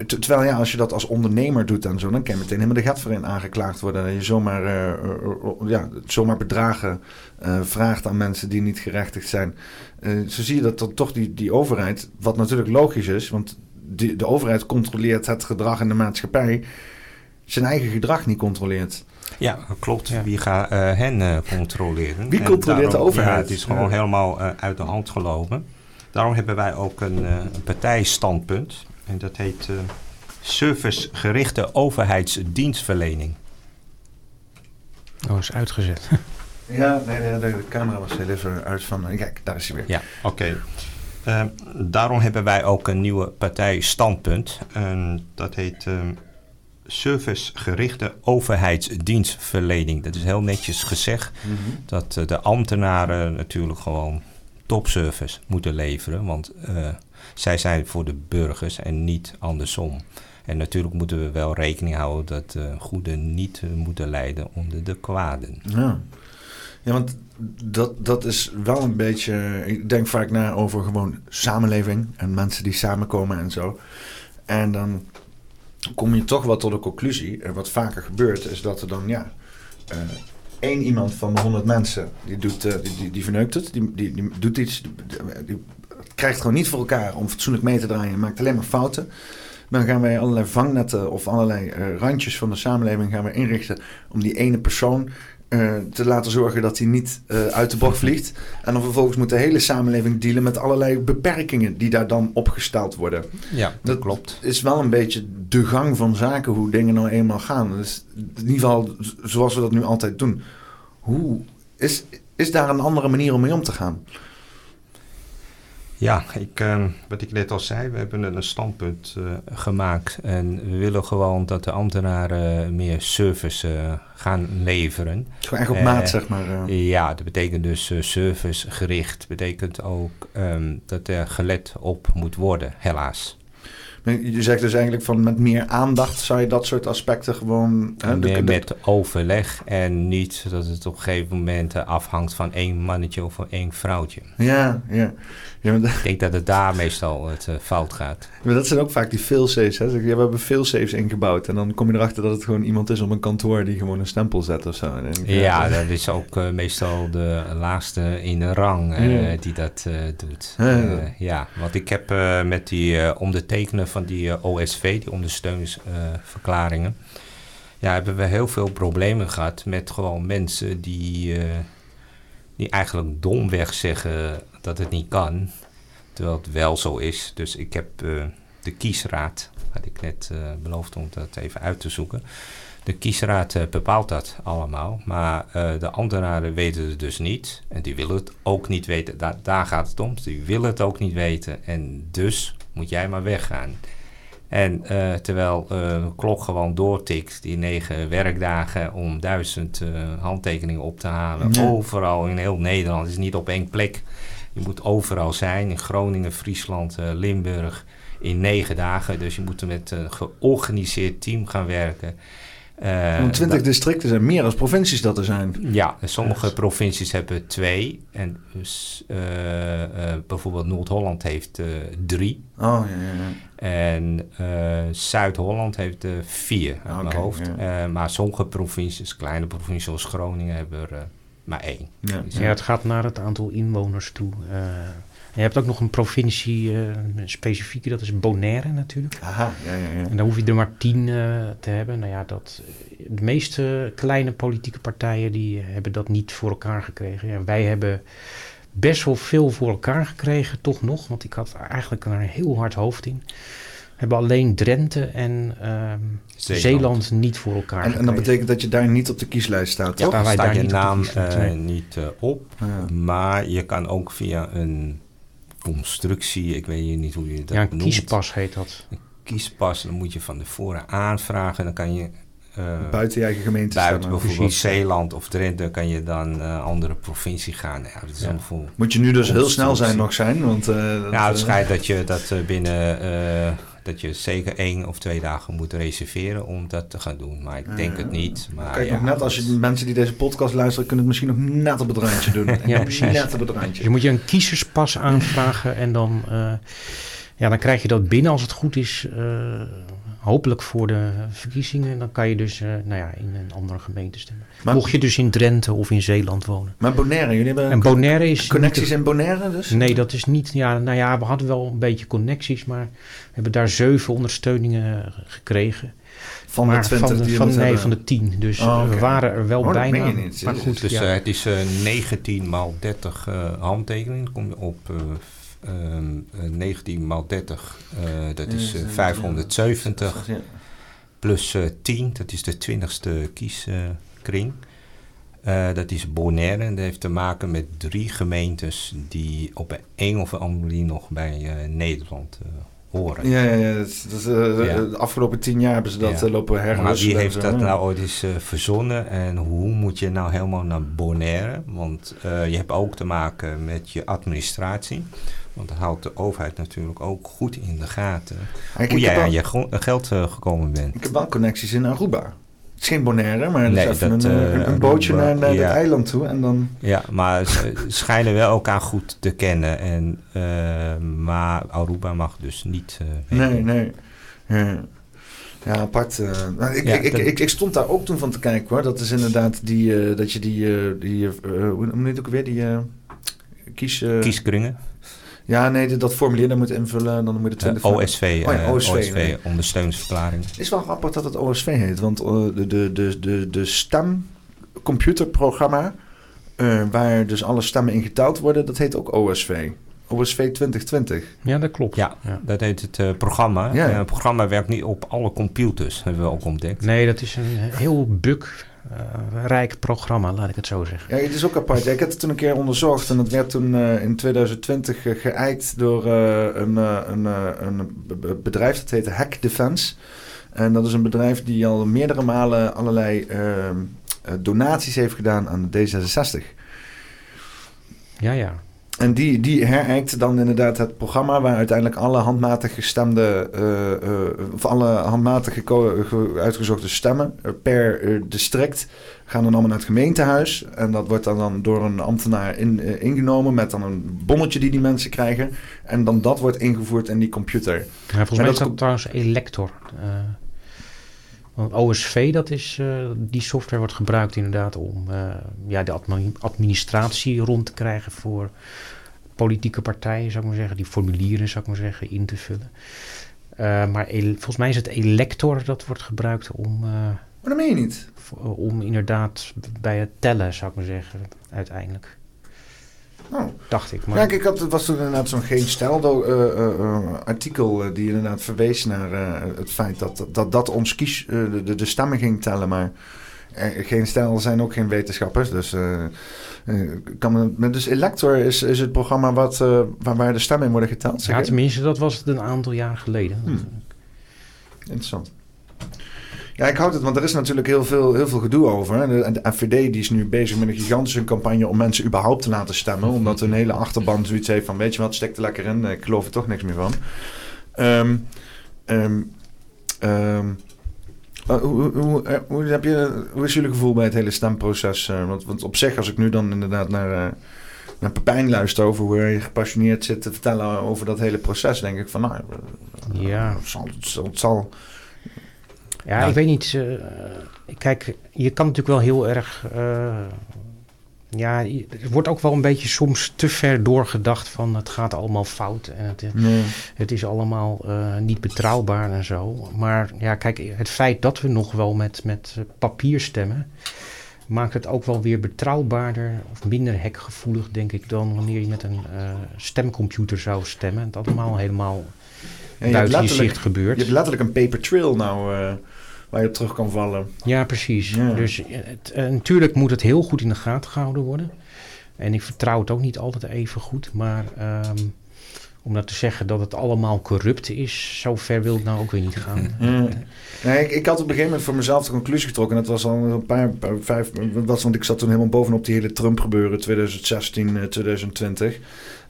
terwijl ja, als je dat als ondernemer doet en zo, dan kan je meteen helemaal de gat voor in aangeklaagd worden. Dat je zomaar, uh, ja, zomaar bedragen vraagt aan mensen die niet gerechtigd zijn. zo zie je dat dan toch die, die overheid, wat natuurlijk logisch is, want die, de overheid controleert het gedrag in de maatschappij, zijn eigen gedrag niet controleert. Ja, klopt. Ja. Wie gaat hen controleren? Wie controleert daarom, de overheid? Ja, het is gewoon helemaal uit de hand gelopen. Daarom hebben wij ook een, een partijstandpunt. En dat heet uh, servicegerichte overheidsdienstverlening. Oh, is uitgezet. [LAUGHS] ja, nee, de, de, camera was heel even uit van... Kijk, daar is hij weer. Ja, oké. Okay. Uh, eh, daarom hebben wij ook een nieuwe partij standpunt. En dat heet uh, servicegerichte overheidsdienstverlening. Dat is heel netjes gezegd. Mm -hmm. Dat uh, de ambtenaren natuurlijk gewoon topservice moeten leveren. Want zij zijn voor de burgers en niet andersom. En natuurlijk moeten we wel rekening houden dat de goede niet moeten leiden onder de kwaden. Ja, ja want dat, dat is wel een beetje. Ik denk vaak na over gewoon samenleving en mensen die samenkomen en zo. En dan kom je toch wel tot de conclusie. En wat vaker gebeurt, is dat er dan ja. Één iemand van de honderd mensen die, doet, die, die, verneukt het, die, die, die doet iets, krijgt gewoon niet voor elkaar om fatsoenlijk mee te draaien. Maakt alleen maar fouten. dan gaan wij allerlei vangnetten of allerlei eh, randjes van de samenleving gaan we inrichten om die ene persoon eh, te laten zorgen dat hij niet eh, uit de bocht vliegt. En dan vervolgens moet de hele samenleving dealen met allerlei beperkingen die daar dan opgesteld worden. Ja, dat, Dat klopt. is wel een beetje de gang van zaken, hoe dingen nou eenmaal gaan. Dus in ieder geval zoals we dat nu altijd doen. Hoe is, is daar een andere manier om mee om te gaan? Ja, ik, eh, wat ik net al zei, we hebben een standpunt eh, gemaakt. En we willen gewoon dat de ambtenaren meer service eh, gaan leveren. Gewoon echt op Eh, maat, zeg maar. eh. Ja, dat betekent dus eh, servicegericht. betekent ook ehm, dat er gelet op moet worden, helaas. Je zegt dus eigenlijk van met meer aandacht zou je dat soort aspecten gewoon... hè, meer de- met overleg en niet dat het op een gegeven moment eh, afhangt van één mannetje of van één vrouwtje. Ja, ja. ja dat- Ik denk dat het daar meestal het eh, fout gaat. maar dat zijn ook vaak die failsafes. Hè? We hebben failsafes ingebouwd. En dan kom je erachter dat het gewoon iemand is op een kantoor die gewoon een stempel zet of zo. Ja, dat- is ook eh, meestal de laatste in de rang Ja. die dat doet. Ja, ja. Want ik heb met die ondertekenen van die eh, OSV, die ondersteuningsverklaringen, ja, hebben we heel veel problemen gehad met gewoon mensen die, eh, die eigenlijk domweg zeggen dat het niet kan, terwijl het wel zo is. Dus ik heb eh, de kiesraad, had ik net beloofd om dat even uit te zoeken. De kiesraad bepaalt dat allemaal, maar de ambtenaren weten het dus niet. En die willen het ook niet weten. Da- daar gaat het om. Die willen het ook niet weten. En dus moet jij maar weggaan. En eh, terwijl eh, de klok gewoon doortikt, die negen werkdagen om duizend eh, handtekeningen op te halen. Ja. Overal in heel Nederland. Het is niet op één plek. Je moet overal zijn. In Groningen, Friesland, Limburg. In negen dagen. Dus je moet met een georganiseerd team gaan werken. Eh, Want 20 dat- districten zijn meer als provincies dat er zijn. ja, en sommige provincies hebben twee. En dus, eh, eh, bijvoorbeeld Noord-Holland heeft eh, drie. Oh, ja, ja, ja. En eh, Zuid-Holland heeft er vier uit Oké, mijn hoofd. ja. Eh, maar sommige provincies, kleine provincies zoals Groningen, hebben er eh, maar één. Ja. Dus, Ja, het gaat naar het aantal inwoners toe. Eh, je hebt ook nog een provincie eh, een specifieke, dat is Bonaire natuurlijk. Aha, ja, ja, ja. En dan hoef je er maar tien eh, te hebben. Nou ja, dat, de meeste kleine politieke partijen die eh, hebben dat niet voor elkaar gekregen. Ja, wij hebben best wel veel voor elkaar gekregen, toch nog. Want ik had eigenlijk er een heel hard hoofd in. We hebben alleen Drenthe en ehm, Zeeland. niet voor elkaar En, en gekregen. dat betekent dat je daar niet op de kieslijst staat, Ja, toch? waar wij staat daar je niet naam eh, niet eh, op. Ja. Maar je kan ook via een constructie, ik weet niet hoe je dat ja, een noemt. kiespas heet dat. kiespas, dan moet je van tevoren aanvragen. Dan kan je eh, Buiten je eigen gemeente buiten stemmen. bijvoorbeeld Precies. Zeeland of Drenthe kan je dan eh andere provincie gaan. Ja, dat is Ja. allemaal. Moet je nu dus heel snel zijn nog zijn, want... eh, dat, Ja, het schijnt dat je dat eh, binnen eh, dat je zeker één of twee dagen moet reserveren om dat te gaan doen. Maar ik denk het niet. Maar Kijk, ja, nog net als je de mensen die deze podcast luisteren, kunnen het misschien nog net op het randje doen. [LAUGHS] Ja, precies. Net op het Dus randje. je moet je een kiezerspas aanvragen en dan, eh, ja, dan krijg je dat binnen als het goed is. eh, hopelijk voor de verkiezingen. Dan kan je dus eh, nou ja, in een andere gemeente stemmen. Maar, Mocht je dus in Drenthe of in Zeeland wonen. maar Bonaire, jullie hebben En Bonaire is... connecties niet in Bonaire dus? Nee, dat is niet... Ja, nou ja, we hadden wel een beetje connecties, maar we hebben daar zeven ondersteuningen gekregen. Van maar de 20 van de, die van, moet nee, hebben? van de 10. Dus Oh, eh, we waren er wel Oh, bijna. meen je niet. Maar goed, Dus ja. eh, het is eh 19 maal 30 eh, handtekeningen. Dan kom je op eh, eh, 19 maal 30, eh, dat is eh, 570. Ja. Plus eh 10, dat is de 20ste kieskring. Eh, dat is Bonaire en dat heeft te maken met drie gemeentes die op een of andere manier nog bij eh, Nederland eh, horen. Ja, ja, ja. Dat eh, Ja. De afgelopen tien jaar hebben ze dat Ja. eh, lopen herhusselen. Maar wie heeft dat nou ooit eens eh, verzonnen en hoe moet je nou helemaal naar Bonaire? Want eh, je hebt ook te maken met je administratie. Want dat houdt de overheid natuurlijk ook goed in de gaten. Kijk, hoe jij aan je geld eh, gekomen bent. ik heb wel connecties in Aruba. Het is geen Bonaire, maar het Nee, is even dat, een, eh, een, een bootje Aruba, naar, naar ja. het eiland toe en dan... Ja, maar ze [LAUGHS] schijnen wel elkaar goed te kennen. En, eh, maar Aruba mag dus niet. Nee, nee. Ja, ja apart. Nou, ik, Ja, ik, ik, dat- ik, ik stond daar ook toen van te kijken hoor. Dat is inderdaad die, dat je die, die hoe noem je het ook weer, die kies... Kieskringen. Ja, nee, dat formulier dan moet invullen. Dan moet je 20 uh, OSV, oh, ja, OSV, OSV nee. ondersteuningsverklaring. Het is wel grappig dat het OSV heet, want de, de, de, de, de stemcomputerprogramma, uh, waar dus alle stemmen in geteld worden, dat heet ook OSV. OSV 2020. Ja, dat klopt. Ja, ja. dat heet het uh, programma. Ja. het programma werkt niet op alle computers, hebben we ook ontdekt. Nee, dat is een heel bug uh, rijk programma, laat ik het zo zeggen. Ja, het is ook apart. ik heb het toen een keer onderzocht en het werd toen uh, in 2020 uh, geëikt door een, een, een, bedrijf dat heette Hack Defense. En dat is een bedrijf die al meerdere malen allerlei ehm, donaties heeft gedaan aan D66. Ja, ja. En die, die herijkt dan inderdaad het programma waar uiteindelijk alle handmatig gestemde, uh, uh, of alle handmatig uitgezochte stemmen per uh, district gaan dan allemaal naar het gemeentehuis. En dat wordt dan, dan door een ambtenaar in, ingenomen met dan een bonnetje die die mensen krijgen. En dan dat wordt ingevoerd in die computer. Ja, volgens mij is dat trouwens Elector. Want OSV, dat is, die software wordt gebruikt inderdaad om ja, de administratie rond te krijgen voor politieke partijen, zou ik maar zeggen, die formulieren, zou ik maar zeggen, in te vullen. Uh, maar volgens mij is het elector dat wordt gebruikt om. Maar dat meen je niet. Om inderdaad bij het tellen, zou ik maar zeggen, uiteindelijk. Oh. Dacht ik. Maar... Ja, ik had, het was toen inderdaad zo'n geen stijl uh, artikel die inderdaad verwees naar het feit dat dat, dat ons kies, de, de stemmen ging tellen. Maar geen stijl zijn ook geen wetenschappers. Dus eh, kan men, dus Elector is, is het programma wat, waar, waar de stemmen in worden geteld. Ja, tenminste, dat was het een aantal jaar geleden. Hmm. Interessant. Ja, ik houd het, want er is natuurlijk heel veel, heel veel gedoe over. De, de AVD die is nu bezig met een gigantische campagne om mensen überhaupt te laten stemmen. Omdat hun hele achterban zoiets heeft van, weet je wat, stek er lekker in. Ik geloof er toch niks meer van. Um, um, um, hoe, hoe, eh, hoe, heb je, hoe is jullie gevoel bij het hele stemproces? Eh, want, want op zich, als ik nu dan inderdaad naar, naar Pepijn luister over hoe hij gepassioneerd zit te vertellen over dat hele proces, denk ik van nou, ja. het zal. Het zal, ja, ik weet niet. Uh, kijk, je kan natuurlijk wel heel erg ja, er wordt ook wel een beetje soms te ver doorgedacht van het gaat allemaal fout en het, het is allemaal uh, niet betrouwbaar en zo. Maar ja, kijk, het feit dat we nog wel met, met papier stemmen, maakt het ook wel weer betrouwbaarder of minder hekgevoelig, denk ik, dan wanneer je met een stemcomputer zou stemmen. Dat allemaal helemaal buiten je zicht gebeurt. Je hebt letterlijk een paper trail nou... Waar je op terug kan vallen. Ja, precies. Dus eh, het, uh, natuurlijk moet het heel goed in de gaten gehouden worden. En ik vertrouw het ook niet altijd even goed. Maar um, om dat te zeggen dat het allemaal corrupt is, zo ver wil ik nou ook weer niet gaan. [LAUGHS] Nee, ik, ik, had op een gegeven moment voor mezelf de conclusie getrokken. En dat was al een paar, paar vijf, was, want ik zat toen helemaal bovenop die hele Trump gebeuren 2016, 2020.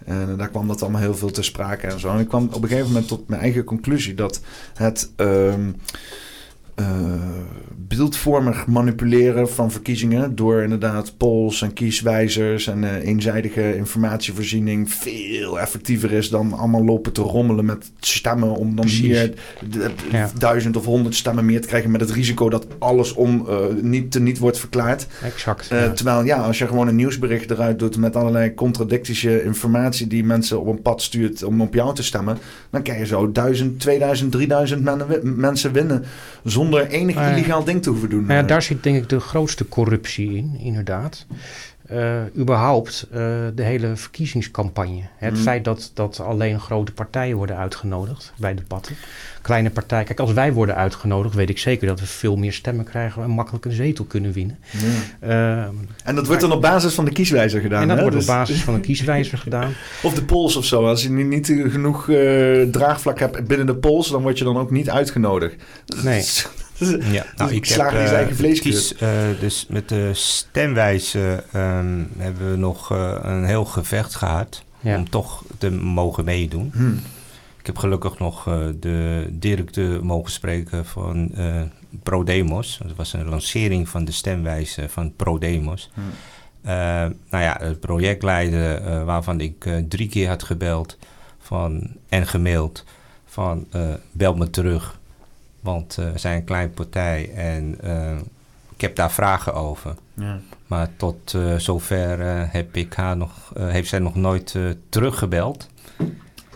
En daar kwam dat allemaal heel veel te sprake en zo. En ik kwam op een gegeven moment tot mijn eigen conclusie dat het. Um, uh, beeldvormig manipuleren van verkiezingen door inderdaad polls en kieswijzers en uh, eenzijdige informatievoorziening veel effectiever is dan allemaal lopen te rommelen met stemmen om dan hier duizend of honderd stemmen meer te krijgen met het risico dat alles om uh, niet te niet wordt verklaard. Exact. Terwijl ja, als je gewoon een nieuwsbericht eruit doet met allerlei contradictische informatie die mensen op een pad stuurt om op jou te stemmen, dan krijg je zo duizend, 2000, 3000 mensen winnen zonder enig illegaal ding te hoeven doen. Ja, daar zit denk ik de grootste corruptie in, inderdaad. Uh, überhaupt uh, de hele verkiezingscampagne. Het mhm. feit dat, dat alleen grote partijen worden uitgenodigd bij debatten. Kleine partijen. Kijk, als wij worden uitgenodigd, weet ik zeker dat we veel meer stemmen krijgen en makkelijk een zetel kunnen winnen. Uh, en dat wordt dan op basis van de kieswijzer gedaan. En dat hè? wordt dus, op basis van een kieswijzer [LAUGHS] gedaan. Of de polls of zo. Als je niet, genoeg draagvlak hebt binnen de polls, dan word je dan ook niet uitgenodigd. Nee. [LAUGHS] Ja, nou, ik heb, uh, eigen vlees uh, dus met de stemwijze um, hebben we nog uh, een heel gevecht gehad ja. om toch te mogen meedoen. Hmm. Ik heb gelukkig nog de directeur mogen spreken van ProDemos. Dat was een lancering van de stemwijze van ProDemos. Hmm. nou ja, het projectleider waarvan ik drie keer had gebeld van, en gemaild van bel me terug want uh, we zijn een kleine partij en uh, ik heb daar vragen over. Ja. Maar tot uh, zover heb ik haar nog, heeft zij nog nooit teruggebeld.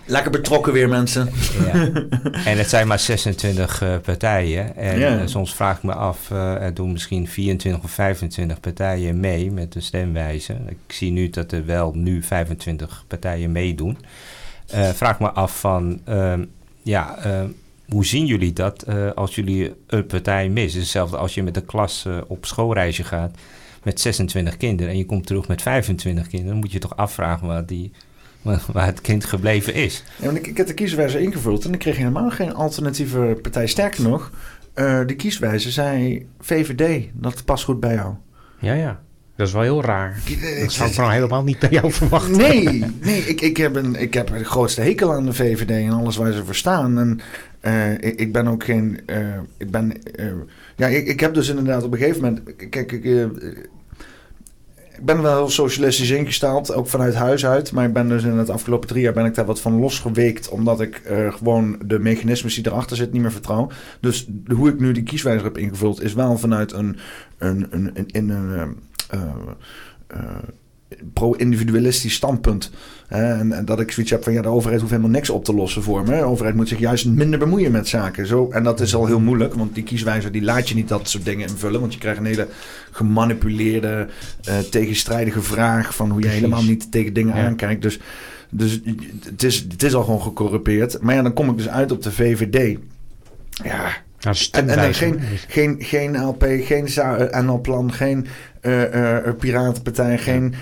Lekker betrokken weer, mensen. Ja. [LAUGHS] En het zijn maar 26 uh, partijen. En Ja. uh, soms vraag ik me af, uh, er doen misschien 24 of 25 partijen mee met de stemwijze. Ik zie nu dat er wel nu 25 partijen meedoen. Uh, vraag me af van, uh, ja, uh, hoe zien jullie dat uh, als jullie een partij missen? Hetzelfde als je met de klas uh, op schoolreisje gaat met 26 kinderen en je komt terug met 25 kinderen, dan moet je toch afvragen waar, die, waar het kind gebleven is. Ja, want ik, ik heb de kieswijze ingevuld en ik kreeg helemaal geen alternatieve partij. Sterker nog, uh, de kieswijze zei VVD, dat past goed bij jou. Ja, ja. Dat is wel heel raar. Dat zou ik nou helemaal niet bij jou verwachten. Nee, nee ik, ik, heb een, ik heb de grootste hekel aan de VVD en alles waar ze voor staan. En uh, ik, ben ook geen. Uh, ik ben. Uh, ja, ik, ik heb dus inderdaad op een gegeven moment. Kijk, ik. ik ben wel heel socialistisch ingesteld, ook vanuit huis uit. Maar ik ben dus in het afgelopen drie jaar ben ik daar wat van losgeweekt. Omdat ik gewoon de mechanismes die erachter zitten niet meer vertrouw. Dus hoe ik nu die kieswijzer heb ingevuld is wel vanuit een, een, een, een, in een pro-individualistisch standpunt. En, en, dat ik zoiets heb van ja, de overheid hoeft helemaal niks op te lossen voor me. De overheid moet zich juist minder bemoeien met zaken. Zo, en dat is al heel moeilijk, want die kieswijzer die laat je niet dat soort dingen invullen. Want je krijgt een hele gemanipuleerde, tegenstrijdige vraag van hoe je Precies. helemaal niet tegen dingen Ja. aankijkt. Dus, dus het, is, het is al gewoon gecorrumpeerd. Maar ja, dan kom ik dus uit op de VVD. Ja, Nou, en, en geen, geen, geen LP, geen NL-plan, geen Piratenpartij, geen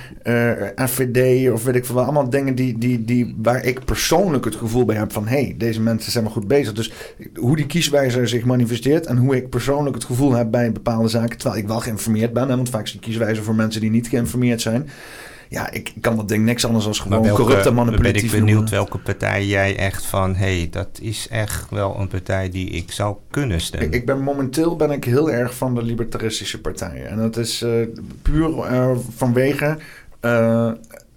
FVD of weet ik veel. Allemaal dingen die, die, die, waar ik persoonlijk het gevoel bij heb van... hé, hey, deze mensen zijn maar goed bezig. Dus hoe die kieswijzer zich manifesteert... en hoe ik persoonlijk het gevoel heb bij bepaalde zaken... terwijl ik wel geïnformeerd ben. Hè, want vaak is die kieswijzer voor mensen die niet geïnformeerd zijn... Ja, ik kan dat ding niks anders dan gewoon welke, corrupt en manipulatief ben ik benieuwd noemen. welke partij jij echt van... hé, hey, dat is echt wel een partij die ik zou kunnen stemmen. Ik, ik ben momenteel ben ik heel erg van de libertaristische partijen. En dat is uh, puur uh, vanwege uh,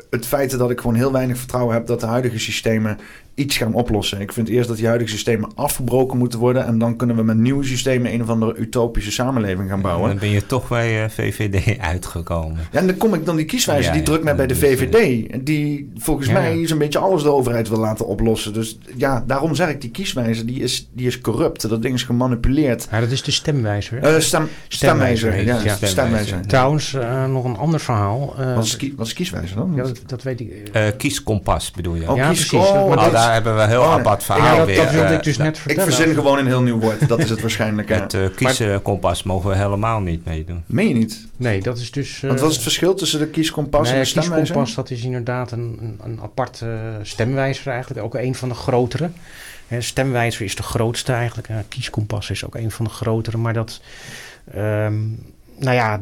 het feit dat ik gewoon heel weinig vertrouwen heb... dat de huidige systemen iets gaan oplossen. Ik vind eerst dat die huidige systemen afgebroken moeten worden... en dan kunnen we met nieuwe systemen een of andere utopische samenleving gaan bouwen. En dan ben je toch bij uh, VVD uitgekomen. Ja, en dan kom ik dan die kieswijzer, Ja, die ja, drukt mij bij de is, VVD. Die volgens Ja, mij ja. zo'n beetje alles de overheid wil laten oplossen. Dus ja, daarom zeg ik, die kieswijzer, die is, die is corrupt. Dat ding is gemanipuleerd. Ja, dat is de stemwijzer. Uh, stem, Stemwijzer ja, stemwijzer. Trouwens, uh, nog een ander verhaal. Uh, Wat is, wat is kieswijzer dan? ja, dat, dat weet ik. Uh, kieskompas bedoel je? Oh, ja, kies- precies. oh, maar dat, daar hebben we een heel Oh, apart ja, verhaal dat, weer. dat wilde eh, ik dus net ik vertellen. verzin gewoon een heel nieuw woord. Dat is het waarschijnlijk. [LAUGHS] Met uh, kieskompas mogen we helemaal niet meedoen. Meen je niet? Nee, dat is dus... Want wat is het verschil tussen de kieskompas nee, en de stemwijzer? kieskompas, dat is inderdaad een, een, een apart stemwijzer eigenlijk. Ook een van de grotere. Hè, stemwijzer is de grootste eigenlijk. Uh, kieskompas is ook een van de grotere. Maar dat... Um, nou ja...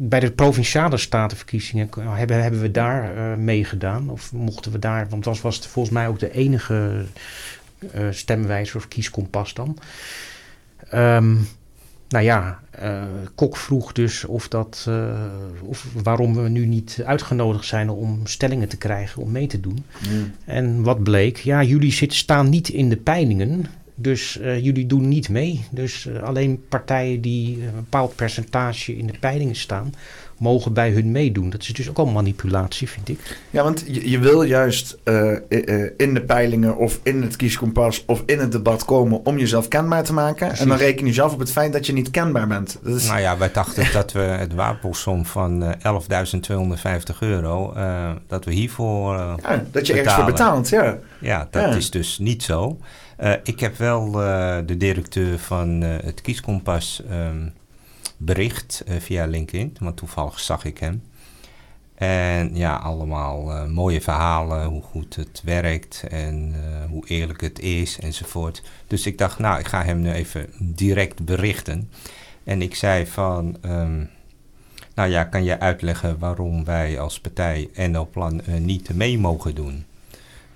Bij de provinciale statenverkiezingen hebben, hebben we daar uh, meegedaan. Of mochten we daar... Want dat was het volgens mij ook de enige uh, stemwijzer of kieskompas dan. Um, nou ja, uh, Kok vroeg dus of dat, of waarom we nu niet uitgenodigd zijn om stellingen te krijgen om mee te doen. Mm. En wat bleek, ja, jullie zitten, staan niet in de peilingen, dus uh, jullie doen niet mee. Dus alleen partijen die een bepaald percentage in de peilingen staan, mogen bij hun meedoen. Dat is dus ook al manipulatie, vind ik. Ja, want je, je wil juist uh, uh, in de peilingen of in het kieskompas of in het debat komen om jezelf kenbaar te maken. Precies. En dan reken je zelf op het feit dat je niet kenbaar bent. Dat is... Nou ja, wij dachten [LAUGHS] dat we het wapensom van uh, 11.250 euro, uh, dat we hiervoor ja, Dat je ergens voor betaalt, ja. Ja, dat ja. is dus niet zo. Uh, ik heb wel de directeur van het kieskompas... Um, bericht via LinkedIn, want toevallig zag ik hem. En ja, allemaal mooie verhalen, hoe goed het werkt en hoe eerlijk het is enzovoort. Dus ik dacht, nou, ik ga hem nu even direct berichten. En ik zei van, um, nou ja, kan je uitleggen waarom wij als partij NL Plan niet mee mogen doen?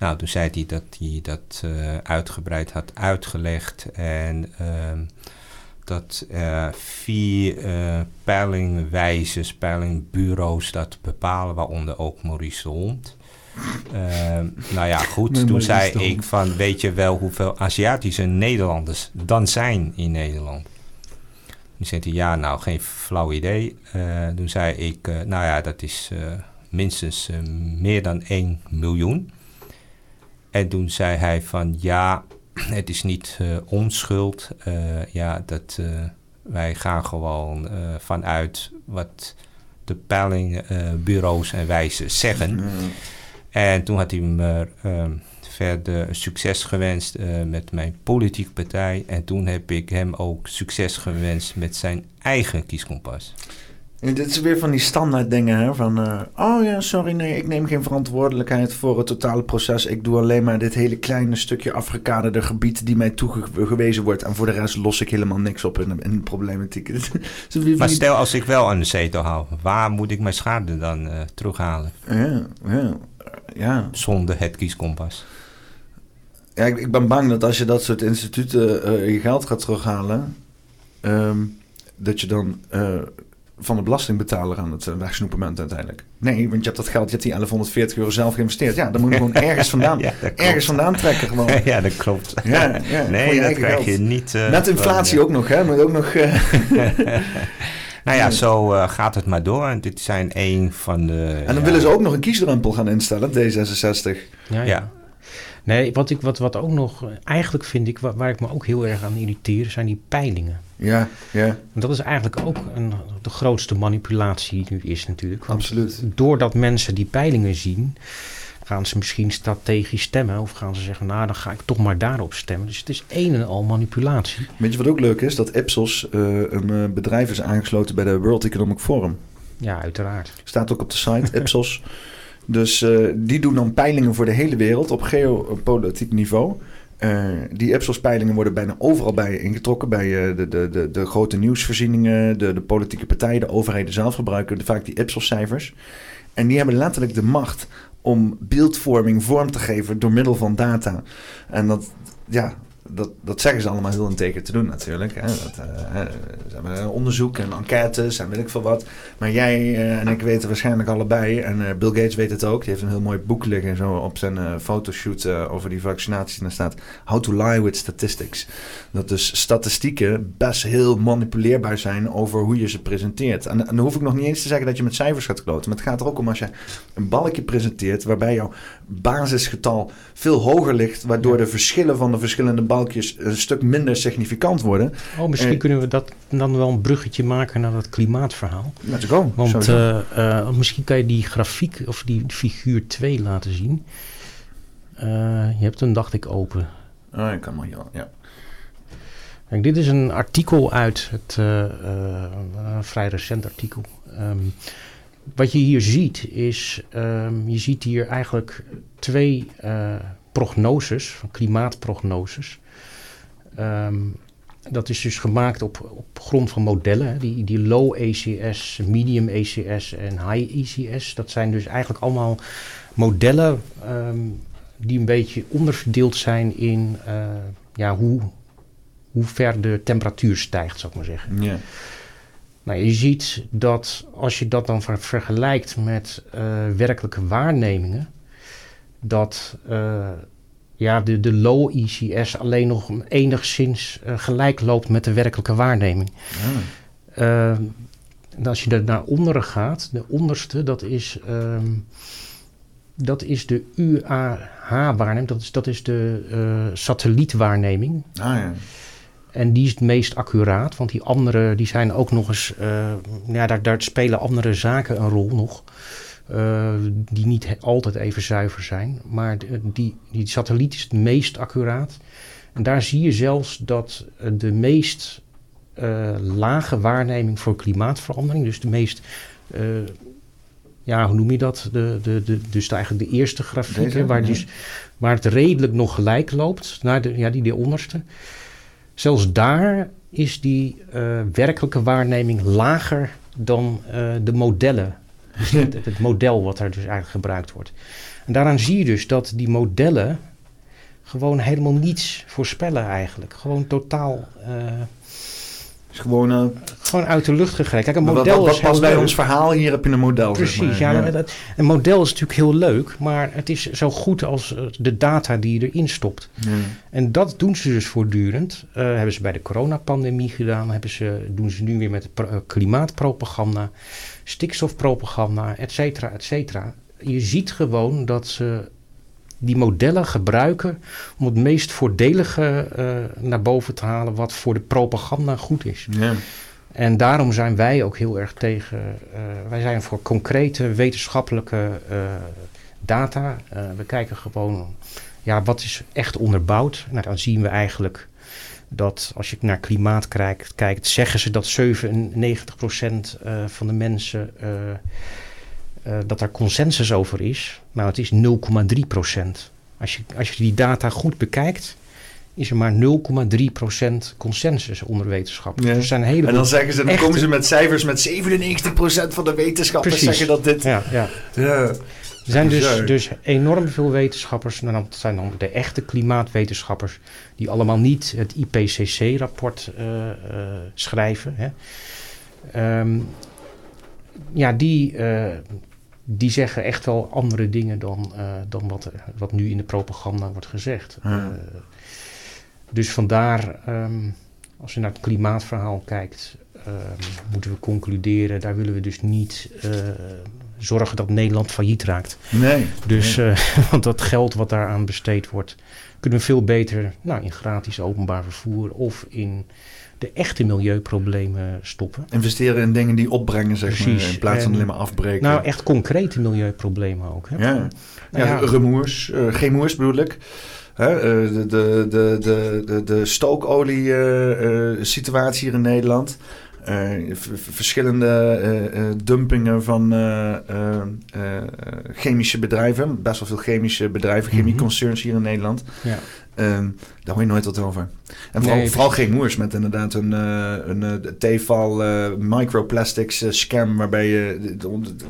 Nou, toen zei hij dat hij dat uitgebreid had uitgelegd en... Um, dat uh, vier uh, peilingwijzers, peilingbureaus dat bepalen, waaronder ook Maurice de Hond. Uh, nou ja, goed, toen zei ik van, weet je wel hoeveel Aziatische Nederlanders dan zijn in Nederland? Toen zei hij, ja, nou, geen flauw idee. Uh, toen zei ik, uh, nou ja, dat is uh, minstens meer dan 1 miljoen. En toen zei hij van ja, het is niet uh, onschuld. Uh, ja, dat, uh, wij gaan gewoon vanuit wat de peilingbureaus en wijzen zeggen. En toen had hij me verder succes gewenst met mijn politieke partij. En toen heb ik hem ook succes gewenst met zijn eigen kieskompas. Dit is weer van die standaard dingen, hè? Van, uh, oh ja, sorry, nee, ik neem geen verantwoordelijkheid voor het totale proces. Ik doe alleen maar dit hele kleine stukje afgekaderde gebied die mij toegewezen wordt. En voor de rest los ik helemaal niks op in, in de problematiek. [LAUGHS] maar stel, als ik wel aan de zetel hou, waar moet ik mijn schade dan uh, terughalen? Ja, ja, ja. Zonder het kieskompas. Ja, ik, ik, ben bang dat als je dat soort instituten uh, je geld gaat terughalen, um, dat je dan van de belastingbetaler aan het wegsnoepen bent uiteindelijk. Nee, want je hebt dat geld, je hebt die 1140 euro zelf geïnvesteerd. Ja, dan moet je gewoon [LAUGHS] ergens vandaan, ja, ergens vandaan trekken gewoon. [LAUGHS] ja, dat klopt. Ja, ja nee, dat krijg je niet... Uh, Met inflatie ook nog, hè. Moet ook nog... Uh, [LAUGHS] nou ja, zo uh, gaat het maar door. En dit zijn een van de... En dan willen ze ook nog een kiesdrempel gaan instellen, D66. ja. ja. Nee, wat, ik, wat, wat ook nog, eigenlijk vind ik, waar, waar, ik me ook heel erg aan irriteer, zijn die peilingen. Ja, ja. Dat is eigenlijk ook een, de grootste manipulatie die nu is natuurlijk. Absoluut. Doordat mensen die peilingen zien, gaan ze misschien strategisch stemmen. Of gaan ze zeggen, nou dan ga ik toch maar daarop stemmen. Dus het is een en al manipulatie. Weet je wat ook leuk is? Dat Ipsos uh, een uh, bedrijf is aangesloten bij de World Economic Forum. Ja, uiteraard. Staat ook op de site, [LAUGHS] Ipsos. Dus uh, die doen dan peilingen voor de hele wereld op geopolitiek niveau. Uh, die Ipsos-peilingen worden bijna overal bij ingetrokken. Bij uh, de, de, de, de, grote nieuwsvoorzieningen, de, de politieke partijen, de overheden zelf gebruiken vaak die Ipsos-cijfers. En die hebben letterlijk de macht om beeldvorming vorm te geven door middel van data. En dat, ja, dat, dat zeggen ze allemaal heel integer te doen natuurlijk. Hè. Dat, uh, ze hebben onderzoek en enquêtes en weet ik veel wat. Maar jij uh, en ik weten waarschijnlijk allebei, en uh, Bill Gates weet het ook, die heeft een heel mooi boek liggen zo op zijn fotoshoot over die vaccinaties. En daar staat How to Lie with Statistics. Dat dus statistieken best heel manipuleerbaar zijn over hoe je ze presenteert. En, en dan hoef ik nog niet eens te zeggen dat je met cijfers gaat kloten. Maar het gaat er ook om als je een balkje presenteert waarbij jouw basisgetal veel hoger ligt, waardoor de verschillen van de verschillende een stuk minder significant worden. Oh, misschien kunnen we dat dan wel een bruggetje maken naar dat klimaatverhaal. Let's go. Want uh, uh, misschien kan je die grafiek of die figuur 2 laten zien. Uh, je hebt hem, dacht ik, open. Oh, ik kan maar, ja. ja. Kijk, dit is een artikel uit het een vrij recent artikel. Um, wat je hier ziet is, um, je ziet hier eigenlijk twee uh, prognoses, klimaatprognoses. Um, dat is dus gemaakt op, op grond van modellen. Die, die low ECS, medium ECS en high ECS. Dat zijn dus eigenlijk allemaal modellen um, die een beetje onderverdeeld zijn in uh, ja, hoe, hoe ver de temperatuur stijgt, zou ik maar zeggen. Yeah. Nou, je ziet dat als je dat dan ver vergelijkt met uh, werkelijke waarnemingen, dat uh, ja, de, de low ECS alleen nog enigszins uh, gelijk loopt met de werkelijke waarneming. Ja. en als je er naar onderen gaat, de onderste, dat is, um, dat is de UAH-waarneming, dat is, dat is de satellietwaarneming. Ah, ja. En die is het meest accuraat, want die andere die zijn ook nog eens, uh, ja, daar, daar spelen andere zaken een rol nog. Uh, die niet altijd even zuiver zijn. Maar die, die satelliet is het meest accuraat. En daar zie je zelfs dat de meest uh, lage waarneming voor klimaatverandering, dus de meest, ja, hoe noem je dat? De, de, de, dus eigenlijk de eerste grafiek, Deze, waar, ja. dus, waar het redelijk nog gelijk loopt, naar de, ja, die de onderste. Zelfs daar is die werkelijke waarneming lager dan de modellen. Dus het, het, model wat er dus eigenlijk gebruikt wordt. En daaraan zie je dus dat die modellen gewoon helemaal niets voorspellen eigenlijk. Gewoon totaal... Uh, is gewoon, uh, gewoon uit de lucht gegrepen. Kijk, een model wat, past bij ons verhaal? Hier heb je een model. Precies, zeg maar. ja. Dat, een model is natuurlijk heel leuk, maar het is zo goed als de data die je erin stopt. Ja. En dat doen ze dus voortdurend. Uh, hebben ze bij de coronapandemie gedaan, hebben ze, doen ze nu weer met klimaatpropaganda, stikstofpropaganda, et cetera, et cetera. Je ziet gewoon dat ze die modellen gebruiken om het meest voordelige uh, naar boven te halen wat voor de propaganda goed is. Ja. En daarom zijn wij ook heel erg tegen. Uh, wij zijn voor concrete wetenschappelijke uh, data. we kijken gewoon, ja, wat is echt onderbouwd? Nou, dan zien we eigenlijk dat als je naar klimaat kijkt, kijkt zeggen ze dat 97% uh, van de mensen uh, dat daar consensus over is. Nou, het is 0,3% Als je, als je die data goed bekijkt, is er maar 0,3% consensus onder wetenschappers. Ja. Dus zijn hele en dan zeggen ze, dan echte... komen ze met cijfers met 97% van de wetenschappers Precies. zeggen dat dit... Ja, ja. Ja. Er zijn dus, dus enorm veel wetenschappers, en dat zijn dan de echte klimaatwetenschappers, die allemaal niet het IPCC-rapport uh, uh, schrijven. Hè. Um, ja, die, uh, die zeggen echt wel andere dingen dan, dan wat, wat nu in de propaganda wordt gezegd. Dus vandaar, um, als je naar het klimaatverhaal kijkt, um, moeten we concluderen, daar willen we dus niet uh, zorgen dat Nederland failliet raakt. Nee. Dus, nee. uh, [LAUGHS] want dat geld wat daaraan besteed wordt, kunnen we veel beter nou, in gratis openbaar vervoer of in de echte milieuproblemen stoppen. Investeren in dingen die opbrengen, zeg Precies. maar, in plaats van En- alleen maar afbreken. Nou, echt concrete milieuproblemen ook. Hè? ja. Nou Ja, ja. remoers, eh, geen moers bedoel ik. Hè, eh, de, de, de, de, de, de stookolie-situatie hier in Nederland. Eh, verschillende eh, eh, dumpingen van chemische bedrijven. Best wel veel chemische bedrijven, Mhm. chemieconcerns hier in Nederland. Ja. Ehm, daar hoor je nooit wat over. En vooral, Nee, vooral geen moers met inderdaad een, eh, een eh, Tefal eh, microplastics scam... waarbij je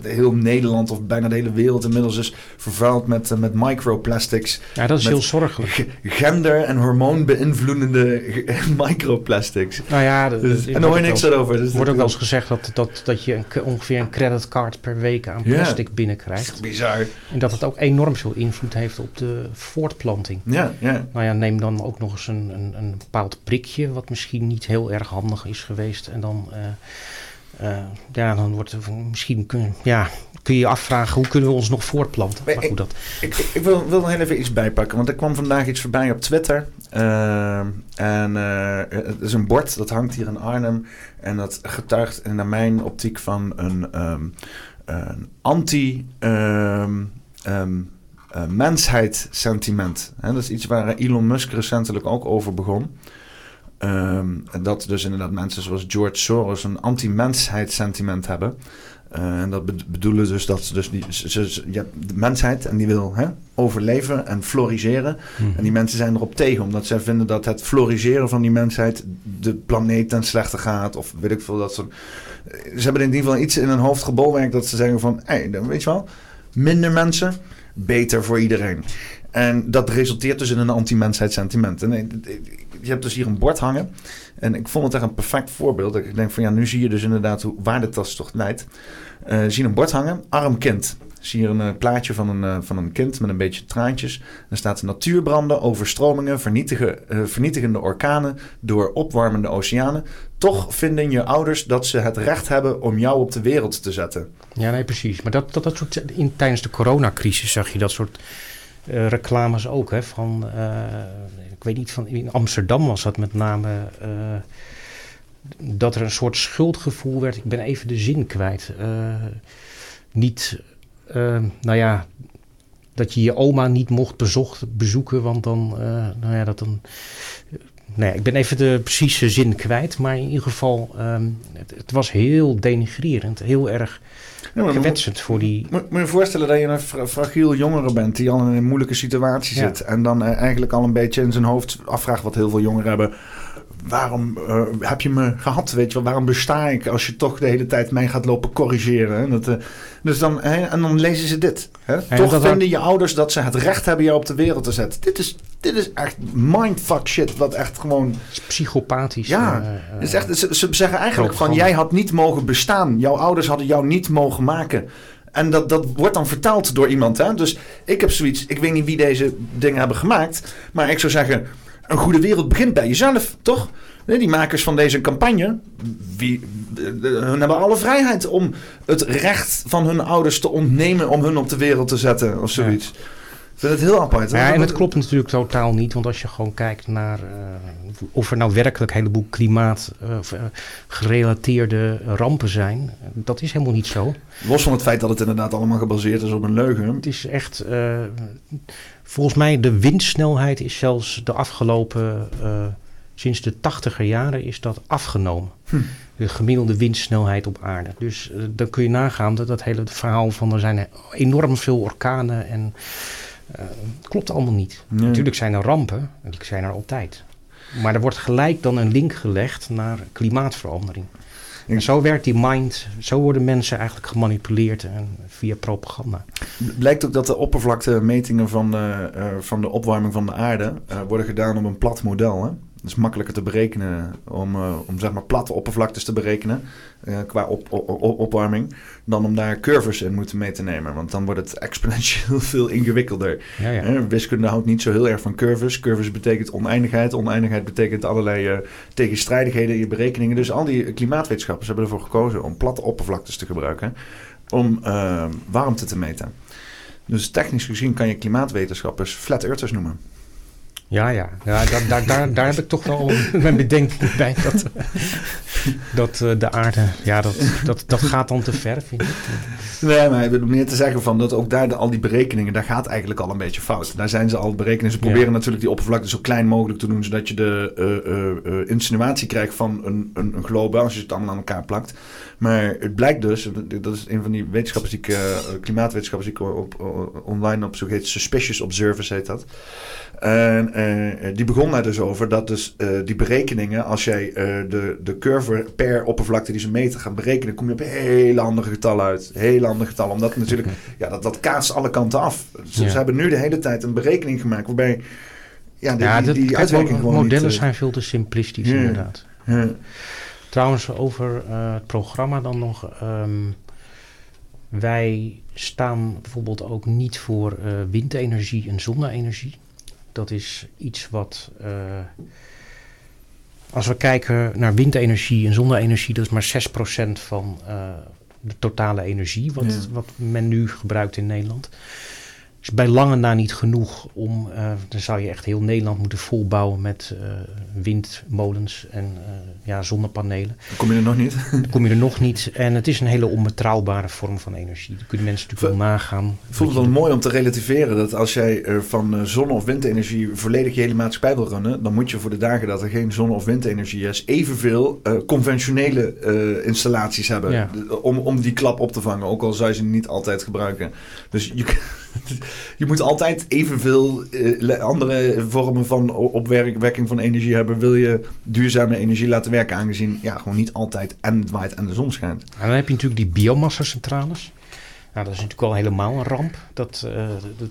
heel Nederland of bijna de hele wereld inmiddels is vervuild met, met microplastics. ja, dat is heel zorgelijk. [LAUGHS] Gender- en hormoon beïnvloedende g- [LAUGHS] microplastics. Nou ja, dat- Dus, en daar hoor je niks over. Dus Er wordt ook wel eens gezegd dat, dat, dat je een, ongeveer een creditcard per week aan plastic binnenkrijgt. Bizar. En dat het ook enorm veel invloed heeft op de voortplanting. Ja, ja. Nou ja, neem dan ook nog eens een, een, een bepaald prikje, wat misschien niet heel erg handig is geweest. En dan, eh, eh, ja, dan wordt er misschien kun, ja, kun je je afvragen hoe kunnen we ons nog voortplanten. Maar Maar goed, dat, Ik, ik, ik wil, wil nog even iets bijpakken, want er kwam vandaag iets voorbij op Twitter. Ehm, en eh, het is een bord, dat hangt hier in Arnhem. En dat getuigt naar mijn optiek van een, ehm, een anti... ehm, eh, mensheid-sentiment. Hè, dat is iets waar Elon Musk recentelijk ook over begon. Ehm, dat dus inderdaad mensen zoals George Soros een anti-mensheid-sentiment hebben. Eh, en dat be- bedoelen dus dat ze dus die, ze, ze- je hebt de mensheid en die wil hè, overleven en floriseren. En die mensen zijn erop tegen, omdat zij vinden dat het floriseren van die mensheid de planeet ten slechte gaat. Of weet ik veel dat soort. Ze hebben in ieder geval iets in hun hoofd gebolwerkt dat ze zeggen van, hé, hey, weet je wel, minder mensen, beter voor iedereen. En dat resulteert dus in een anti-mensheid sentiment. En eh, je hebt dus hier een bord hangen. En ik vond het echt een perfect voorbeeld. Ik denk van ja, nu zie je dus inderdaad hoe, waar dit tas toch leidt. Eh zie je een bord hangen, arm kind. Zie je een eh, plaatje van een, eh, van een kind met een beetje traantjes. Er staat natuurbranden, overstromingen, vernietigen, eh, vernietigende orkanen door opwarmende oceanen. Toch vinden je ouders dat ze het recht hebben om jou op de wereld te zetten. ja, nee, precies. Maar dat, dat, dat soort, in, tijdens de coronacrisis zag je dat soort reclames ook. Hè, van, ik weet niet, van, in Amsterdam was dat met name dat er een soort schuldgevoel werd. Ik ben even de zin kwijt. Niet, nou ja, dat je je oma niet mocht bezocht, bezoeken, want dan, eh, nou ja, dat dan... Nee, ik ben even de precieze zin kwijt, maar in ieder geval, ehm, het, het was heel denigrerend, heel erg Ja, kwetsend voor die... Moet, moet je voorstellen dat je een fra- fragiel jongere bent die al in een moeilijke situatie Ja. zit. En dan eh, eigenlijk al een beetje in zijn hoofd afvraagt wat heel veel jongeren hebben. Waarom eh, heb je me gehad? Weet je wel, waarom besta ik als je toch de hele tijd mij gaat lopen corrigeren? hè? Dat, eh, dus dan, hè, en dan lezen ze dit. Hè? toch vinden je ouders dat ze het recht hebben jou op de wereld te zetten. Dit is, dit is echt mindfuck shit. Wat echt gewoon. Het is psychopathisch. Ja, eh, Het is echt, ze, ze zeggen eigenlijk van jij had niet mogen bestaan. Jouw ouders hadden jou niet mogen maken. En dat, dat wordt dan vertaald door iemand. Hè? Dus ik heb zoiets, ik weet niet wie deze dingen hebben gemaakt. Maar ik zou zeggen, een goede wereld begint bij jezelf, toch? Die makers van deze campagne, wie, hun hebben alle vrijheid om het recht van hun ouders te ontnemen om hun op de wereld te zetten of zoiets. vind het heel apart. Ja, en het klopt natuurlijk totaal niet, want als je gewoon kijkt naar eh, of er nou werkelijk een heleboel klimaat eh, eh, gerelateerde rampen zijn, dat is helemaal niet zo. Los van het feit dat het inderdaad allemaal gebaseerd is op een leugen. Het is echt, volgens mij de windsnelheid is zelfs de afgelopen, eh, sinds de tachtiger jaren is dat afgenomen. Hm. De gemiddelde windsnelheid op aarde. Dus eh, dan kun je nagaan dat dat hele verhaal van er zijn enorm veel orkanen en eh, klopt allemaal niet. Nee. Natuurlijk zijn er rampen, en die zijn er altijd. Maar er wordt gelijk dan een link gelegd naar klimaatverandering. En zo werkt die mind, zo worden mensen eigenlijk gemanipuleerd en via propaganda. Blijkt ook dat de oppervlaktemetingen van de, eh, van de opwarming van de aarde eh, worden gedaan op een plat model. Hè? Het is makkelijker te berekenen om, eh, om zeg maar platte oppervlaktes te berekenen eh, qua op, op- op- opwarming, dan om daar curves in moeten mee te nemen. Want dan wordt het exponentieel [LAUGHS] veel ingewikkelder. Ja, ja. Hè, Wiskunde houdt niet zo heel erg van curves. Curves betekent oneindigheid. Oneindigheid betekent allerlei eh, tegenstrijdigheden in je berekeningen. Dus al die klimaatwetenschappers hebben ervoor gekozen om platte oppervlaktes te gebruiken om eh, warmte te meten. Dus technisch gezien kan je klimaatwetenschappers flat earthers noemen. Ja, ja. ja daar, daar, daar, daar heb ik toch wel [LAUGHS] mijn bedenking bij. Dat, dat eh, de aarde, ja, dat, dat, dat gaat dan te ver, vind ik. Nee, maar ik bedoel meer te zeggen van dat ook daar de, al die berekeningen, daar gaat eigenlijk al een beetje fout. Daar zijn ze al berekenen. Ze Ja. proberen natuurlijk die oppervlakte zo klein mogelijk te doen, zodat je de eh, eh, eh, insinuatie krijgt van een, een, een globe als je het allemaal aan elkaar plakt. Maar het blijkt dus, dat is een van die wetenschappers die ik, eh, klimaatwetenschappers die ik op, op- online op zoek heet, Suspicious Observers heet dat. En eh, die begon daar dus over dat dus eh, die berekeningen, als jij eh, de, de curve per oppervlakte die ze meten gaat berekenen, kom je op hele andere getallen uit. Hele andere getallen. Omdat natuurlijk, [LAUGHS] ja, dat, dat kaatst alle kanten af. Ze, Ja. ze hebben nu de hele tijd een berekening gemaakt waarbij ja, die, ja, die, dat, die kijk, uitwerking gewoon modellen niet... eh, zijn veel te simplistisch, Ja. inderdaad. eh, Trouwens, over eh, het programma dan nog. ehm, wij staan bijvoorbeeld ook niet voor eh, windenergie en zonne-energie. Dat is iets wat. eh, als we kijken naar windenergie en zonne-energie, dat is maar 6% van de totale energie wat, Ja. wat men nu gebruikt in Nederland. Is bij lange na niet genoeg om. eh, dan zou je echt heel Nederland moeten volbouwen met eh, windmolens en eh, ja, zonnepanelen. dan kom je er nog niet. [LAUGHS] Dan kom je er nog niet. En het is een hele onbetrouwbare vorm van energie. Kunnen mensen natuurlijk wel nagaan. Ik vond het wel mooi om te relativeren dat als jij van zonne- of windenergie volledig je hele maatschappij wil runnen, dan moet je voor de dagen dat er geen zonne- of windenergie is, evenveel conventionele installaties hebben Ja. Om, om die klap op te vangen, ook al zou je ze niet altijd gebruiken. Dus je, [LAUGHS] [LAUGHS] je moet altijd evenveel eh, andere vormen van opwekking van energie hebben, wil je duurzame energie laten werken, aangezien ja, gewoon niet altijd en het waait en de zon schijnt. En dan heb je natuurlijk die biomassacentrales. Nou, dat is natuurlijk al helemaal een ramp. Dat, eh, dat,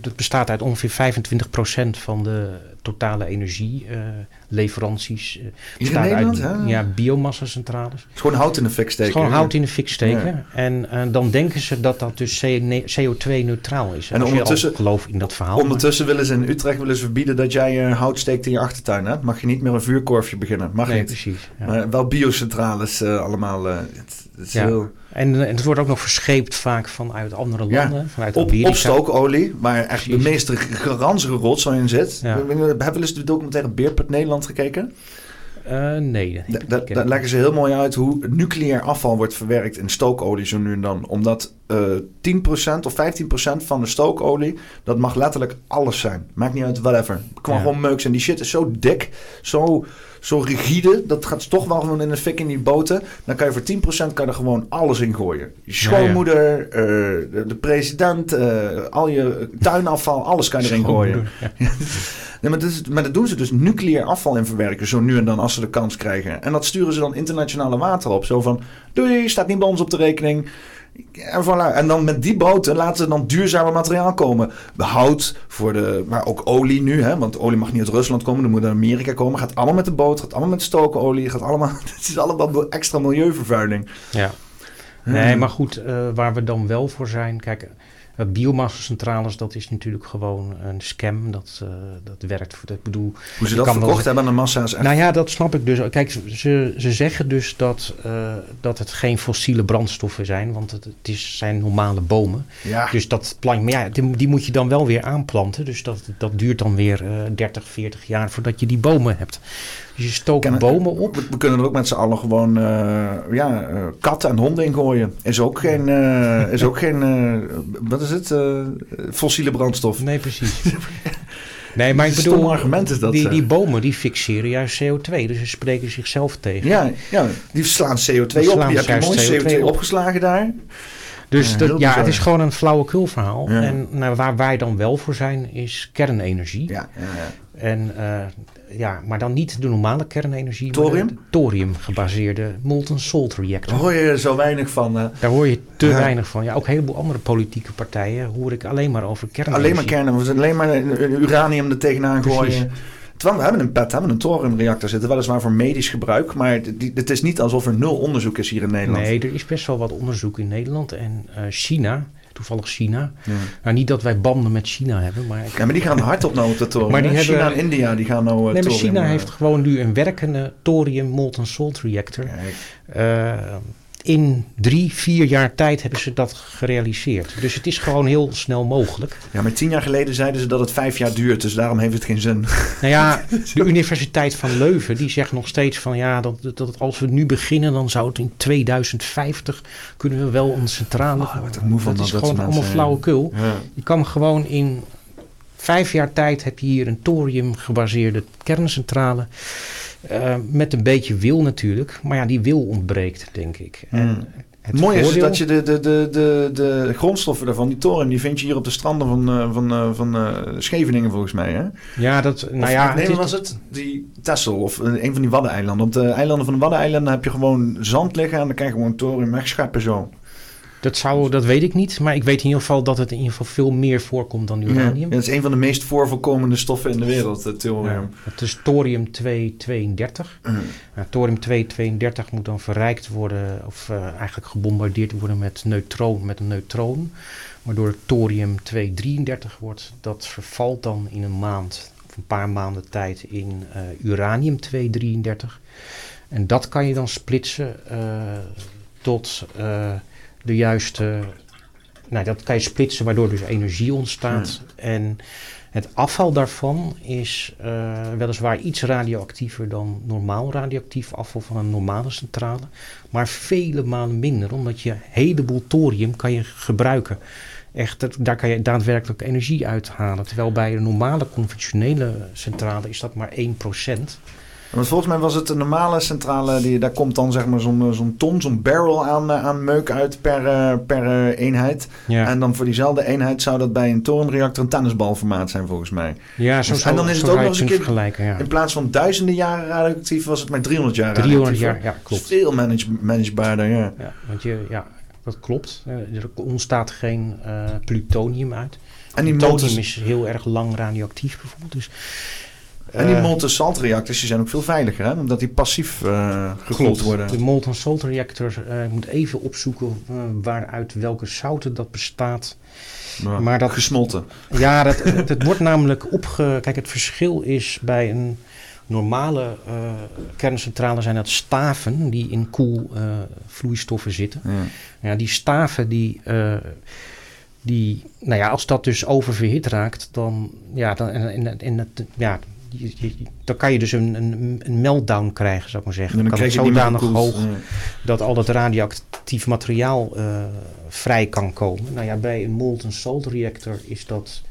dat bestaat uit ongeveer 25% van de totale energieleveranties. In bestaat Nederland? uit hè? ja, biomassacentrales. Het is gewoon hout in de fik steken. gewoon hout in de fik steken. Ja. En eh, dan denken ze dat dat dus CO2-neutraal is. En ondertussen- gelooft in dat verhaal. Ondertussen willen ze in Utrecht willen ze verbieden dat jij eh, hout steekt in je achtertuin. Hè? Mag je niet meer een vuurkorfje beginnen. Mag nee, niet. precies. ja. Maar wel biocentrales eh, allemaal. eh, het, het is Ja. heel... En, eh, het wordt ook nog verscheept vaak vanuit andere Ja. landen. Vanuit Op, stookolie, waar echt de Precies. meest ranzige rotzooi in zit. Ja. We, hebben wel eens de documentaire Beerput Nederland gekeken. Eh, nee, dat Da- leggen ze heel mooi uit hoe nucleair afval wordt verwerkt in stookolie zo nu en dan. Omdat eh 10% of 15% van de stookolie, dat mag letterlijk alles zijn. Maakt niet uit, whatever. Kwam Ja. gewoon meuks en die shit is zo dik, zo, zo rigide. Dat gaat toch wel gewoon in de fik in die boten. Dan kan je voor 10% kan er gewoon alles in gooien. Je schoonmoeder, eh, de, de president, eh, al je tuinafval, alles kan je erin gooien. Ja. [LAUGHS] Nee, maar, dat is, maar dat doen ze dus nucleair afval in verwerken, zo nu en dan als ze de kans krijgen. En dat sturen ze dan internationale water op. Zo van, doei, staat niet bij ons op de rekening. En, voilà. en dan met die boten laten ze dan duurzame materiaal komen. Hout, voor de, maar ook olie nu, hè, want olie mag niet uit Rusland komen, dan moet uit Amerika komen. Gaat allemaal met de boot, gaat allemaal met stookolie, gaat allemaal, [LAUGHS] het is allemaal extra milieuvervuiling. Ja. Nee, maar goed, eh, waar we dan wel voor zijn. Kijk, biomassa-centrales, dat is natuurlijk gewoon een scam. Dat, uh, dat werkt. voor Ik bedoel, Hoe ze dat verkocht hebben aan de massa's. Echt... Nou ja, dat snap ik dus. Kijk, ze, ze zeggen dus dat, uh, dat het geen fossiele brandstoffen zijn. Want het, het is, zijn normale bomen. Ja. Dus dat plant, maar ja, die, die, moet je dan wel weer aanplanten. Dus dat, dat duurt dan weer uh, 30, 40 jaar voordat je die bomen hebt. Dus je stookt bomen op. We, we kunnen er ook met z'n allen gewoon uh, ja, uh, katten en honden in gooien. Is ook geen, uh, is ook [LAUGHS] geen wat is het? fossiele brandstof. Nee, precies. [LAUGHS] Nee, maar ik bedoel, argument is dat, die, die bomen die fixeren juist CO2, dus ze spreken zichzelf tegen. Ja, ja, die slaan CO2 op. slaan Die je mooi CO2, CO2 op. opgeslagen daar. Dus Ja, dat, ja, het is gewoon een flauwekul verhaal. Ja. En nou, waar wij dan wel voor zijn, is kernenergie. Ja, ja, ja. En, eh, ja, maar dan niet de normale kernenergie, Thorium? thorium gebaseerde molten salt reactor. Daar hoor je zo weinig van. eh. Daar hoor je te weinig van. Ja, ook een heleboel andere politieke partijen hoor ik alleen maar over kernenergie. alleen maar kernen. Alleen maar eh, uranium er tegenaan gooien. Terwijl we hebben een PET, we hebben een thoriumreactor zitten. Weliswaar voor medisch gebruik. Maar die, het is niet alsof er nul onderzoek is hier in Nederland. Nee, er is best wel wat onderzoek in Nederland. En eh, China, toevallig China. Ja. Nou, niet dat wij banden met China hebben, maar... Ik, Ja, maar die gaan hard op nou op de thorium. Maar die hebben- China en India die gaan nou eh, nee, maar China eh, heeft gewoon nu een werkende thorium molten salt reactor. kijk. In drie, vier jaar tijd hebben ze dat gerealiseerd. Dus het is gewoon heel snel mogelijk. Ja, maar tien jaar geleden zeiden ze dat het vijf jaar duurt. Dus daarom heeft het geen zin. [LAUGHS] Nou ja, de Universiteit van Leuven die zegt nog steeds van ja, dat, dat als we nu beginnen, dan zou het in 2050 kunnen we wel een centrale. Oh, moe van dat is dat gewoon allemaal flauwekul. Ja. Je kan gewoon in vijf jaar tijd heb je hier een thorium gebaseerde kerncentrale. Eh, met een beetje wil natuurlijk. Maar ja, die wil ontbreekt, denk ik. Hmm. En het Het mooie is dat je de, de, de, de, de grondstoffen daarvan, die thorium, die vind je hier op de stranden van, eh, van, eh, van Scheveningen volgens mij. Hè? Ja, dat, nou Of- ja, nee, het was het? Die Texel of een van die Waddeneilanden. Op de eilanden van de Waddeneilanden heb je gewoon zand liggen en dan kan je gewoon thorium wegscheppen zo. Dat, zou, dat weet ik niet. Maar ik weet in ieder geval dat het in ieder geval veel meer voorkomt dan Ja, uranium. dat is een van de meest voorvoorkomende stoffen in de wereld, het thorium. Ja, het is thorium 232. Mm. Nou, thorium 232 moet dan verrijkt worden, of eh, eigenlijk gebombardeerd worden met, neutroon, met een neutroon. Waardoor het thorium 233 wordt. Dat vervalt dan in een maand of een paar maanden tijd in eh, uranium 233. En dat kan je dan splitsen eh, tot eh, de juiste. Nou, dat kan je splitsen waardoor dus energie ontstaat. En het afval daarvan is eh, weliswaar iets radioactiever dan normaal radioactief afval van een normale centrale. Maar vele malen minder, omdat je een heleboel thorium kan je gebruiken. Echt, daar kan je daadwerkelijk energie uithalen. Terwijl bij een normale conventionele centrale is dat maar 1%. Want volgens mij was het een normale centrale, die, daar komt dan zeg maar zo'n eh, zo'n ton, zo'n barrel aan, eh, aan meuk uit per, eh, per eenheid. Ja, En dan voor diezelfde eenheid zou dat bij een thoriumreactor een tennisbalformaat zijn volgens mij. ja zo, en zo, dan is het ook nog eens een keer-. Ja. In plaats van duizenden jaren radioactief was het maar 300 jaar 300 radioactief. jaar, ja, klopt. Veel manage, managebaarder, ja. Ja, want je, ja, dat klopt. Er ontstaat geen plutonium uit. En die Plutonium is heel erg lang radioactief bijvoorbeeld. Dus, en die eh, molten salt reactors die zijn ook veel veiliger, hè? omdat die passief eh gekoeld worden. De molten salt reactor, eh, ik moet even opzoeken waaruit welke zouten dat bestaat. Maar dat- Gesmolten. Ja, dat, het, wordt namelijk opge... Kijk, het verschil is bij een normale kerncentrale zijn dat staven die in koel eh, vloeistoffen zitten. Ja. Ja, die staven die, die, nou ja, als dat dus oververhit raakt, dan, ja, dan, en, en, en, het- ja, je- je- dan kan je dus een, een, een meltdown krijgen, zou ik maar zeggen. En Dan, kan krijg het zodanig hoog Ja. dat al dat radioactief materiaal eh, vrij kan komen. Nou ja, bij een molten salt reactor is dat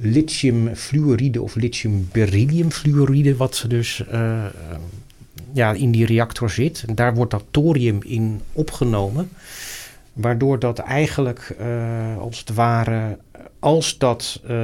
lithiumfluoride of lithium-berylliumfluoride, wat dus eh, eh, ja, in die reactor zit. En daar wordt dat thorium in opgenomen, waardoor dat eigenlijk eh, als het ware, als dat eh,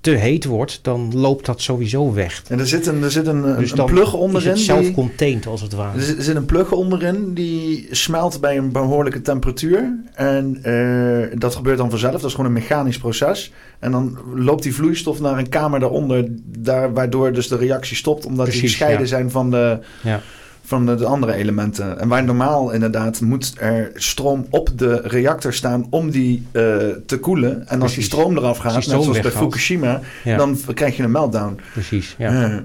te heet wordt, dan loopt dat sowieso weg. En er zit een, er zit een, een, Dus een plug is onderin. het die- zelf-contained als het ware. Er zit, een plug onderin die smelt bij een behoorlijke temperatuur. En eh, dat gebeurt dan vanzelf. Dat is gewoon een mechanisch proces. En dan loopt die vloeistof naar een kamer daaronder. Daar, waardoor dus de reactie stopt. Omdat die gescheiden ja. zijn van de, Ja. Van de, de andere elementen. En waar normaal inderdaad moet er stroom op de reactor staan om die eh, te koelen. En als die stroom eraf gaat, net zoals bij. Fukushima, Ja, dan krijg je een meltdown. precies. Ja.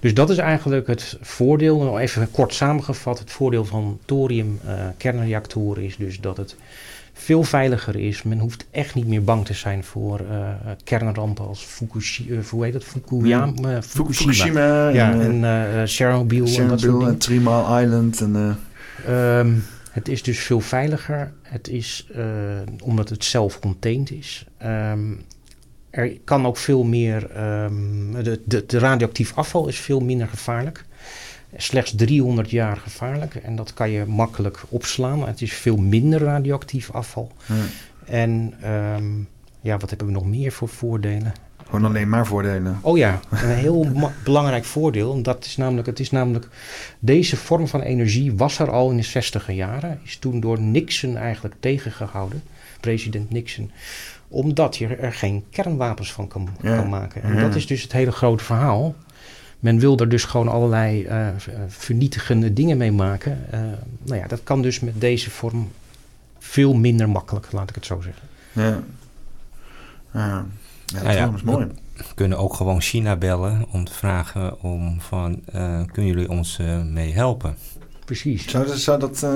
Dus dat is eigenlijk het voordeel, nou even kort samengevat, het voordeel van thorium kernreactoren is dus dat het veel veiliger is. Men hoeft echt niet meer bang te zijn voor eh, kernrampen als Fukushima, eh, hoe heet het? Fukuyama, eh, Fukushima. Fukushima, Ja, en, en Chernobyl, en dat soort Chernobyl dingen. en Three Mile Island. En, eh, Ehm, het is dus veel veiliger. Het is, omdat het self-contained is. Ehm, er kan ook veel meer, ehm, de, de, de radioactief afval is veel minder gevaarlijk. Slechts 300 jaar gevaarlijk en dat kan je makkelijk opslaan. Het is veel minder radioactief afval. ja. En ehm, ja, wat hebben we nog meer voor voordelen? Gewoon alleen maar voordelen. Oh ja, een heel [LAUGHS] belangrijk voordeel. En dat is namelijk, het is namelijk, deze vorm van energie was er al in de 60 jaren. Is toen door Nixon eigenlijk tegengehouden, president Nixon. Omdat je er geen kernwapens van kan, Ja, kan maken. En ja. dat is dus het hele grote verhaal. Men wil er dus gewoon allerlei eh, eh, vernietigende dingen mee maken. Eh, nou ja, dat kan dus met deze vorm veel minder makkelijk, laat ik het zo zeggen. Ja. Ja, ja, Nou ja, dat is mooi. We kunnen ook gewoon China bellen om te vragen om van, eh, kunnen jullie ons mee helpen? Precies. Zou dat... Zou dat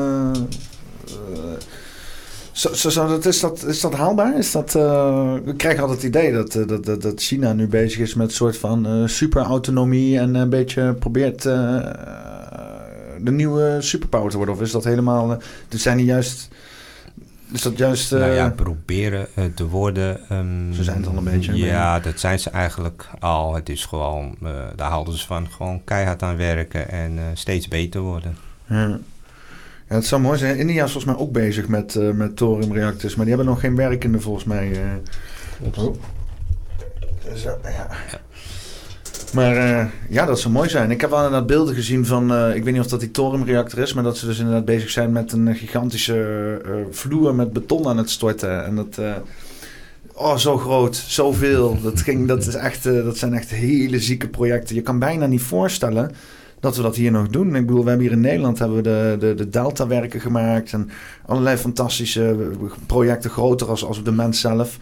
zou, zou, zou dat, is, dat, is dat haalbaar? Is dat, eh, ik krijg altijd het idee dat, eh, dat, dat, dat China nu bezig is met een soort van eh superautonomie en een beetje probeert de nieuwe superpower te worden. Of is dat helemaal... dus zijn die juist... Is dat juist... nou ja, proberen te worden. ehm, Ze zijn het al een beetje, Ja, dat zijn ze eigenlijk al. Het is gewoon, daar houden ze van, gewoon keihard aan werken en steeds beter worden. Ja. Ja, het zou mooi zijn. India is volgens mij ook bezig met, eh, met thoriumreactors, maar die hebben nog geen werkende volgens mij. eh. Oh. Zo, ja. Maar eh, ja, dat zou mooi zijn. Ik heb wel inderdaad beelden gezien van, ik weet niet of dat die thoriumreactor is, maar dat ze dus inderdaad bezig zijn met een gigantische vloer met beton aan het storten. En dat, oh zo groot, zoveel. Dat, ging, dat, is echt, dat zijn echt hele zieke projecten. Je kan bijna niet voorstellen dat we dat hier nog doen. Ik bedoel, we hebben hier in Nederland hebben we de, de, de Delta-werken gemaakt. En allerlei fantastische projecten, groter als, als de mens zelf.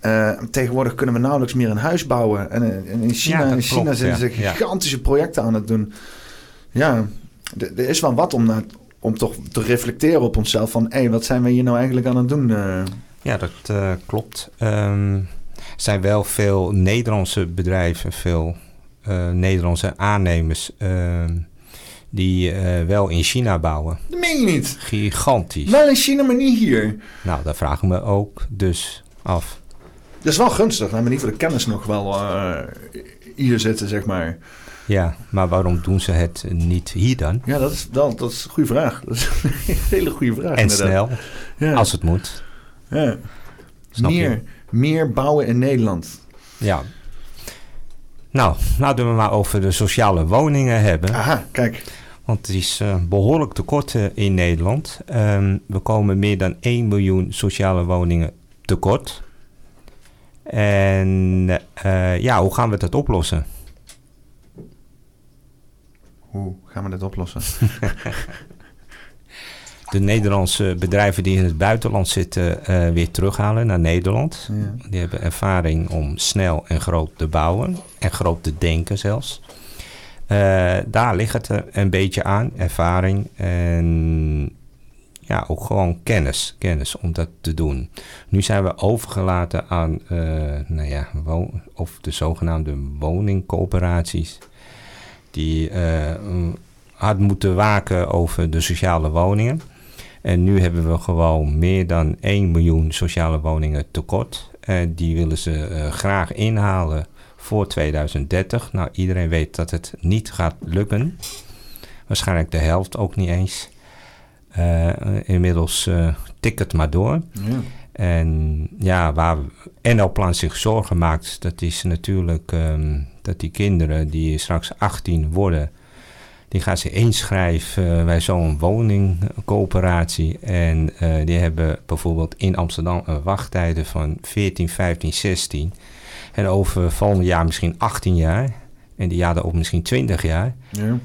Eh, tegenwoordig kunnen we nauwelijks meer een huis bouwen. En, eh, en in China, Ja, in China klopt, zijn ze Ja. gigantische projecten aan het doen. Ja, er is wel wat om, naar, om toch te reflecteren op onszelf. Van, hé, wat zijn we hier nou eigenlijk aan het doen? eh? Ja, dat eh, klopt. Ehm, er zijn wel veel Nederlandse bedrijven, veel eh, Nederlandse aannemers ehm, die eh, wel in China bouwen. dat meen je niet. Gigantisch. Wel in China, maar niet hier. Nou, daar vraag ik me ook dus af. Dat is wel gunstig. Nou, maar niet voor de kennis nog wel eh, hier zitten, zeg maar. Ja, maar waarom doen ze het niet hier dan? Ja, dat is, dat, dat is een goede vraag. Dat is een hele goede vraag. En inderdaad. snel, Ja. als het moet. ja. Snap je? meer, meer bouwen in Nederland. Ja. Nou, laten we maar over de sociale woningen hebben. Aha, kijk. Want het is eh, behoorlijk tekort eh, in Nederland. Ehm, we komen meer dan 1 miljoen sociale woningen tekort. En eh, ja, hoe gaan we dat oplossen? Hoe gaan we dit oplossen? [LAUGHS] De Nederlandse bedrijven die in het buitenland zitten eh, weer terughalen naar Nederland. Ja. Die hebben ervaring om snel en groot te bouwen. En groot te denken zelfs. Eh, daar ligt het een beetje aan. Ervaring en ja, ook gewoon kennis. Kennis om dat te doen. Nu zijn we overgelaten aan eh, nou ja, of de zogenaamde woningcoöperaties. Die eh, hard moeten waken over de sociale woningen. En nu hebben we gewoon meer dan 1 miljoen sociale woningen tekort. En die willen ze eh, graag inhalen voor 2030. Nou, iedereen weet dat het niet gaat lukken. Waarschijnlijk de helft ook niet eens. Eh, inmiddels tik het maar door. Ja. En ja, waar NL-plan zich zorgen maakt, dat is natuurlijk um, dat die kinderen die straks 18 worden, die gaan zich inschrijven bij zo'n woningcoöperatie. En uh, die hebben bijvoorbeeld in Amsterdam een wachttijden van 14, 15, 16. En over volgend jaar misschien 18 jaar. En die jaar ook misschien 20 jaar. Ja.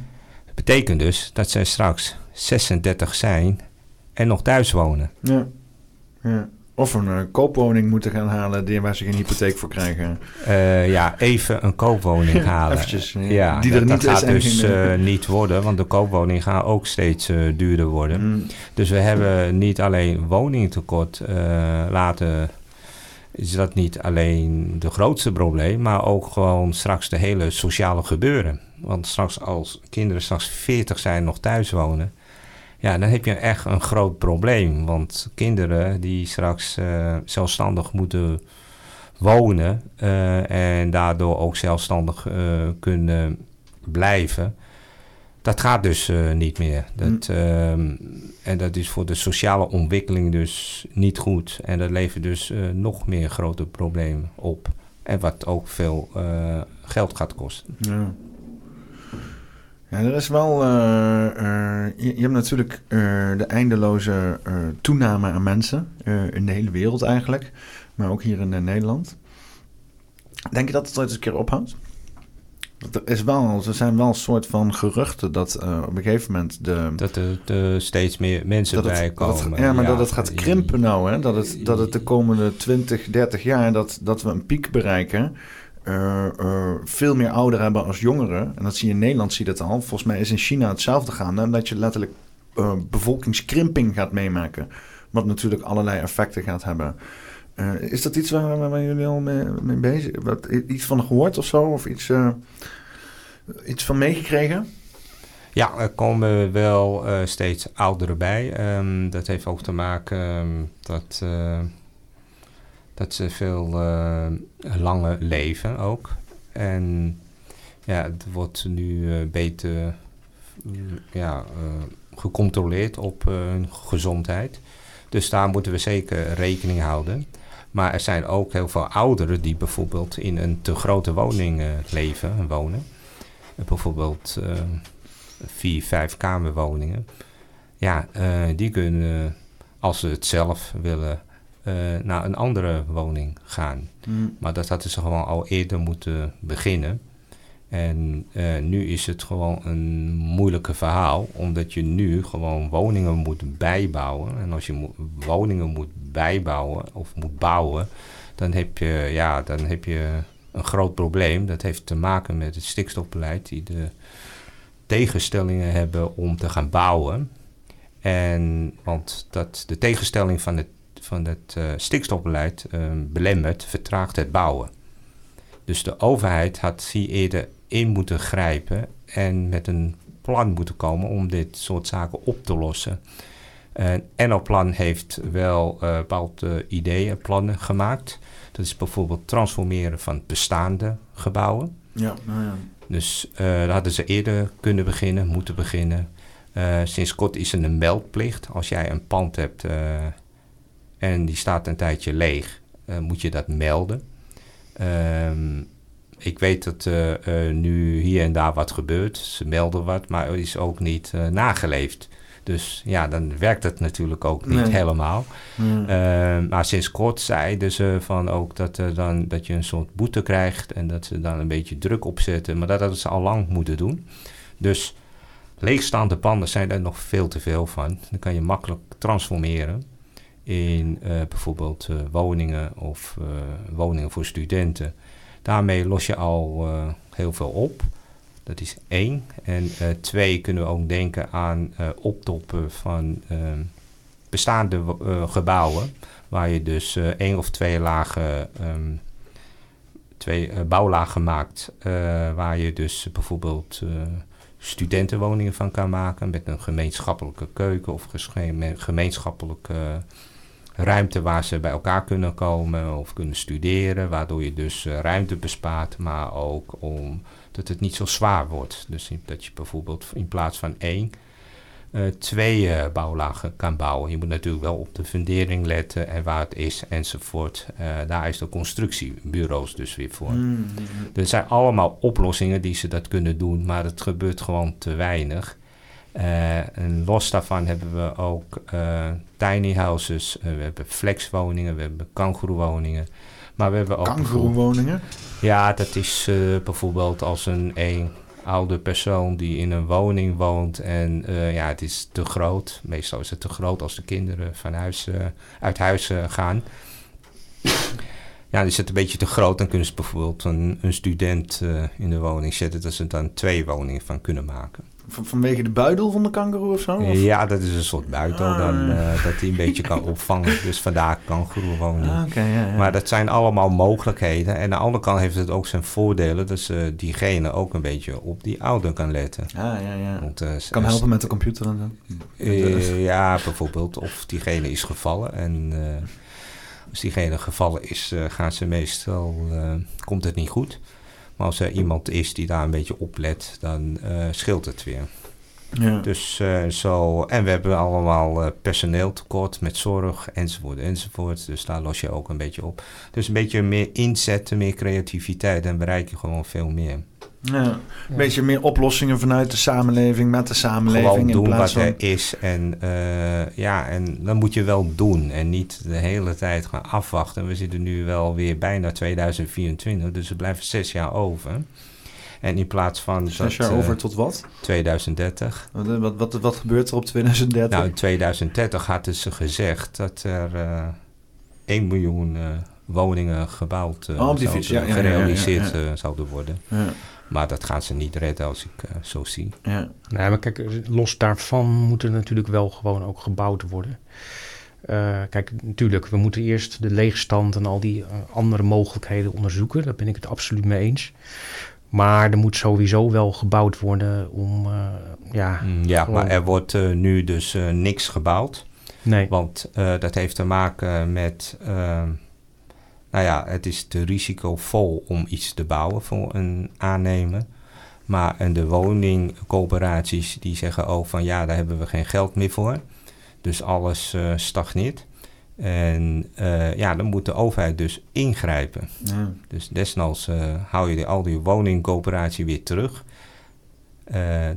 Betekent dus dat zij straks 36 zijn en nog thuis wonen. Ja. ja. Of een uh, koopwoning moeten gaan halen die, waar ze geen hypotheek voor krijgen. Uh, ja, even een koopwoning halen. Eventjes, ja, die dat, er niet dat is gaat dus uh, niet worden, want de koopwoning gaat ook steeds uh, duurder worden. Mm. Dus we hebben niet alleen woningtekort laten. Is dat niet alleen de grootste probleem, maar ook gewoon straks de hele sociale gebeuren. Want straks als kinderen straks 40 zijn nog thuis wonen, ja, dan heb je echt een groot probleem. Want kinderen die straks uh, zelfstandig moeten wonen uh, en daardoor ook zelfstandig uh, kunnen blijven, dat gaat dus niet meer. Dat, mm. en dat is voor de sociale ontwikkeling dus niet goed. En dat levert dus nog meer grote problemen op. En wat ook veel geld gaat kosten. Ja. Ja, er is wel. Uh, uh, je, je, hebt natuurlijk uh, de eindeloze toename aan mensen in de hele wereld eigenlijk, maar ook hier in Nederland. Denk je dat het ooit eens een keer ophoudt? Er, is wel, er zijn wel een soort van geruchten dat op een gegeven moment de. Dat er, er steeds meer mensen het, bij komen. Het, ja, maar ja, dat het gaat krimpen nou, hè? Dat het, dat het de komende 20, 30 jaar dat, dat we een piek bereiken. Uh, uh, veel meer ouderen hebben als jongeren. En dat zie je in Nederland, zie je dat al. Volgens mij is in China hetzelfde gaande. En dat je letterlijk uh, bevolkingskrimping gaat meemaken. Wat natuurlijk allerlei effecten gaat hebben. is dat iets waar, waar, jullie al mee, mee bezig wat, Iets van gehoord of zo? Of iets, iets van meegekregen? Ja, er komen wel steeds ouderen bij. Um, dat heeft ook te maken um, dat dat ze veel uh, langer leven ook. En ja, het wordt nu uh, beter uh, ja, gecontroleerd op hun gezondheid. Dus daar moeten we zeker rekening houden. Maar er zijn ook heel veel ouderen die bijvoorbeeld in een te grote woning leven en wonen. bijvoorbeeld vier, vijf kamerwoningen. Ja, die kunnen, als ze het zelf willen naar een andere woning gaan. Mm. Maar dat hadden ze gewoon al eerder moeten beginnen. En uh, nu is het gewoon een moeilijke verhaal, omdat je nu gewoon woningen moet bijbouwen. En als je mo woningen moet bijbouwen of moet bouwen, dan heb je, ja, dan heb je een groot probleem. Dat heeft te maken met het stikstofbeleid, die de tegenstellingen hebben om te gaan bouwen. En want dat de tegenstelling van het van het uh, stikstofbeleid uh, belemmert, vertraagt het bouwen. Dus de overheid had hier eerder in moeten grijpen en met een plan moeten komen om dit soort zaken op te lossen. Een NL-plan heeft wel uh, bepaalde ideeën, plannen gemaakt. Dat is bijvoorbeeld transformeren van bestaande gebouwen. Ja, nou ja. Dus daar hadden ze eerder kunnen beginnen, moeten beginnen. sinds kort is er een meldplicht. Als jij een pand hebt en die staat een tijdje leeg, uh, moet je dat melden. Um, ik weet dat uh, uh, nu hier en daar wat gebeurt. Ze melden wat, maar is ook niet nageleefd. Dus ja, dan werkt het natuurlijk ook niet nee. helemaal. Mm. Uh, maar sinds kort zeiden ze van ook dat, dan, dat je een soort boete krijgt en dat ze dan een beetje druk opzetten. Maar dat hadden ze al lang moeten doen. Dus leegstaande panden zijn er nog veel te veel van. Dan kan je makkelijk transformeren in uh, bijvoorbeeld uh, woningen of uh, woningen voor studenten. Daarmee los je al heel veel op. Dat is één. En twee kunnen we ook denken aan optoppen van bestaande gebouwen. Waar je dus één of twee lagen, um, twee bouwlagen maakt. waar je dus bijvoorbeeld studentenwoningen van kan maken. Met een gemeenschappelijke keuken of gemeenschappelijke ruimte waar ze bij elkaar kunnen komen of kunnen studeren, waardoor je dus uh, ruimte bespaart, maar ook om dat het niet zo zwaar wordt. Dus dat je bijvoorbeeld in plaats van één, uh, twee uh, bouwlagen kan bouwen. Je moet natuurlijk wel op de fundering letten en waar het is enzovoort. daar is de constructiebureaus dus weer voor. Mm. Er zijn allemaal oplossingen die ze dat kunnen doen, maar het gebeurt gewoon te weinig. Uh, en los daarvan hebben we ook uh, tiny houses, uh, we hebben flexwoningen, we hebben kangoeroewoningen. Maar we hebben ook... Kangoeroewoningen? Ja, dat is bijvoorbeeld als een één oude persoon die in een woning woont en uh, ja, het is te groot. Meestal is het te groot als de kinderen van huis, uh, uit huis uh, gaan. ja, is het een beetje te groot, dan kunnen ze bijvoorbeeld een, een student in de woning zetten, dat ze dan twee woningen van kunnen maken. Van, vanwege de buidel van de kangoeroe of zo? Of? Ja, dat is een soort buidel ah. dan, uh, dat hij een beetje kan [LAUGHS] opvangen. Dus vandaar kangoeroewoning. Ah, okay, ja, ja. Maar dat zijn allemaal mogelijkheden. En aan de andere kant heeft het ook zijn voordelen. Dat uh, diegene ook een beetje op die ouder kan letten. Ah, ja, ja. Want, uh, kan helpen met de computer en zo? ja, bijvoorbeeld. Of diegene is gevallen. En als diegene gevallen is, gaan ze meestal... komt het niet goed. Maar als er iemand is die daar een beetje op let, dan uh, scheelt het weer. Ja. Dus uh, zo, en we hebben allemaal uh, personeeltekort met zorg enzovoort enzovoort. Dus daar los je ook een beetje op. Dus een beetje meer inzetten, meer creativiteit en bereik je gewoon veel meer. Ja, een beetje meer oplossingen vanuit de samenleving, met de samenleving. Gewoon doen in plaats wat van... er is. En uh, ja, en dan moet je wel doen. En niet de hele tijd gaan afwachten. We zitten nu wel weer bijna 2024, dus er blijven zes jaar over. En in plaats van. Zes dat, jaar over tot wat? 2030. Wat, wat, wat, wat, gebeurt er op 2030? Nou, in 2030 hadden ze gezegd dat er uh, 1 miljoen uh, woningen gebouwd uh, oh, zouden, ja, ja, gerealiseerd ja, zouden worden. Maar dat gaan ze niet redden als ik uh, zo zie. Ja. Nee, maar kijk, los daarvan moet er natuurlijk wel gewoon ook gebouwd worden. Uh, kijk, natuurlijk, we moeten eerst de leegstand en al die uh, andere mogelijkheden onderzoeken. Daar ben ik het absoluut mee eens. Maar er moet sowieso wel gebouwd worden om. ja, mm, ja gewoon... maar er wordt nu dus niks gebouwd. Nee. Want dat heeft te maken met nou ja, het is te risicovol om iets te bouwen voor een aannemer. Maar en de woningcoöperaties die zeggen ook van ja, daar hebben we geen geld meer voor. Dus alles uh, stagneert. En uh, ja, dan moet de overheid dus ingrijpen. Ja. Dus desnoods uh, hou je die, al die woningcoöperatie weer terug.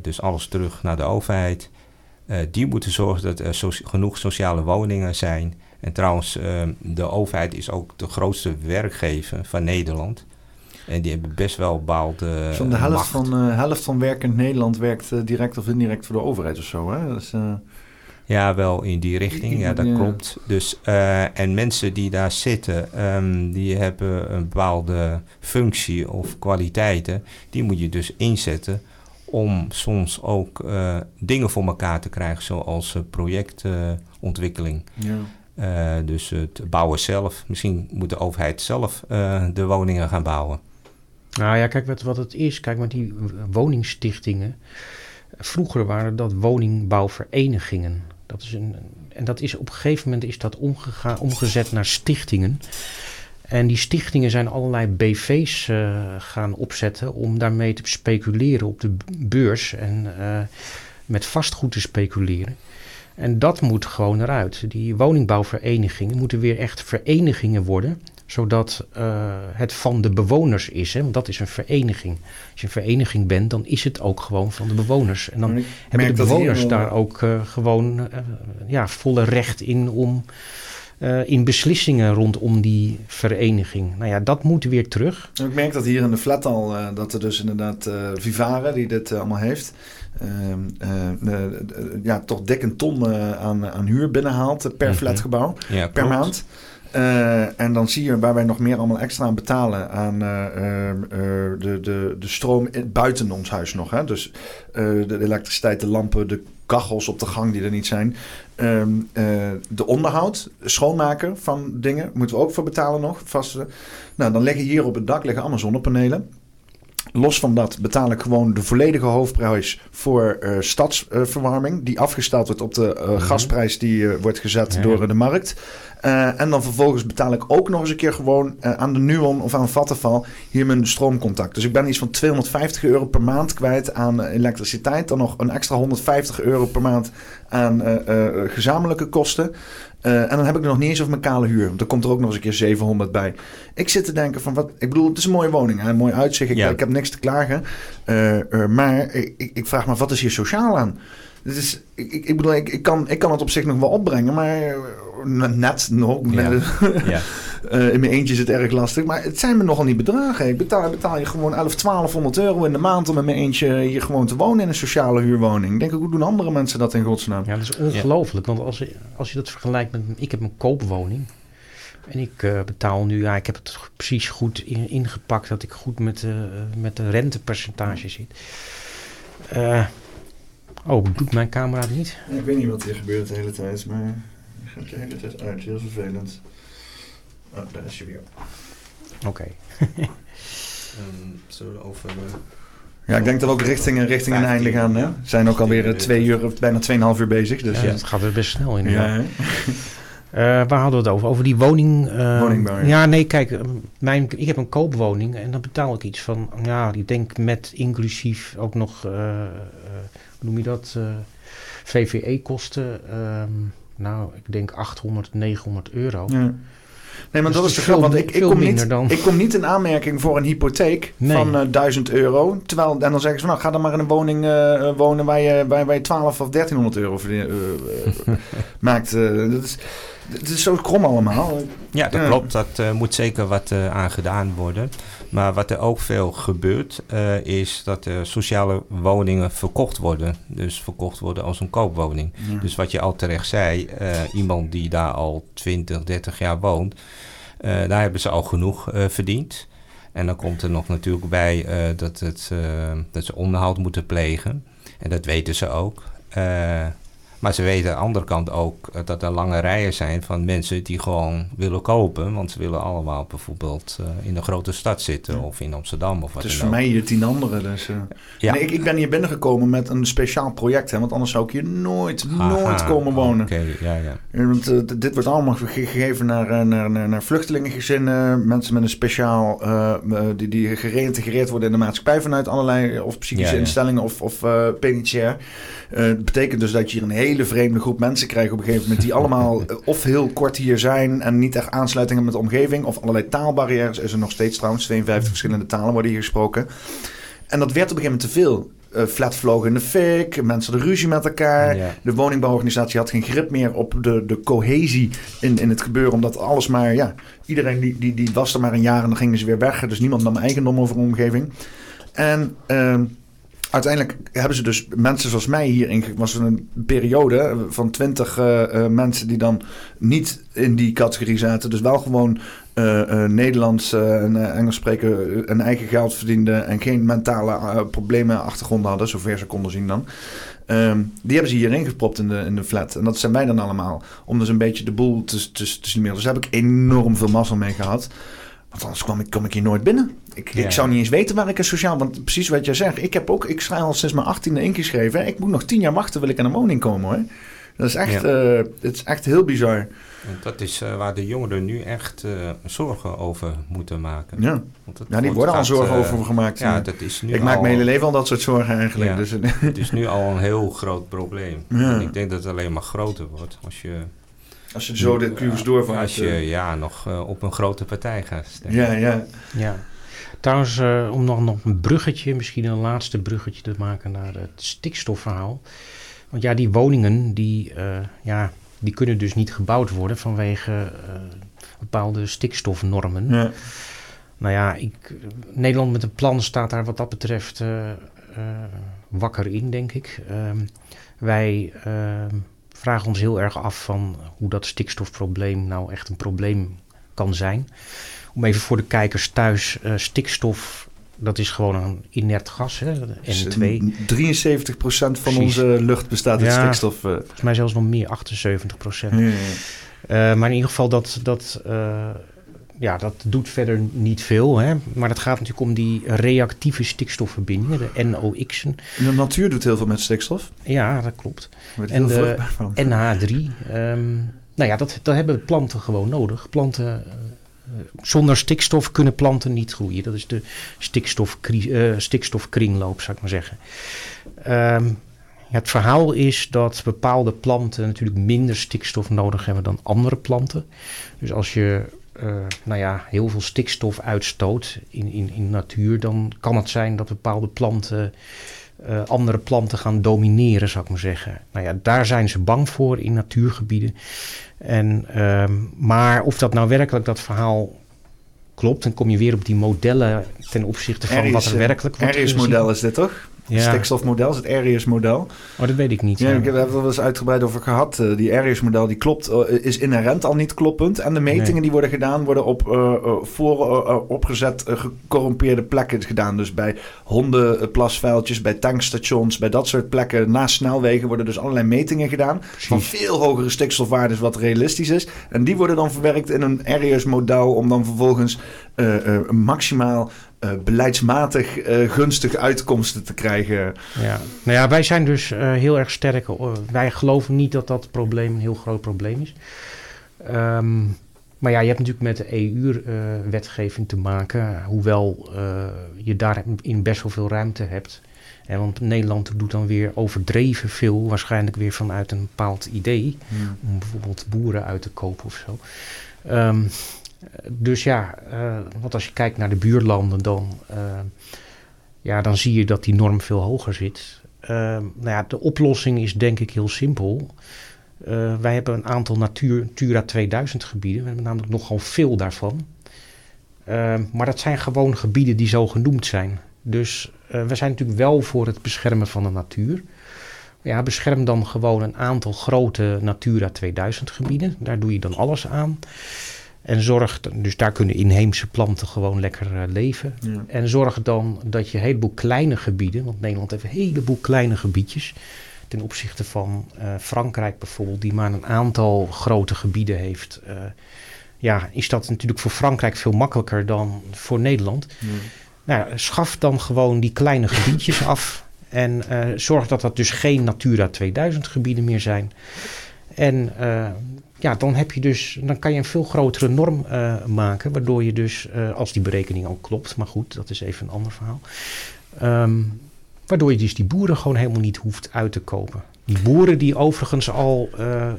dus alles terug naar de overheid. die moeten zorgen dat er so genoeg sociale woningen zijn. En trouwens, ehm, de overheid is ook de grootste werkgever van Nederland. En die hebben best wel bepaalde. Zo'n de helft van, uh, helft van werkend Nederland werkt uh, direct of indirect voor de overheid of zo. Hè? Dus, uh... Ja, wel in die richting. Ja, dat klopt. Dus, en mensen die daar zitten, um, die hebben een bepaalde functie of kwaliteiten. Die moet je dus inzetten om soms ook dingen voor elkaar te krijgen, zoals projectontwikkeling. Ja. Uh, dus het bouwen zelf. Misschien moet de overheid zelf uh, de woningen gaan bouwen. Nou ja, kijk wat, het is. Kijk, met die woningstichtingen. Vroeger waren dat woningbouwverenigingen. Dat is een, en dat is op een gegeven moment is dat omgegaan, omgezet naar stichtingen. En die stichtingen zijn allerlei BV's uh, gaan opzetten om daarmee te speculeren op de beurs en met vastgoed te speculeren. En dat moet gewoon eruit. Die woningbouwverenigingen moeten weer echt verenigingen worden zodat uh, het van de bewoners is. Hè? Want dat is een vereniging. Als je een vereniging bent, dan is het ook gewoon van de bewoners. En dan hebben de bewoners daar ook uh, gewoon uh, ja, volle recht in om in beslissingen rondom die vereniging. Nou ja, dat moet weer terug. Ik merk dat hier in de flat al, dat er dus inderdaad Vivare, die dit allemaal heeft, ja, toch dik een ton aan, aan huur binnenhaalt per mhm. flatgebouw ja, per maand. Uh, en dan zie je waar wij nog meer allemaal extra aan betalen aan de, de, de stroom buiten ons huis nog. Hè? Dus de elektriciteit, de lampen, de kachels op de gang die er niet zijn. Um, de onderhoud, schoonmaken van dingen, moeten we ook voor betalen nog. Vast, nou, dan liggen hier op het dak liggen allemaal zonnepanelen. Los van dat betaal ik gewoon de volledige hoofdprijs voor uh, stadsverwarming. die afgesteld wordt op de uh, gasprijs die uh, wordt gezet ja. door de markt. en dan vervolgens betaal ik ook nog eens een keer gewoon aan de Nuon of aan Vattenfall hier mijn stroomcontact. Dus ik ben iets van 250 euro per maand kwijt aan elektriciteit. Dan nog een extra 150 euro per maand aan gezamenlijke kosten. Uh, en dan heb ik er nog niet eens over mijn kale huur. Want dan komt er ook nog eens een keer 700 bij. Ik zit te denken van wat... Ik bedoel, het is een mooie woning. Hè, een mooi uitzicht. Ik, ja. ik heb niks te klagen. Uh, uh, maar ik, ik, vraag me, wat is hier sociaal aan? Dit is, ik, ik bedoel, ik, ik, kan, ik kan het op zich nog wel opbrengen. Maar net nog. Ja. ja. [LAUGHS] Eh, in mijn eentje is het erg lastig. Maar het zijn me nogal niet bedragen. Ik betaal, betaal je gewoon 11, 1200 euro in de maand om in mijn eentje hier gewoon te wonen in een sociale huurwoning. Ik denk, hoe doen andere mensen dat in godsnaam? Ja, dat is ongelooflijk. Want als, je- als je dat vergelijkt met... Ik heb een koopwoning. En ik eh, betaal nu... Ja, ik heb het precies goed in- ingepakt... dat ik goed met, eh, met de rentepercentage zit. Eh, oh, doet mijn camera het niet? Ik weet niet wat hier gebeurt de hele tijd, maar gaat de hele tijd uit. Heel vervelend. Oh, daar is je weer. Oké. [LAUGHS] zullen we over... Ja, ik denk dat we ook richting, richting een 15, einde gaan. Hè? ja. We zijn ook alweer eh, twee uur, of bijna tweeënhalf uur bezig. Dus Ja, ja. Het gaat er best snel in. Ja? [LAUGHS] Eh, waar hadden we het over? Over die woning. eh, Woningbouw, ja. Ja, nee, kijk, eh, mijn, ik heb een koopwoning en dan betaal ik iets van, ja, ik denk met inclusief ook nog, eh, eh, hoe noem je dat, eh, VVE-kosten. ehm, nou, ik denk 800, 900 euro. Ja. Nee, maar Dus dat is de grap. Want ik, ik, kom niet, dan- ik kom niet in aanmerking voor een hypotheek Nee. van eh 1000 euro. Terwijl, en dan zeggen ze van, nou, ga dan maar in een woning eh, wonen waar je, waar, waar je 12 of 1300 euro eh, [LAUGHS] maakt. dat is, het is zo krom allemaal. Ja, dat Ja. klopt. Dat eh, moet zeker wat eh, aan gedaan worden. Maar wat er ook veel gebeurt, eh, is dat sociale woningen verkocht worden. Dus verkocht worden als een koopwoning. Dus wat je al terecht zei, iemand die daar al 20, 30 jaar woont, daar hebben ze al genoeg verdiend. En dan komt er nog natuurlijk bij dat, het, dat ze onderhoud moeten plegen. En dat weten ze ook. Eh, maar ze weten aan de andere kant ook eh, dat er lange rijen zijn van mensen die gewoon willen kopen. Want ze willen allemaal bijvoorbeeld eh, in een grote stad zitten Ja. of in Amsterdam of wat is dan voor ook. mij hier tien anderen. Dus, eh. Ja. En ik, ik ben hier binnengekomen met een speciaal project. Hè, want anders zou ik hier nooit, nooit komen wonen. Oké, ja, ja. Ja, Want, eh, dit wordt allemaal ge- gegeven naar, eh, naar, naar, naar vluchtelingengezinnen. Mensen met een speciaal... eh, eh, die, die gereïntegreerd worden in de maatschappij vanuit allerlei... of psychische Ja, instellingen of, of eh penitentiair. Eh, dat betekent dus dat je hier een hele vreemde groep mensen krijgt op een gegeven moment... die allemaal [LAUGHS] eh, of heel kort hier zijn... en niet echt aansluiting hebben met de omgeving... of allerlei taalbarrières is er nog steeds trouwens. 52 verschillende talen worden hier gesproken. En dat werd op een gegeven moment te veel. Eh flat vlogen in de fik, mensen hadden ruzie met elkaar... Ja. De woningbouworganisatie had geen grip meer op de, de cohesie in, in het gebeuren. Omdat alles maar, ja, iedereen die, die, die was er maar een jaar en dan gingen ze weer weg. Dus niemand nam eigendom over de omgeving. En ehm, uiteindelijk hebben ze dus mensen zoals mij hierin... was een periode van twintig eh, eh, mensen die dan niet in die categorie zaten. Dus wel gewoon eh, Nederlands en Engels spreken, een eigen geld verdienden... en geen mentale problemen achtergrond hadden, zover ze konden zien dan. Ehm, die hebben ze hierin gepropt in de, flat. En dat zijn wij dan allemaal. Om dus een beetje de boel te, te. Dus daar heb ik enorm veel mazzel mee gehad. Want anders kwam ik, kom ik hier nooit binnen. Ik, Ja. ik zou niet eens weten waar ik een sociaal... Want precies wat jij zegt. Ik heb ook... Ik sta al sinds mijn achttiende ingeschreven. Ik moet nog tien jaar wachten wil ik aan een woning komen hoor. Dat is echt, Ja. eh, het is echt heel bizar. En dat is eh, waar de jongeren nu echt eh, zorgen over moeten maken. Ja, Want ja die worden al zorgen over gemaakt. Ja, dat is nu ik maak mijn hele leven al dat soort zorgen eigenlijk. Ja. Dus, Het is nu al een heel groot probleem. En ik denk dat het alleen maar groter wordt als je, als je zo de kluws doorvaart. als je eh, ja, nog eh, op een grote partij gaat stemmen. ja, ja. Ja. Trouwens, eh, om nog, nog een bruggetje, misschien een laatste bruggetje te maken naar het stikstofverhaal. Want ja, die woningen, die, eh, ja, die kunnen dus niet gebouwd worden vanwege eh, bepaalde stikstofnormen. ja. Nou ja, ik, Nederland met een plan staat daar wat dat betreft eh, eh, wakker in, denk ik. Ehm, wij ehm, vragen ons heel erg af van hoe dat stikstofprobleem nou echt een probleem kan zijn. Om even voor de kijkers thuis, eh, stikstof, dat is gewoon een inert gas, hè, N2. 73% van Precies. onze lucht bestaat uit Ja. stikstof. eh. Volgens mij zelfs nog meer, 78 procent. Ja, ja. Eh, maar in ieder geval, dat, dat, eh, ja, dat doet verder niet veel. Hè? Maar het gaat natuurlijk om die reactieve stikstofverbindingen, de NOx'en. En De natuur doet heel veel met stikstof. Ja, dat klopt. En de vruchtbaar van. NH3. ehm, nou ja, dat, dat hebben planten gewoon nodig. Planten, eh, zonder stikstof kunnen planten niet groeien. Dat is de stikstofkri- eh, stikstofkringloop, zou ik maar zeggen. Ehm, ja, het verhaal is dat bepaalde planten natuurlijk minder stikstof nodig hebben dan andere planten. Dus als je nou ja, heel veel stikstof uitstoot in, in, in natuur, dan kan het zijn dat bepaalde planten eh, andere planten gaan domineren, zou ik maar zeggen. Nou ja, daar zijn ze bang voor in natuurgebieden. En, ehm, maar of dat nou werkelijk dat verhaal klopt, dan kom je weer op die modellen ten opzichte van wat er werkelijk wordt Arius-model is dit toch? Ja. Stikstofmodel, is het Arius-model. Oh, dat weet ik niet. Ja, ik heb er wel eens uitgebreid over gehad. Uh, die Arius-model die klopt, uh, is inherent al niet kloppend. En de metingen nee. die worden gedaan, worden op uh, voor opgezet gecorrumpeerde plekken gedaan. Dus bij hondenplasvuiltjes, bij tankstations, bij dat soort plekken. Naast snelwegen worden dus allerlei metingen gedaan. Precies. Van veel hogere stikstofwaardes wat realistisch is. En die worden dan verwerkt in een Arius-model om dan vervolgens maximaal uh, beleidsmatig uh, gunstige uitkomsten te krijgen. Ja, nou ja, wij zijn dus uh, heel erg sterk. wij geloven niet dat dat probleem een heel groot probleem is. Um, maar ja, je hebt natuurlijk met de EU-wetgeving te maken, hoewel je daarin best wel veel ruimte hebt. En want Nederland doet dan weer overdreven veel, waarschijnlijk weer vanuit een bepaald idee, hmm. om bijvoorbeeld boeren uit te kopen of zo. Um, dus ja, uh, want als je kijkt naar de buurlanden, dan, uh, ja, dan zie je dat die norm veel hoger zit. Uh, nou ja, de oplossing is denk ik heel simpel. wij hebben een aantal Natura 2000 gebieden. We hebben namelijk nogal veel daarvan. maar dat zijn gewoon gebieden die zo genoemd zijn. Dus we zijn natuurlijk wel voor het beschermen van de natuur. Ja, bescherm dan gewoon een aantal grote Natura 2000 gebieden. Daar doe je dan alles aan. En zorg, dus daar kunnen inheemse planten gewoon lekker uh, leven. Ja. En zorg dan dat je een heleboel kleine gebieden, want Nederland heeft een heleboel kleine gebiedjes. Ten opzichte van uh, Frankrijk bijvoorbeeld, die maar een aantal grote gebieden heeft. Uh, ja, is dat natuurlijk voor Frankrijk veel makkelijker dan voor Nederland. Ja. Nou, schaf dan gewoon die kleine gebiedjes [LAUGHS] af. En zorg dat dat dus geen Natura 2000 gebieden meer zijn. En ja, dan, heb je dus, dan kan je een veel grotere norm uh, maken, waardoor je dus, uh, als die berekening ook klopt, maar goed, dat is even een ander verhaal, um, waardoor je dus die boeren gewoon helemaal niet hoeft uit te kopen. Die boeren die overigens al uh,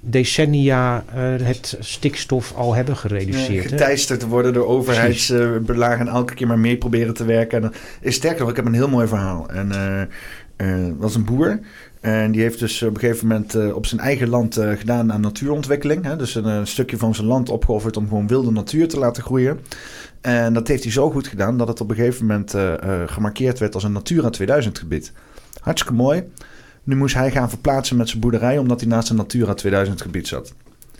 decennia het stikstof al hebben gereduceerd. Ja, geteisterd te worden door overheidsbelagen en elke keer maar mee proberen te werken. En, is sterker nog, ik heb een heel mooi verhaal. En was een boer en die heeft dus op een gegeven moment uh, op zijn eigen land uh, gedaan aan natuurontwikkeling. Hè? Dus een, een, stukje van zijn land opgeofferd om gewoon wilde natuur te laten groeien. En dat heeft hij zo goed gedaan dat het op een gegeven moment gemarkeerd werd als een Natura 2000 gebied. Hartstikke mooi. Nu moest hij gaan verplaatsen met zijn boerderij omdat hij naast een Natura 2000 gebied zat.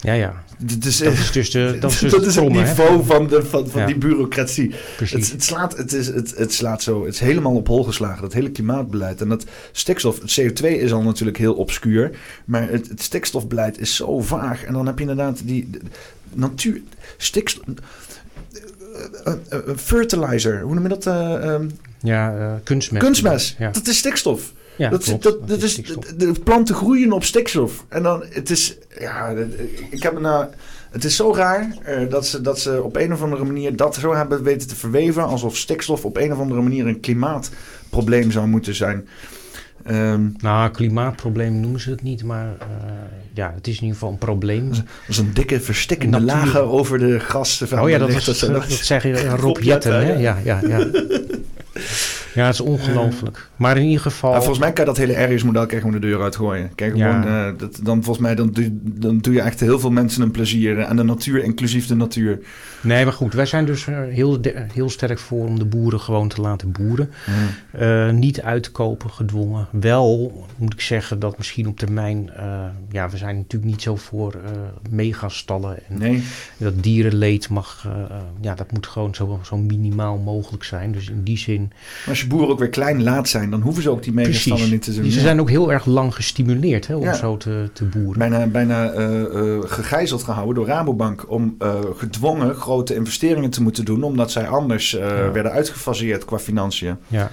Ja, ja. Dat is, dat is dus, de, [LAUGHS] dat is dus dat is het niveau van, de, van, van ja. die bureaucratie. Het, het, slaat, het, is, het, het slaat zo, het is helemaal op hol geslagen, dat hele klimaatbeleid. En dat stikstof, het CO2 is al natuurlijk heel obscuur, maar het, het stikstofbeleid is zo vaag. En dan heb je inderdaad die de, natuur, stikstof, uh, uh, fertilizer, hoe noem je dat? Um, ja, kunstmest. Kunstmest, ja. dat is stikstof. Ja, dat, klopt, dat, dat, is, de planten groeien op stikstof. En dan, het is, ja, ik heb nou, het is zo raar uh, dat, ze, dat ze op een of andere manier dat zo hebben weten te verweven. Alsof stikstof op een of andere manier een klimaatprobleem zou moeten zijn. Um, nou, klimaatprobleem noemen ze het niet, maar uh, ja, het is in ieder geval een probleem. Dat is een dikke verstikkende lagen over de gasten. Oh ja, dat, was, dat, dat, zeg [LAUGHS] je Rob Jetten, hè? Ja, ja, ja. [LAUGHS] Ja, het is ongelooflijk. Maar in ieder geval... Volgens mij kan je dat hele Arius-model gewoon de deur uitgooien. Kijk, gewoon, uh, dat, dan volgens mij dan doe, dan doe je echt heel veel mensen een plezier. En de natuur, inclusief de natuur. Nee, maar goed. Wij zijn dus heel, heel sterk voor om de boeren gewoon te laten boeren. Mm. Uh, niet uitkopen, gedwongen. Wel moet ik zeggen dat misschien op termijn... Ja, we zijn natuurlijk niet zo voor megastallen. En nee. Dat dierenleed mag... ja, dat moet gewoon zo, zo minimaal mogelijk zijn. Dus in die zin... Boeren ook weer klein laat zijn, dan hoeven ze ook die megastallen niet te doen. Ze zijn ook heel erg lang gestimuleerd hè, om ja. zo te, te boeren. Bijna, bijna uh, uh, gegijzeld gehouden door Rabobank om uh, gedwongen grote investeringen te moeten doen, omdat zij anders ja. werden uitgefaseerd qua financiën. Ja.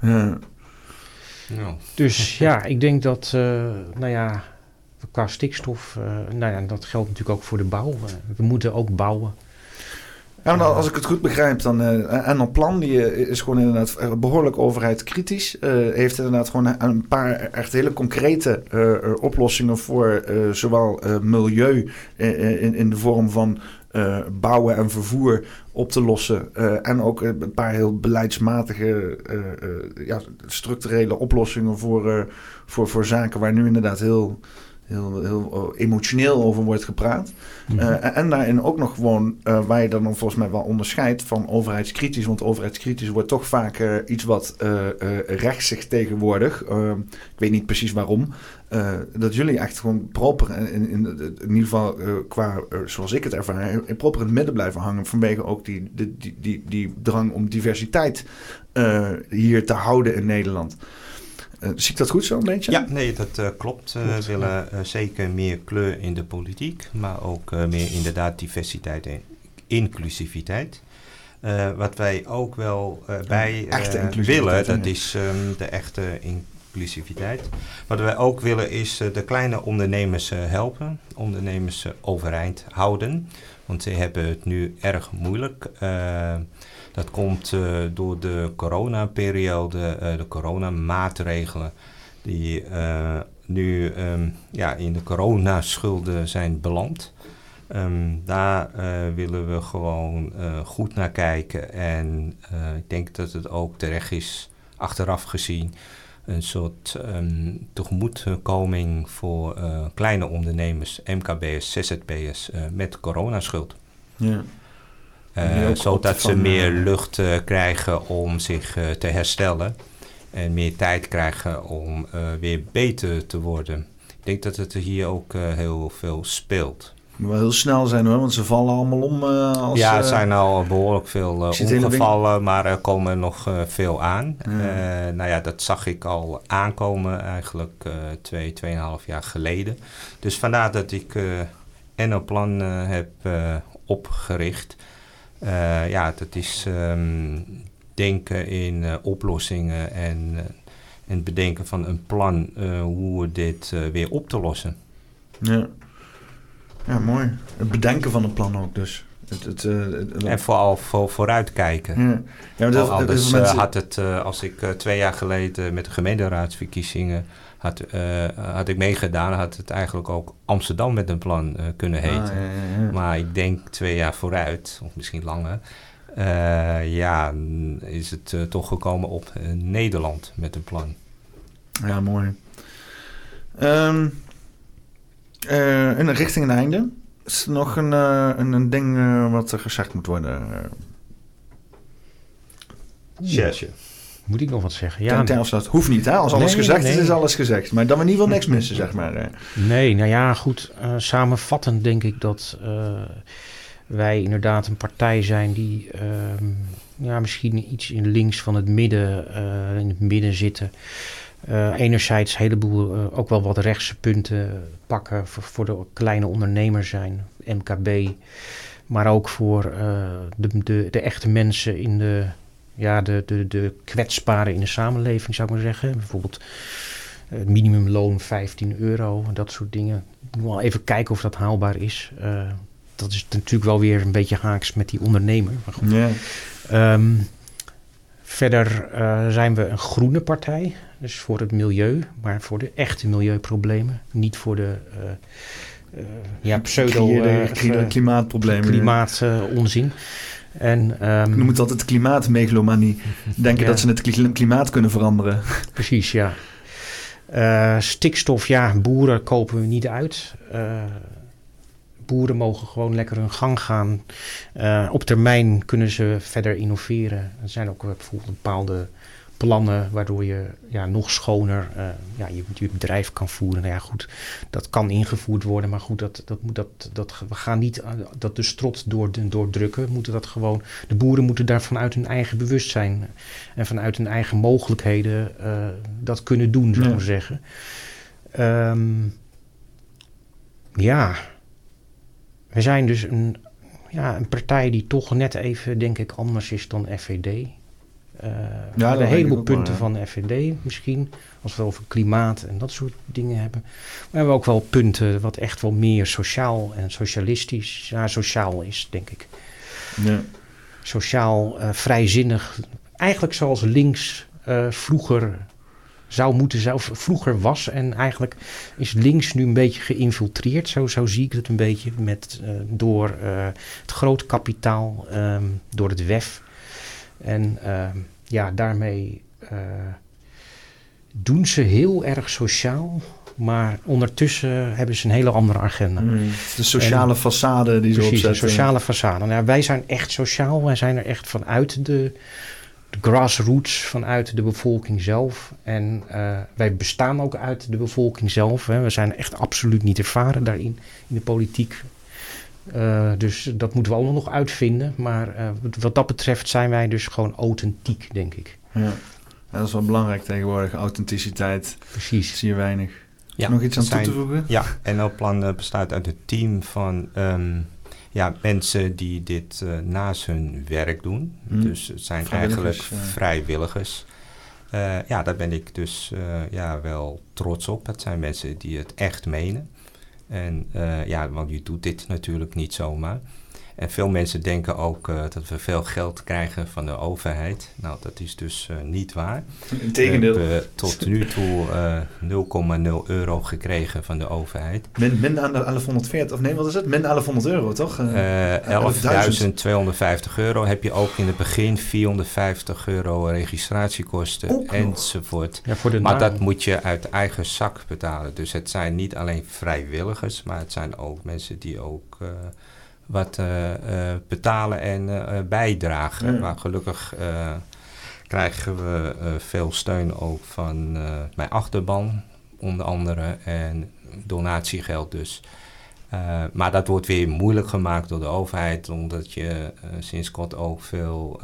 Nou. Dus ja, ik denk dat, nou ja, qua stikstof, nou ja, dat geldt natuurlijk ook voor de bouw. we moeten ook bouwen. Ja, als ik het goed begrijp, dan en een plan die uh, is gewoon inderdaad eh, behoorlijk overheidskritisch. Uh, heeft inderdaad gewoon een paar echt hele concrete oplossingen voor zowel milieu in, in de vorm van eh, bouwen en vervoer op te lossen. eh, en ook een paar heel beleidsmatige, eh, eh, ja, structurele oplossingen voor, eh, voor, voor zaken waar nu inderdaad heel, heel, heel eh, emotioneel over wordt gepraat. Mhm. Eh, en- en daarin ook nog gewoon eh, waar je dan volgens mij wel onderscheidt van overheidskritisch. Want overheidskritisch wordt toch vaak iets wat eh rechtsig tegenwoordig. Eh, ik weet niet precies waarom. dat jullie echt gewoon proper, in, in, in, in ieder geval qua, zoals ik het ervaar, in proper in het midden blijven hangen. Vanwege ook die, die, die, die, die drang om diversiteit hier te houden in Nederland. Eh, zie ik dat goed zo een beetje? Ja, nee, dat eh, klopt. We Klopt, willen eh, zeker meer kleur in de politiek, maar ook eh, meer inderdaad diversiteit en inclusiviteit. Eh, wat wij ook wel eh, bij eh, willen, dat is ehm, de echte Wat wij ook willen is eh, de kleine ondernemers eh, helpen, ondernemers eh, overeind houden. Want ze hebben het nu erg moeilijk. Dat komt door de coronaperiode, eh de coronamaatregelen die nu ehm, ja, in de coronaschulden zijn beland. Ehm, daar willen we gewoon goed naar kijken. En ik denk dat het ook terecht is, achteraf gezien, een soort ehm, tegemoetkoming voor eh, kleine ondernemers, MKB'ers, ZZP'ers eh, met coronaschuld. Ja. Eh, zodat ze meer lucht krijgen om zich te herstellen. En meer tijd krijgen om weer beter te worden. Ik denk dat het hier ook heel veel speelt. Wel heel snel zijn hoor, want ze vallen allemaal om. eh, als, ja, er eh, zijn al behoorlijk veel hele ongevallen, maar er komen nog veel aan. Ja. Nou ja, dat zag ik al aankomen eigenlijk twee, tweeënhalf jaar geleden. Dus vandaar dat ik en een plan heb opgericht. Ja, dat is ehm, denken in oplossingen en, en bedenken van een plan hoe we dit weer op te lossen. Ja. Ja, mooi. Het bedenken van een plan ook dus. Het, het, eh, het- En vooral voor, vooruitkijken. ja. Ja, heel Anders veel eh, mensen- had het, eh, als ik eh, twee jaar geleden met de gemeenteraadsverkiezingen had, eh, had ik meegedaan, had het eigenlijk ook Amsterdam met een plan eh, kunnen heten. Ah, ja, ja. Maar ik denk twee jaar vooruit, of misschien langer, eh, ja, is het eh, toch gekomen op eh, Nederland met een plan. Ja, mooi. Ehm, eh, in richting een einde. Is er nog een, eh, een, een ding eh, wat er gezegd moet worden? Sjersje. Moet ik nog wat zeggen? Ja, dat hoeft niet, hè? Als alles Nee, gezegd nee. is, is alles gezegd. Maar dan we in ieder geval niks missen, zeg maar. eh. Nee, nou ja, goed. eh, samenvattend denk ik dat eh, wij inderdaad een partij zijn die ehm, ja, misschien iets in links van het midden, eh, in het midden zitten. Eh, enerzijds een heleboel eh, ook wel wat rechtse punten pakken voor, voor de kleine ondernemers zijn, MKB. Maar ook voor eh, de, de, de echte mensen in de, ja, de, de, de kwetsbaren in de samenleving, zou ik maar zeggen. Bijvoorbeeld het minimumloon 15 euro, dat soort dingen. Moet wel even kijken of dat haalbaar is. Dat is natuurlijk wel weer een beetje haaks met die ondernemer. Maar goed. Ehm, verder eh, zijn we een groene partij, dus voor het milieu, maar voor de echte milieuproblemen. Niet voor de eh, eh, ja, pseudo klimaatproblemen. klimaatonzin. en ehm, Ik noem het altijd klimaatmegalomanie. Denken Ja. dat ze het kli- klimaat kunnen veranderen. [LAUGHS] Precies, ja. Stikstof, ja, boeren kopen we niet uit. Eh, boeren mogen gewoon lekker hun gang gaan. Eh, op termijn kunnen ze verder innoveren. Er zijn ook eh, bijvoorbeeld bepaalde plannen waardoor je ja, nog schoner eh, ja, je, je bedrijf kan voeren. Nou ja, goed, dat kan ingevoerd worden, maar goed, dat, dat, moet, dat, dat, we gaan niet dat de strot door, doordrukken. We moeten dat gewoon, de boeren moeten daar vanuit hun eigen bewustzijn en vanuit hun eigen mogelijkheden dat kunnen doen, zou ik Ja. zeggen. Ehm, ja, we zijn dus een, ja, een partij die toch net even, denk ik, anders is dan FVD. Eh dat ja, een heleboel punten ja. van de FVD misschien, als we over klimaat en dat soort dingen hebben. Maar we hebben ook wel punten wat echt wel meer sociaal en socialistisch, ja, sociaal is, denk ik. Ja. Sociaal eh, vrijzinnig, eigenlijk zoals links eh, vroeger zou moeten, zou vroeger was. En eigenlijk is links nu een beetje geïnfiltreerd. Zo, zo zie ik het een beetje. Met, uh, door uh, het grote kapitaal, um, door het WEF. En uh, ja, daarmee doen ze heel erg sociaal. Maar ondertussen hebben ze een hele andere agenda. Mm, de sociale en, façade die ze precies, opzetten. de sociale façade. Nou, wij zijn echt sociaal. Wij zijn er echt vanuit de, de grassroots, vanuit de bevolking zelf. En uh, wij bestaan ook uit de bevolking zelf. Hè. We zijn echt absoluut niet ervaren daarin, in de politiek. Uh, dus dat moeten we allemaal nog uitvinden. Maar uh, wat dat betreft zijn wij dus gewoon authentiek, denk ik. Ja. ja dat is wel belangrijk tegenwoordig. Authenticiteit. Precies. Zie je weinig. Ja, Nog iets aan zijn, toe te voegen? Ja, NL-plan bestaat uit een team van um, ja, mensen die dit uh, naast hun werk doen. Hmm. Dus het zijn eigenlijk uh. vrijwilligers. Uh, ja, daar ben ik dus ja, wel trots op. Het zijn mensen die het echt menen. En ja, want je doet dit natuurlijk niet zomaar. En veel mensen denken ook uh, dat we veel geld krijgen van de overheid. Nou, dat is dus uh, niet waar. [LAUGHS] Integendeel. We hebben tot nu toe uh, 0,0 euro gekregen van de overheid. Min, min aan de 1140, of nee, wat is het? Min 1100 euro, toch? 11.250 euro heb je ook in het begin 450 euro registratiekosten ook enzovoort. Ja, voor de maar dat moet je uit eigen zak betalen. Dus het zijn niet alleen vrijwilligers, maar het zijn ook mensen die ook wat uh, uh, betalen en uh, bijdragen. Ja. Maar gelukkig krijgen we veel steun ook van mijn achterban, onder andere, en donatiegeld dus. maar dat wordt weer moeilijk gemaakt door de overheid, omdat je sinds kort ook veel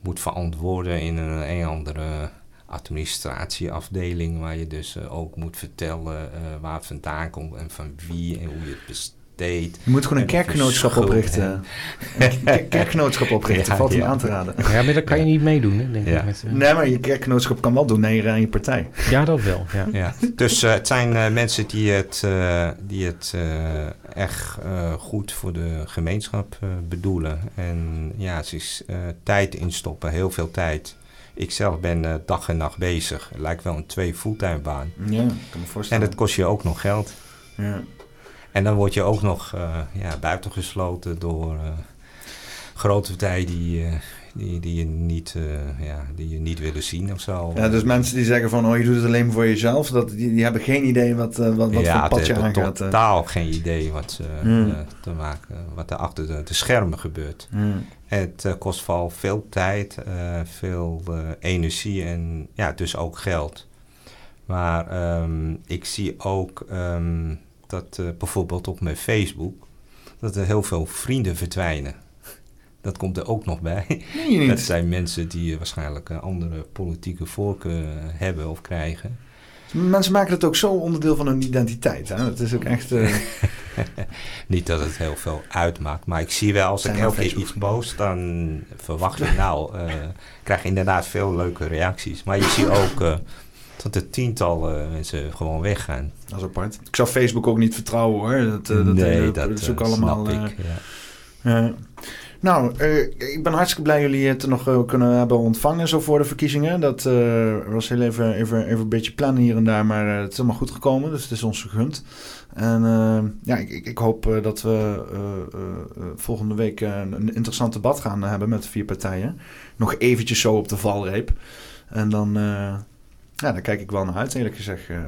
moet verantwoorden in een, een andere administratieafdeling, waar je dus ook moet vertellen waar het vandaan komt en van wie en hoe je het je moet gewoon een kerkgenootschap oprichten. Een kerkgenootschap oprichten, ja, valt hem ja. aan te raden. Ja, maar dat kan je niet meedoen, hè, denk ja. ik. Met, uh... Nee, maar je kerkgenootschap kan wel doneren aan je partij. Ja, dat wel, ja. [LAUGHS] ja. Dus uh, het zijn uh, mensen die het, uh, die het echt goed voor de gemeenschap bedoelen. En ja, ze is tijd instoppen, heel veel tijd. Ik zelf ben dag en nacht bezig. Het lijkt wel een twee fulltime baan. Ja, kan me voorstellen. En dat kost je ook nog geld. Ja. En dan word je ook nog uh, ja, buitengesloten door uh, grote partijen die, uh, die, die, je niet, ja, die je niet willen zien of zo. Ja, dus mensen die zeggen van, oh je doet het alleen voor jezelf, dat, die, die hebben geen idee wat, wat, wat ja, voor pad je aangaat. Ja, totaal geen idee wat, mm. te maken, wat er achter de, de schermen gebeurt. Mm. Het kost vooral veel tijd, veel energie en ja, dus ook geld. Maar um, ik zie ook... Um, dat uh, bijvoorbeeld op mijn Facebook, dat er heel veel vrienden verdwijnen. Dat komt er ook nog bij. Nee, dat zijn mensen die uh, waarschijnlijk een andere politieke voorkeur hebben of krijgen. Mensen maken het ook zo onderdeel van hun identiteit. Hè? Dat is ook echt. Uh... [LAUGHS] Niet dat het heel veel uitmaakt, maar ik zie wel als ik elke keer iets post, dan verwacht je nou, krijg je inderdaad veel leuke reacties. Maar je ziet ook dat er tientallen mensen gewoon weggaan. Dat is apart. Ik zou Facebook ook niet vertrouwen hoor. Dat, uh, dat, nee, dat, is ook uh, allemaal. Snap ik, ja. nou, ik ben hartstikke blij jullie het nog kunnen hebben ontvangen zo voor de verkiezingen. Dat was heel even, even, even een beetje plannen hier en daar, maar het is allemaal goed gekomen. Dus het is ons gegund. En ja, ik, ik, hoop dat we volgende week een interessant debat gaan hebben met de vier partijen. Nog eventjes zo op de valreep. En dan ja, daar kijk ik wel naar uit, eerlijk gezegd. Uh,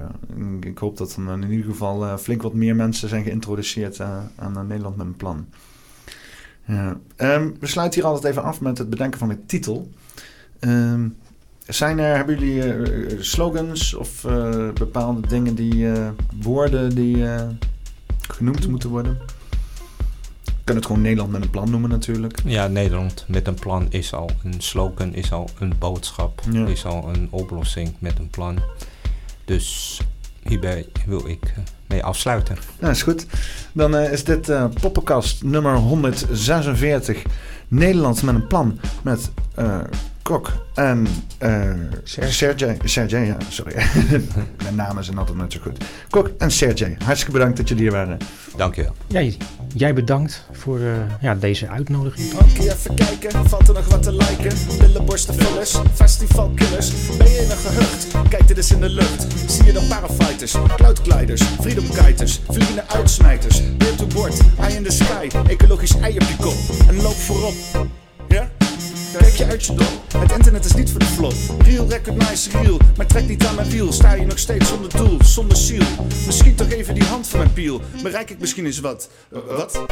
ik hoop dat er in ieder geval uh, flink wat meer mensen zijn geïntroduceerd uh, aan Nederland met een plan. Um, we sluiten hier altijd even af met het bedenken van een titel. Um, zijn er, hebben jullie slogans of bepaalde dingen die, woorden die genoemd moeten worden? Kan het gewoon Nederland met een plan noemen natuurlijk. Ja, Nederland met een plan is al een slogan, is al een boodschap, ja. is al een oplossing met een plan. Dus hierbij wil ik mee afsluiten. Nou, is goed. Dan uh, is dit uh, Poppenkast nummer 146. Nederland met een plan met uh, Kok en uh, Sergej. Sergej. Ja, sorry. [LAUGHS] Mijn namen zijn altijd net zo goed. Kok en Sergej, hartstikke bedankt dat jullie hier waren. Dankjewel. Jij, jij bedankt voor uh, ja, deze uitnodiging. Oké, even kijken, valt er nog wat te liken? Billenborstenvullers, festivalkillers. Ben je in een gehucht? Kijk dit eens in de lucht. Zie je dan parafighters, cloudgliders, freedomkiters, vliegende uitsmijters. Beer to board, eye in the sky, ecologisch ei op je kop. En loop voorop. Kijk je uit je dop. Het internet is niet voor de flop. Real recognize real, maar trek niet aan mijn wiel. Sta je nog steeds zonder doel, zonder ziel. Misschien toch even die hand van mijn piel. Bereik ik misschien eens wat. Uh, wat?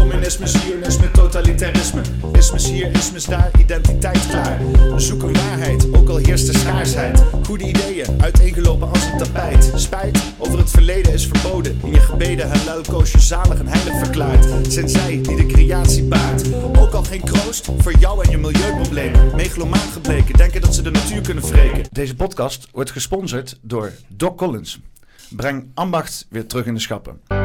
Communisme, zionisme, totalitarisme. Ismes hier, ismes daar, identiteit klaar. We zoeken waarheid, ook al heerst er schaarsheid. Goede ideeën, uiteengelopen als een tapijt. Spijt over het verleden is verboden. In je gebeden halal koos je zalig en heilig verklaard. Zijn zij die de creatie baart. Ook al geen kroost voor jou en je milieuproblemen. Megalomaan gebleken, denken dat ze de natuur kunnen wreken. Deze podcast wordt gesponsord door Doc Collins. Breng ambacht weer terug in de schappen.